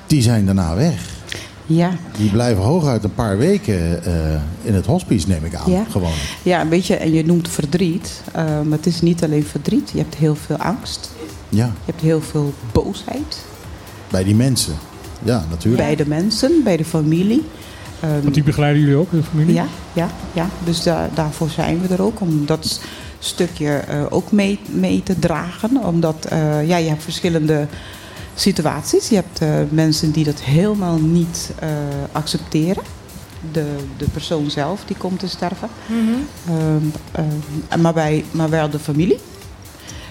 die zijn daarna weg. Ja. Die blijven hooguit een paar weken eh, in het hospice, neem ik aan. Ja. Gewoon. Ja, een beetje, en je noemt verdriet, eh, maar het is niet alleen verdriet. Je hebt heel veel angst. Ja, Je hebt heel veel boosheid. bij die mensen. Ja, natuurlijk. Bij de mensen, bij de familie. Ehm, Want die begeleiden jullie ook, de familie? Ja, ja, ja. dus daar, daarvoor zijn we er ook. Om dat stukje eh, ook mee, mee te dragen. Omdat eh, ja, je hebt verschillende situaties. Je hebt eh, mensen die dat helemaal niet eh, accepteren. De, de persoon zelf die komt te sterven. Ehm, ehm, maar, bij, maar wel de familie.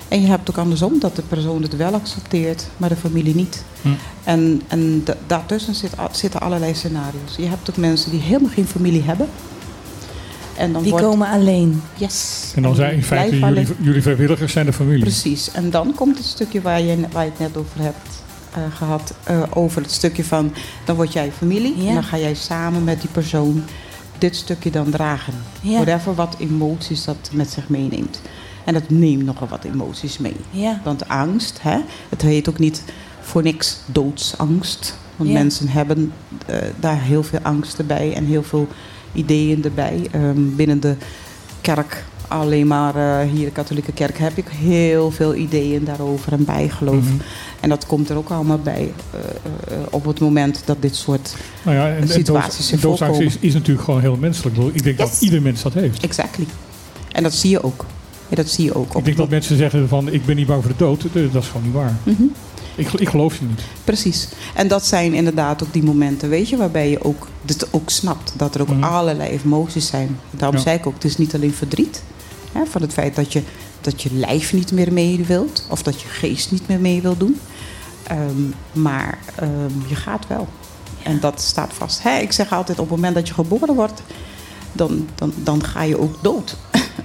En je hebt ook andersom dat de persoon het wel accepteert, maar de familie niet. Hm. En, en da- daartussen zit, zitten allerlei scenario's. Je hebt ook mensen die helemaal geen familie hebben. En dan Die wordt, komen alleen. Yes. En dan zijn in feite jullie, vrijwilligers zijn de familie. Precies. En dan komt het stukje waar je, waar je het net over hebt eh, gehad. eh, over het stukje van, dan word jij familie. Ja. En dan ga jij samen met die persoon dit stukje dan dragen. Ja. Whatever wat emoties dat met zich meeneemt. En dat neemt nogal wat emoties mee. Ja. Want angst, hè, het heet ook niet voor niks doodsangst. Want Ja. mensen hebben eh, daar heel veel angsten bij en heel veel ideeën erbij. Ehm, binnen de kerk alleen maar eh, hier de katholieke kerk heb ik heel veel ideeën daarover en bijgeloof. Mhm. En dat komt er ook allemaal bij eh, eh, op het moment dat dit soort Nou ja, en, en situaties doodsangst voorkomen. is, is natuurlijk gewoon heel menselijk. Ik denk dat ieder mens dat heeft. Exactly. En dat zie je ook. Ja, dat zie je ook. Ik denk dat mensen zeggen van ik ben niet bang voor de dood. Dat is gewoon niet waar. Mhm. Ik, ik geloof je niet. Precies. En dat zijn inderdaad ook die momenten, weet je, waarbij je ook dit ook snapt. Dat er ook Mhm. allerlei emoties zijn. Daarom Ja. zei ik ook, het is niet alleen verdriet. Hè, van het feit dat je, dat je lijf niet meer mee wilt. Of dat je geest niet meer mee wil doen. Ehm, maar ehm, je gaat wel. En dat staat vast. Hè, ik zeg altijd, op het moment dat je geboren wordt, dan, dan, dan ga je ook dood.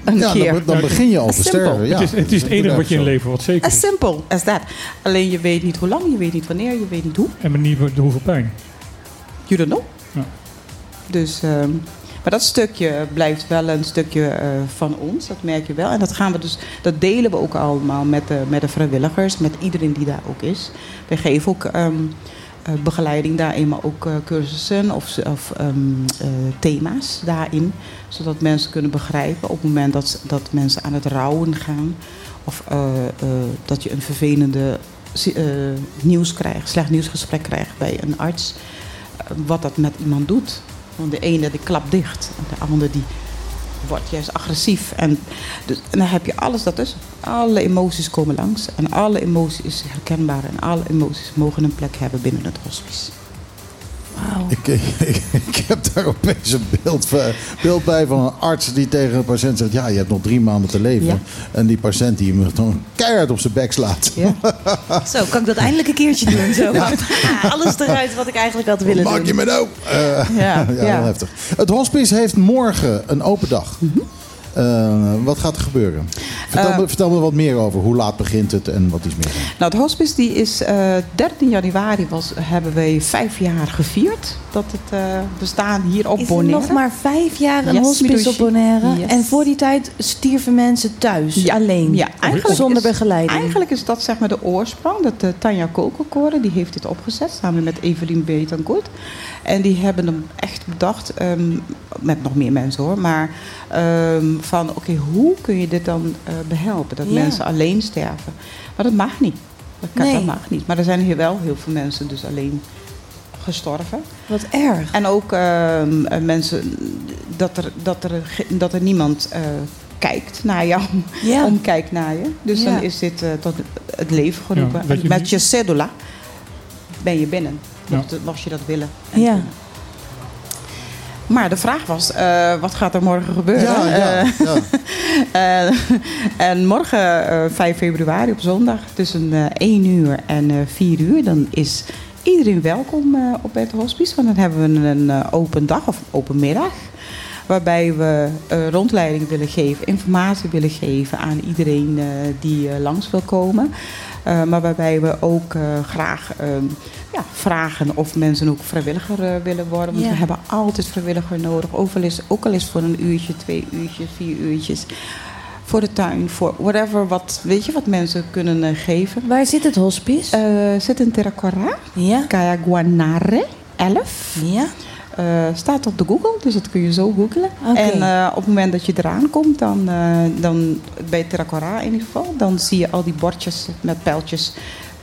Een Ja, dan keer. dan begin je al te As sterven, ja. het, is, het is het enige wat je in je leven wat zeker As is. simple as that. Alleen je weet niet hoe lang, je weet niet wanneer, je weet niet hoe. En maar niet hoeveel pijn. You don't know. Ja. Dus, ehm, maar dat stukje blijft wel een stukje eh, van ons, dat merk je wel. En dat, gaan we dus, dat delen we ook allemaal met de, met de vrijwilligers, met iedereen die daar ook is. We geven ook ehm, eh, begeleiding daarin, maar ook eh, cursussen of, of ehm, eh, thema's daarin. Zodat mensen kunnen begrijpen op het moment dat, dat mensen aan het rouwen gaan. Of eh, eh, dat je een vervelende eh, nieuws krijgt, slecht nieuwsgesprek krijgt bij een arts. wat dat met iemand doet. Want de ene die klapt dicht, en de andere die wordt juist agressief. En, dus, en dan heb je alles daartussen. Alle emoties komen langs. En alle emoties is herkenbaar. En alle emoties mogen een plek hebben binnen het hospice. Ik, ik, ik heb daar opeens een beeld, beeld bij van een arts die tegen een patiënt zegt... ja, je hebt nog drie maanden te leven. Ja. En die patiënt die hem gewoon keihard op zijn bek slaat. Zo, kan ik dat eindelijk een keertje doen? Zo. Ah, alles eruit wat ik eigenlijk had willen Maak doen. je me nou? Eh, Ja, ja, ja. heel heftig. Het hospice heeft morgen een open dag. Mhm. Eh, wat gaat er gebeuren? Vertel, Eh, me, vertel me wat meer over. Hoe laat begint het en wat is meer? Nou, het hospice die is eh 13 januari was, hebben wij vijf jaar gevierd. Dat het eh, bestaan hier op Is Bonaire. nog maar vijf jaar een Yes, hospice Midoshi. op Bonaire? Yes. En voor die tijd stierven mensen thuis, Ja. alleen, Ja, eigenlijk zonder is- begeleiding. Eigenlijk is dat zeg maar de oorsprong. Dat uh, Tanja Kokelkoren, die heeft dit opgezet samen met Evelien Betancourt. En die hebben hem echt bedacht, ehm, met nog meer mensen hoor, maar ehm, van oké, hoe kun je dit dan eh, behelpen? Dat Ja. mensen alleen sterven. Maar dat mag niet. Dat, kan, Nee. dat mag niet. Maar er zijn hier wel heel veel mensen dus alleen gestorven. Wat erg. En ook ehm, eh, mensen, dat er, dat er, dat er niemand eh, kijkt naar jou, Ja. omkijkt naar je. Dus Ja. dan is dit eh, tot het leven geroepen. Ja, je met je cedula ben je binnen, Ja. mocht, mocht je dat willen. en Ja. kunnen. Maar de vraag was, eh, wat gaat er morgen gebeuren? Ja, ja, Eh, ja. eh, en morgen, eh 5 februari op zondag, tussen eh 1 uur en eh 4 uur, dan is iedereen welkom op het hospice. Want dan hebben we een open dag of open middag. Waarbij we rondleiding willen geven, informatie willen geven aan iedereen die langs wil komen. Eh, maar waarbij we ook eh, graag ehm, ja, vragen of mensen ook vrijwilliger eh, willen worden. Want Ja. we hebben altijd vrijwilliger nodig. Ook al, is, ook al is voor een uurtje, twee uurtjes, vier uurtjes. Voor de tuin, voor whatever, wat, weet je, wat mensen kunnen geven. Waar zit het hospice? Eh zit in Terracora, ja. Cayaguanare 11. Ja. Eh, staat op de Google, dus dat kun je zo googlen. En eh, op het moment dat je eraan komt, dan, eh, dan bij Terracora in ieder geval, dan zie je al die bordjes met pijltjes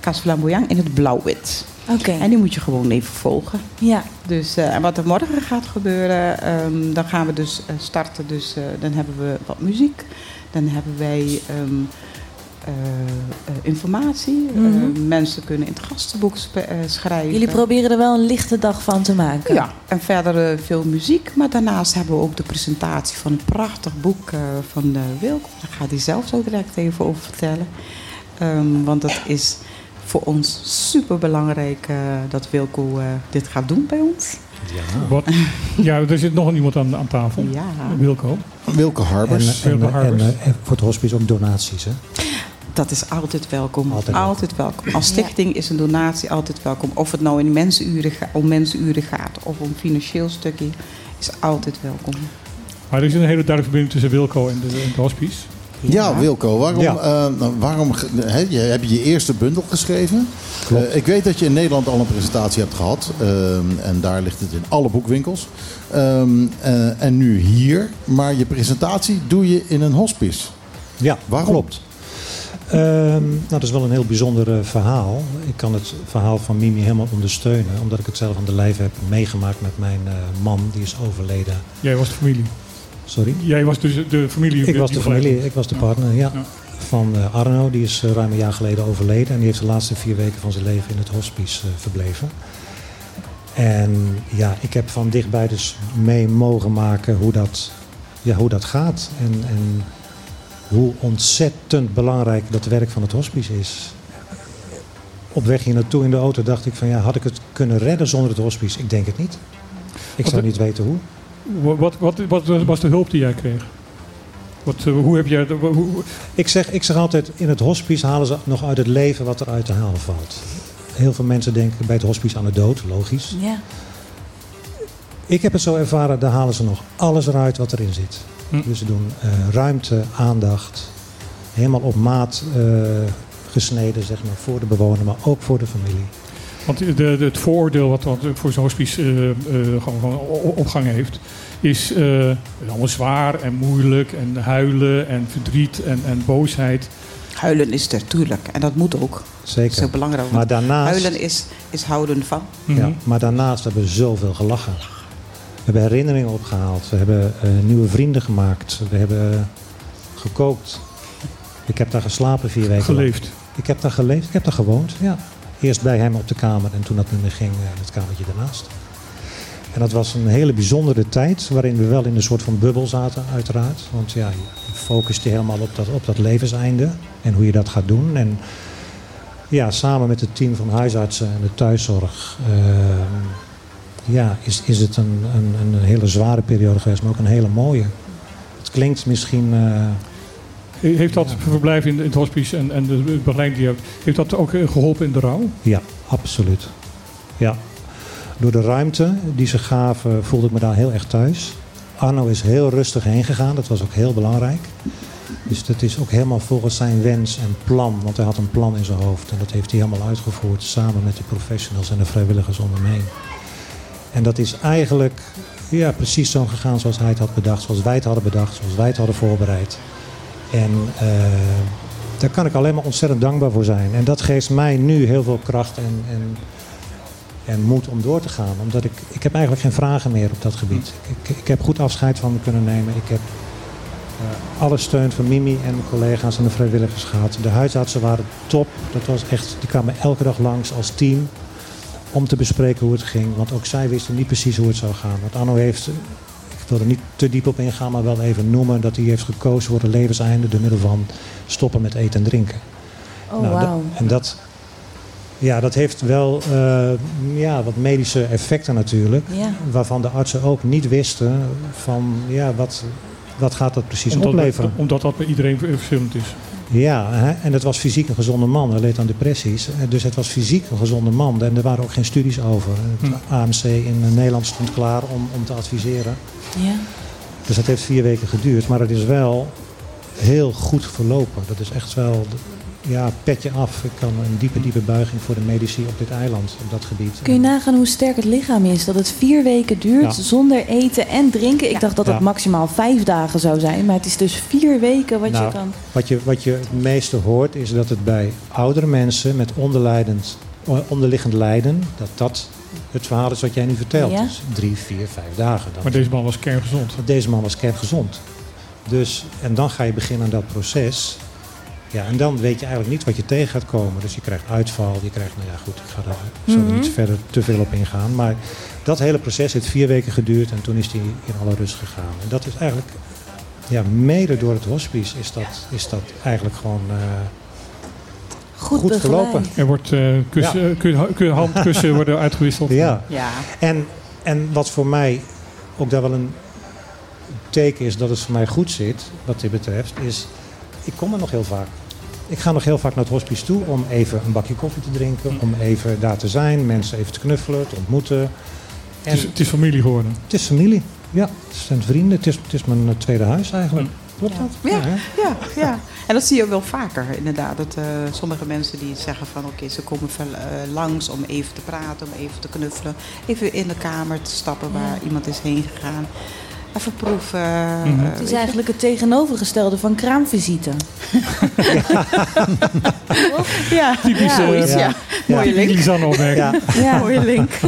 Cas Flamboyant in het blauw-wit. Oké. En die moet je gewoon even volgen. Ja. Dus, en wat er morgen gaat gebeuren, ehm, dan gaan we dus starten. Dus dan hebben we wat muziek. Dan hebben wij ehm, eh, eh, informatie. Mhm. Eh, mensen kunnen in het gastenboek schrijven. Jullie proberen er wel een lichte dag van te maken. Ja, en verder veel muziek. Maar daarnaast hebben we ook de presentatie van een prachtig boek eh, van uh, Wilco. Daar gaat hij zelf zo direct even over vertellen. Ehm, want dat is voor ons super belangrijk dat Wilco eh, dit gaat doen bij ons. Wat? Ja, er zit nog iemand aan, aan tafel. Ja. Wilco. Wilke Harbers. En, en, Wilco Harbers. en, en voor het hospice ook donaties, hè? Dat is altijd welkom. Altijd, Altijd welkom. Als stichting is een donatie altijd welkom. Of het nou in mensenuren om mensenuren gaat of om financieel stukje, is altijd welkom. Maar er is een hele duidelijke verbinding tussen Wilco en de, en de hospice. Ja, Wilco, waarom, Ja. eh, nou, waarom je, heb je je eerste bundel geschreven? Eh, ik weet dat je in Nederland al een presentatie hebt gehad. ehm, en daar ligt het in alle boekwinkels. Ehm, eh, en nu hier. Maar je presentatie doe je in een hospice. Ja, Waarom? klopt. Ehm, nou, dat is wel een heel bijzonder eh, verhaal. Ik kan het verhaal van Mimi helemaal ondersteunen, omdat ik het zelf aan de lijf heb meegemaakt met mijn eh, man, die is overleden. Jij was de familie. Sorry? Jij was dus de familie. Ik was de familie, ik was de partner, ja. Ja. Van eh, Arno, die is ruim een jaar geleden overleden. En die heeft de laatste vier weken van zijn leven in het hospice verbleven. En ja, ik heb van dichtbij dus mee mogen maken hoe dat, ja, hoe dat gaat. En, en hoe ontzettend belangrijk dat werk van het hospice is. Op weg hier naartoe in de auto dacht ik van ja, had ik het kunnen redden zonder het hospice? Ik denk het niet. Ik Wat- zou niet weten hoe. Wat, wat, wat, wat was de hulp die jij kreeg? Wat, eh, hoe heb jij... Hoe- Ik zeg, ik zeg altijd, in het hospice halen ze nog uit het leven wat er uit te halen valt. Heel veel mensen denken bij het hospice aan de dood, logisch. Ja. Ik heb het zo ervaren, daar halen ze nog alles eruit wat erin zit. Hm. Dus ze doen eh, ruimte, aandacht, helemaal op maat eh, gesneden, zeg maar, voor de bewoner, maar ook voor de familie. Want de, de- het vooroordeel wat, wat voor zo'n hospice eh, eh, gewoon, opgang heeft, is eh, allemaal zwaar en moeilijk en huilen en verdriet en, en boosheid. Huilen is er, tuurlijk. En dat moet ook. Zeker. Dat is heel belangrijk. Maar daarnaast- Huilen is, is houden van. Mhm. Ja, maar daarnaast hebben we zoveel gelachen. We hebben herinneringen opgehaald. We hebben eh, nieuwe vrienden gemaakt. We hebben eh, gekookt. Ik heb daar geslapen vier weken lang. Geleefd. Ik heb daar geleefd. Ik heb daar gewoond, ja. Eerst bij hem op de kamer en toen dat niet meer ging, eh, in het kamertje daarnaast. En dat was een hele bijzondere tijd, waarin we wel in een soort van bubbel zaten, uiteraard. Want ja, je focust je helemaal op dat, op dat levenseinde en hoe je dat gaat doen. En ja, samen met het team van huisartsen en de thuiszorg, ehm, ja, is, is het een, een, een hele zware periode geweest, maar ook een hele mooie. Het klinkt misschien. eh, Heeft dat verblijf in, in het hospice en, en de begeleiding die je hebt, heeft dat ook eh, geholpen in de rouw? Ja, absoluut. Ja. Door de ruimte die ze gaven voelde ik me daar heel erg thuis. Arno is heel rustig heen gegaan, dat was ook heel belangrijk. Dus dat is ook helemaal volgens zijn wens en plan, want hij had een plan in zijn hoofd. En dat heeft hij helemaal uitgevoerd samen met de professionals en de vrijwilligers om hem heen. En dat is eigenlijk ja, precies zo gegaan zoals hij het had bedacht, zoals wij het hadden bedacht, zoals wij het hadden voorbereid. En eh, daar kan ik alleen maar ontzettend dankbaar voor zijn. En dat geeft mij nu heel veel kracht en, en, en moed om door te gaan. Omdat ik, ik heb eigenlijk geen vragen meer op dat gebied. Ik, ik heb goed afscheid van me kunnen nemen. Ik heb eh, alle steun van Mimi en mijn collega's en de vrijwilligers gehad. De huisartsen waren top. Dat was echt, die kwamen elke dag langs als team om te bespreken hoe het ging. Want ook zij wisten niet precies hoe het zou gaan. Want Arno heeft, ik wil er niet te diep op ingaan, maar wel even noemen dat hij heeft gekozen voor het levenseinde door middel van stoppen met eten en drinken. Oh, Nou, en dat, ja, dat heeft wel eh, ja, wat medische effecten natuurlijk. Ja. Waarvan de artsen ook niet wisten van ja, wat, wat gaat dat precies Omdat, opleveren. omdat dat bij iedereen verschillend is. Ja, hè? en het was fysiek een gezonde man. Hij leed aan depressies. Eh, Dus het was fysiek een gezonde man. En er waren ook geen studies over. Het Hm. AMC in Nederland stond klaar om, om te adviseren. Ja. Dus dat heeft vier weken geduurd. Maar het is wel heel goed verlopen. Dat is echt wel, ja, petje af. Ik kan een diepe, diepe buiging voor de medici op dit eiland, op dat gebied. Kun je nagaan hoe sterk het lichaam is? Dat het vier weken duurt Ja. zonder eten en drinken. Ik dacht dat het Ja. maximaal vijf dagen zou zijn. Maar het is dus vier weken wat Nou, je kan... Wat je, wat je het meeste hoort is dat het bij oudere mensen met onderlijdend, onderliggend lijden, dat dat het verhaal is wat jij nu vertelt. Ja. Dus drie, vier, vijf dagen. Dan. Maar deze man was kerngezond. Deze man was kerngezond. Dus, en dan ga je beginnen aan dat proces. Ja, en dan weet je eigenlijk niet wat je tegen gaat komen. Dus je krijgt uitval, je krijgt, nou ja goed, ik ga daar zo Mhm. niet verder te veel op ingaan. Maar dat hele proces heeft vier weken geduurd en toen is hij in alle rust gegaan. En dat is eigenlijk, ja, mede door het hospice is dat, is dat eigenlijk gewoon eh, Goed, goed verlopen. Er wordt eh, kussen, Ja. kun- kun- handkussen worden uitgewisseld. Ja. Ja. En, en wat voor mij ook daar wel een teken is dat het voor mij goed zit, wat dit betreft, is ik kom er nog heel vaak. Ik ga nog heel vaak naar het hospice toe om even een bakje koffie te drinken, om even daar te zijn, mensen even te knuffelen, te ontmoeten. En Het, is, het is familie geworden. het is familie, ja. Het zijn vrienden, het is, het is mijn eh, tweede huis eigenlijk. Klopt dat? Ja, hè? ja, ja. En dat zie je ook wel vaker, inderdaad. Dat eh, sommige mensen die zeggen van oké, ze komen veel, eh, langs om even te praten, om even te knuffelen. Even in de kamer te stappen waar iemand is heen gegaan. Even proeven. eh, Het weet is eigenlijk het tegenovergestelde van kraamvisite. Ja, Typisch, ja, eh, zoiets, ja. ja. Mooie Typisch link. Opmerking. Ja. Ja. Mooie link.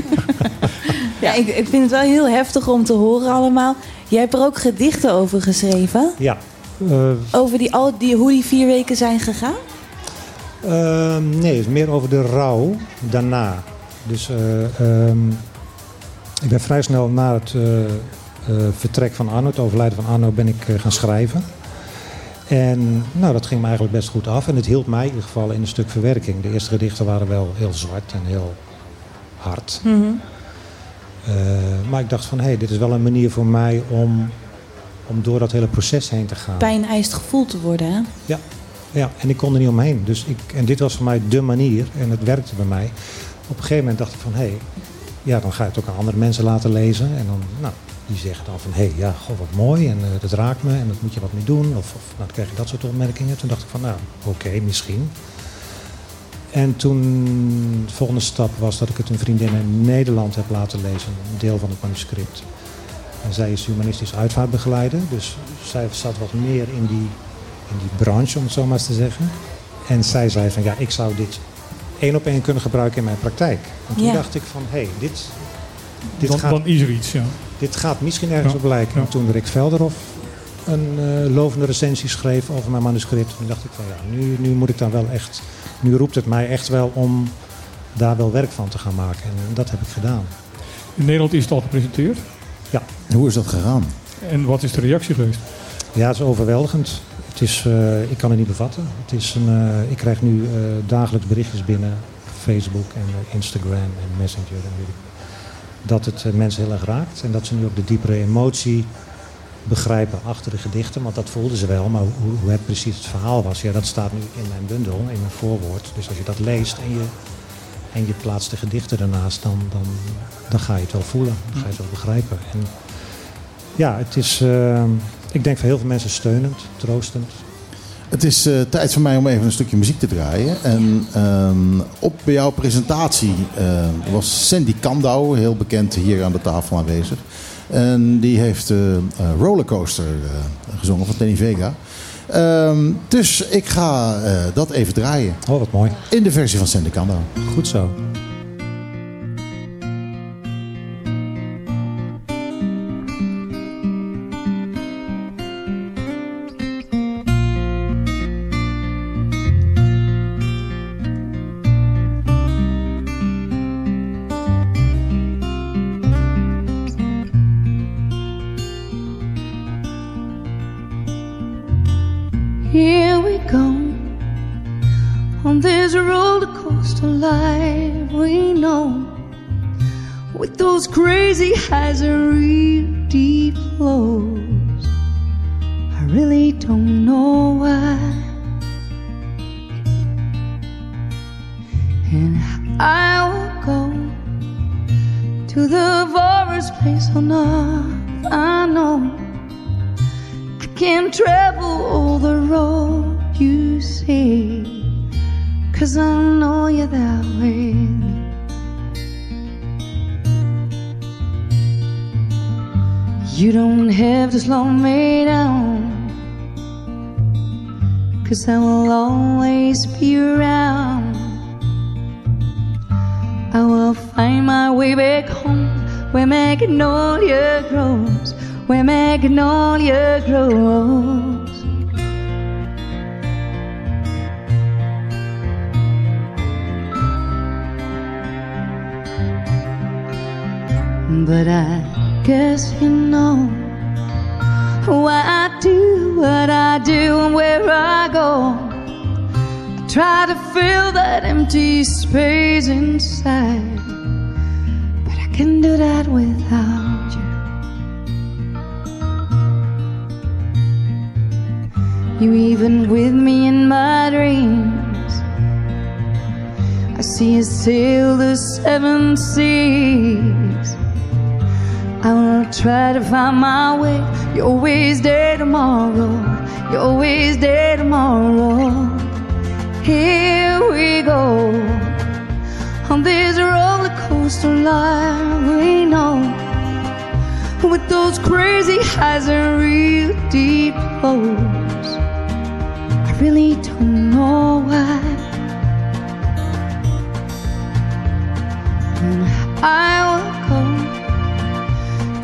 Ja, ik, ik vind het wel heel heftig om te horen allemaal. Jij hebt er ook gedichten over geschreven. Ja. Eh, Over die, al die, hoe die vier weken zijn gegaan. Ehm, nee, het is meer over de rouw daarna. Dus eh, ehm, ik ben vrij snel na het eh, eh, vertrek van Arno, het overlijden van Arno, ben ik eh, gaan schrijven. En nou, dat ging me eigenlijk best goed af. En het hielp mij in ieder geval in een stuk verwerking. De eerste gedichten waren wel heel zwart en heel hard. Eh, maar ik dacht van, hé, hey, dit is wel een manier voor mij om, om door dat hele proces heen te gaan. Pijn eist gevoeld te worden, hè? Ja, ja, en ik kon er niet omheen. Dus ik, en dit was voor mij dé manier en het werkte bij mij. Op een gegeven moment dacht ik van, hé, hey, ja, dan ga je het ook aan andere mensen laten lezen. En dan, nou, die zeggen dan van, hé, hey, ja, goh, wat mooi en eh, dat raakt me en dat moet je wat mee doen. Of, of nou, dan kreeg ik dat soort opmerkingen. Toen dacht ik van, nou, oké, misschien. En toen, de volgende stap was dat ik het een vriendin in Nederland heb laten lezen, een deel van het manuscript. En zij is humanistisch uitvaartbegeleider, dus zij zat wat meer in die, in die branche, om het zo maar eens te zeggen. En zij zei van, ja, ik zou dit één op één kunnen gebruiken in mijn praktijk. En toen Ja. dacht ik van, hé, hey, dit, dit, Dan, gaat, dan is er iets, ja. Dit gaat misschien ergens Ja. op lijken. En toen Rick Velderhof een eh, lovende recensie schreef over mijn manuscript, toen dacht ik van, ja, nu, nu moet ik dan wel echt, nu roept het mij echt wel om daar wel werk van te gaan maken. En dat heb ik gedaan. In Nederland is het al gepresenteerd. Ja. Hoe is dat gegaan? En wat is de reactie geweest? Ja, het is overweldigend. Het is, eh, ik kan het niet bevatten. Het is een, eh, ik krijg nu eh, dagelijks berichtjes binnen. Facebook en Instagram en Messenger. En weet ik, dat het eh, mensen heel erg raakt. En dat ze nu ook de diepere emotie begrijpen achter de gedichten. Want dat voelden ze wel. Maar hoe, hoe het precies het verhaal was, ja, dat staat nu in mijn bundel, in mijn voorwoord. Dus als je dat leest en je, en je plaatst de gedichten ernaast, dan, dan, dan ga je het wel voelen. Dan ga je het wel begrijpen. En ja, het is, eh, ik denk voor heel veel mensen steunend, troostend. Het is eh, tijd voor mij om even een stukje muziek te draaien. En ehm, op jouw presentatie eh, was Sandy Kandau, heel bekend hier aan de tafel aanwezig. En die heeft eh, Rollercoaster gezongen van Tenny Vega. Ehm, dus ik ga dat even draaien. Oh, wat mooi. In de versie van Sandy Kandau. Goed zo. Inside, but I can do that without you. You even with me in my dreams. I see you sail the seven seas. I will try to find my way. You're always there tomorrow. You're always there tomorrow. Here we go on this roller coaster life we know with those crazy highs and real deep lows. I really don't know why. And I will go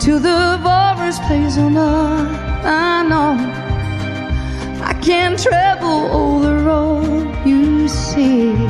to the farthest place on earth. I know I can't travel all the road you see.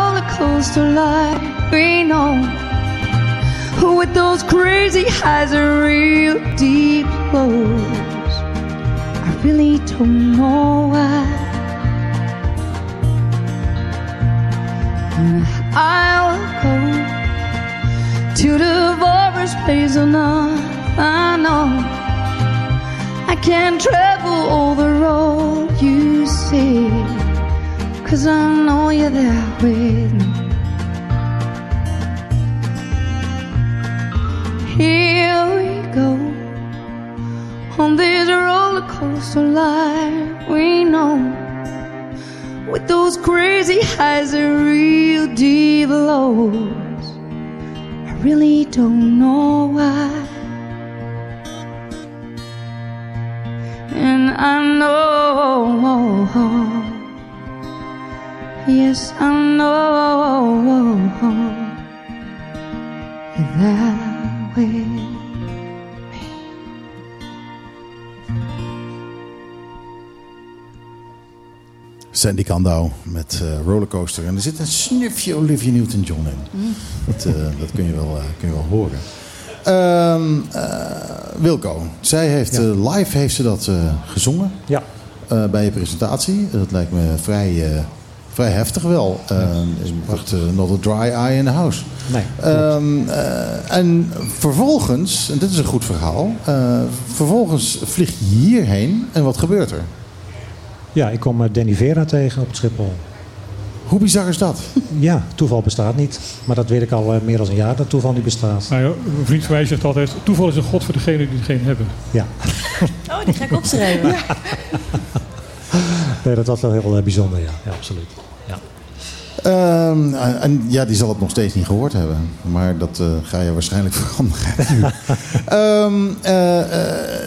coaster life we know with those crazy highs and real deep lows. I really don't know why. And I will go to the forest place on earth. I know I can't travel all the road you see. Cause I know you're there with me. Roller coaster life we know with those crazy highs and real deep lows. I really don't know why. And I know, yes, I know that way. Sandy Kandau met eh, Rollercoaster. En er zit een snufje Olivia Newton-John in. Dat, eh, dat kun, je wel, eh, kun je wel horen. Ehm, eh, Wilco, zij heeft live heeft ze dat eh, gezongen. Ja. Eh, bij je presentatie. Dat lijkt me vrij, eh, vrij heftig wel. Uh, is echt eh, not a dry eye in the house. Nee, Ehm, eh, en vervolgens, en dit is een goed verhaal. eh, vervolgens vlieg je hierheen en wat gebeurt er? Ja, ik kom eh, Danny Vera tegen op het Schiphol. Hoe bizar is dat? Ja, toeval bestaat niet. Maar dat weet ik al eh, meer dan een jaar dat toeval niet bestaat. Nou ja, een vriend van mij zegt altijd: toeval is een god voor degene die het geen hebben. Ja. Oh, die ga ik opschrijven. Nee, dat was wel heel eh, bijzonder, ja. ja absoluut. Ehm, en ja, die zal het nog steeds niet gehoord hebben. Maar dat eh, ga je waarschijnlijk veranderen. Ehm, eh, eh,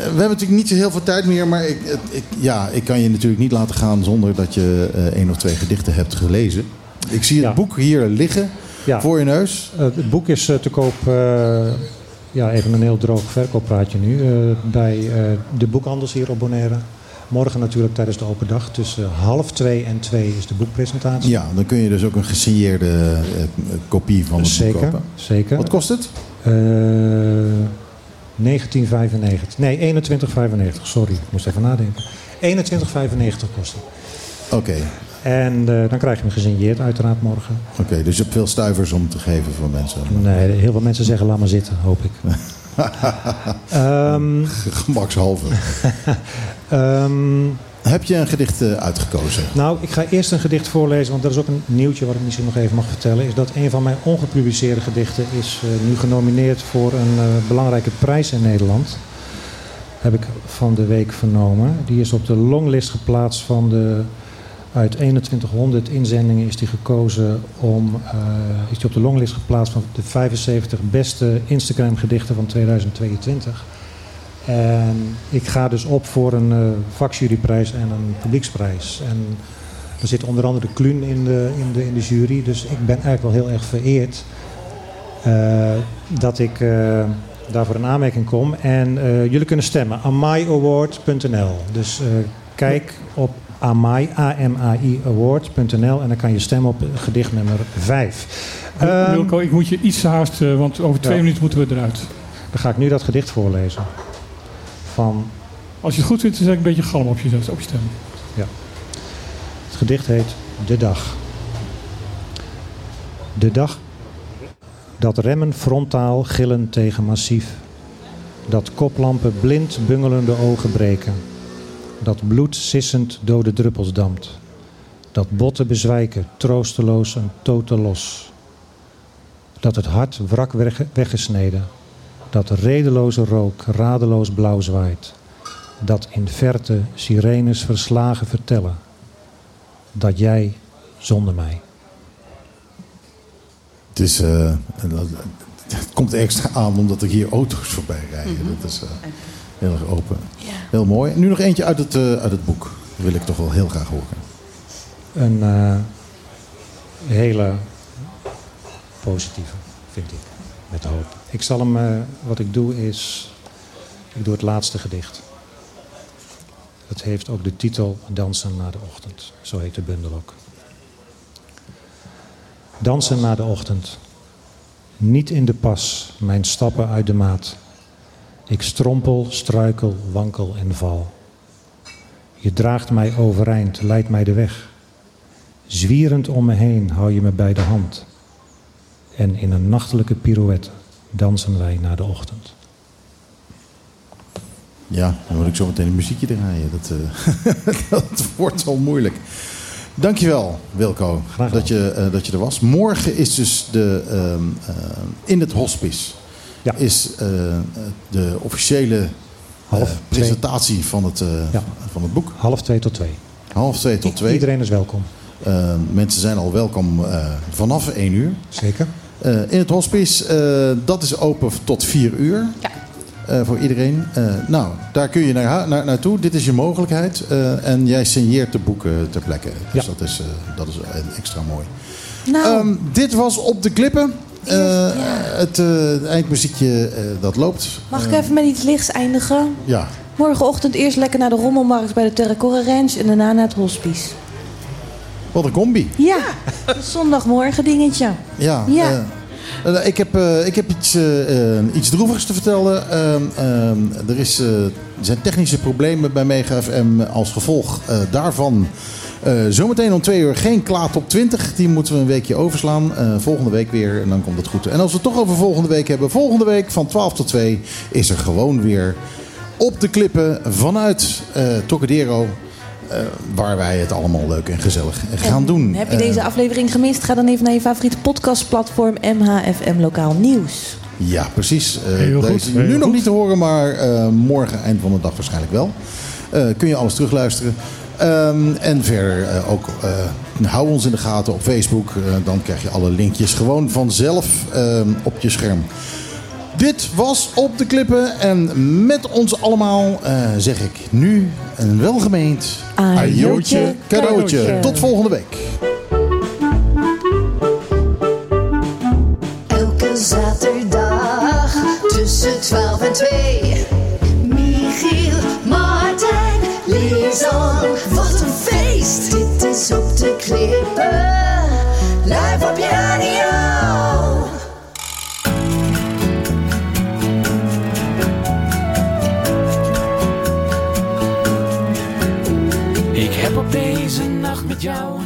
we hebben natuurlijk niet zo heel veel tijd meer. Maar ik, ik, ja, ik kan je natuurlijk niet laten gaan zonder dat je één of twee gedichten hebt gelezen. Ik zie het boek hier liggen Ja. voor je neus. Het boek is te koop, ja, even een heel droog verkooppraatje nu, bij de boekhandels hier op Bonaire. Morgen natuurlijk tijdens de open dag. Tussen half twee en twee is de boekpresentatie. Ja, dan kun je dus ook een gesigneerde eh, eh, kopie van het zeker, boek kopen. zeker. Wat kost het? Eh 1995. Nee, 21,95. Sorry, ik moest even nadenken. 21,95 kost het. Oké, En eh, dan krijg je hem gesigneerd uiteraard morgen. oké, dus je hebt veel stuivers om te geven voor mensen. Nee, heel veel mensen zeggen laat maar zitten, hoop ik. Ehm, Gemakshalve. Ehm, Heb je een gedicht eh, uitgekozen? Nou, ik ga eerst een gedicht voorlezen, want dat is ook een nieuwtje wat ik misschien nog even mag vertellen. Is dat een van mijn ongepubliceerde gedichten is eh, nu genomineerd voor een eh, belangrijke prijs in Nederland. Heb ik van de week vernomen. Die is op de longlist geplaatst van de. Uit 2100 inzendingen is die gekozen om. eh, is die op de longlist geplaatst van de 75 beste Instagram gedichten van 2022. En ik ga dus op voor een eh vakjuryprijs en een publieksprijs. En er zit onder andere Kluun in de, in, de, in de jury. Dus ik ben eigenlijk wel heel erg vereerd eh, dat ik eh, daarvoor in aanmerking kom. En jullie kunnen stemmen. amaiaward.nl Dus eh, kijk op amai, A-M-A-I award.nl en dan kan je stemmen op gedicht nummer 5. Wilco, ik moet je iets haasten, want over twee ja. minuten moeten we eruit. Dan ga ik nu dat gedicht voorlezen. Van Als je het goed vindt, dan zet ik een beetje galm op je, op je stem. Ja. gedicht heet De Dag. De dag dat remmen frontaal gillen tegen massief. Dat koplampen blind bungelende ogen breken. Dat bloed sissend dode druppels dampt. Dat botten bezwijken, troosteloos en toten los. Dat het hart wrak weg- weggesneden. Dat redeloze rook radeloos blauw zwaait. Dat in verte sirenes verslagen vertellen. Dat jij zonder mij. Het, is, eh, het komt extra aan omdat er hier auto's voorbij rijden. Dat is eh, heel erg open. Heel mooi. Nu nog eentje uit het, eh, uit het boek. Dat wil ik toch wel heel graag horen. Een eh, hele positieve, vind ik. Met hoop. Ik zal hem, eh, wat ik doe is, ik doe het laatste gedicht. Het heeft ook de titel Dansen na de ochtend. Zo heet de bundel ook. Dansen na de ochtend. Niet in de pas, mijn stappen uit de maat. Ik strompel, struikel, wankel en val. Je draagt mij overeind, leidt mij de weg. Zwierend om me heen hou je me bij de hand. En in een nachtelijke pirouette dansen wij naar de ochtend. Ja, dan moet ik zo meteen een muziekje draaien. Dat, eh, dat wordt wel moeilijk. Dankjewel, Wilco, dat je, eh, dat je er was. Morgen is dus de, ehm, eh, in het hospice is, eh, de officiële eh, presentatie van het, eh, van het boek. Half twee tot twee. Half twee tot twee. Iedereen is welkom. Mensen zijn al welkom eh, vanaf 1 uur. Zeker. Eh, in het hospice, eh, dat is open tot 4 uur. Eh, voor iedereen. Eh, nou, daar kun je naar, naar, naartoe. Dit is je mogelijkheid. Eh, en jij signeert de boeken ter plekke. Dus dat, is, eh, dat is extra mooi. Nou, Ehm, dit was Op de Klippen. Eh, het eh, eindmuziekje eh, dat loopt. mag ik even met iets lichts eindigen? Ja. Morgenochtend eerst lekker naar de Rommelmarkt bij de Terracorra Ranch en daarna naar het hospice. Wat een combi. Ja, een zondagmorgen dingetje. Ja, Ja. ik, heb, ik heb iets, iets droevigs te vertellen. Ehm, ehm, er, is, er zijn technische problemen bij Mega FM. Als gevolg daarvan zometeen om twee uur geen Klaat op 20. Die moeten we een weekje overslaan. Eh, volgende week weer en dan komt het goed. En als we het toch over volgende week hebben. Volgende week van 12 tot 2 is er gewoon weer op de klippen vanuit eh Tocadero. eh, waar wij het allemaal leuk en gezellig gaan doen. Heb je Eh, deze aflevering gemist? Ga dan even naar je favoriete podcastplatform MHFM Lokaal Nieuws. Ja, precies. Eh, Heel deze goed, is heel nu nog goed. niet te horen, maar eh, morgen, eind van de dag waarschijnlijk wel. Eh, kun je alles terugluisteren. Ehm, en verder eh, ook, eh, hou ons in de gaten op Facebook. Eh, dan krijg je alle linkjes gewoon vanzelf ehm, op je scherm. Dit was Op de Klippen. En met ons allemaal eh, zeg ik nu een welgemeend ajootje cadeautje. cadeautje. Tot volgende week. Elke zaterdag tussen 12 en 2. Lisan, wat een feest. Dit is op de klippen, live op je. Ik heb op deze nacht met jou.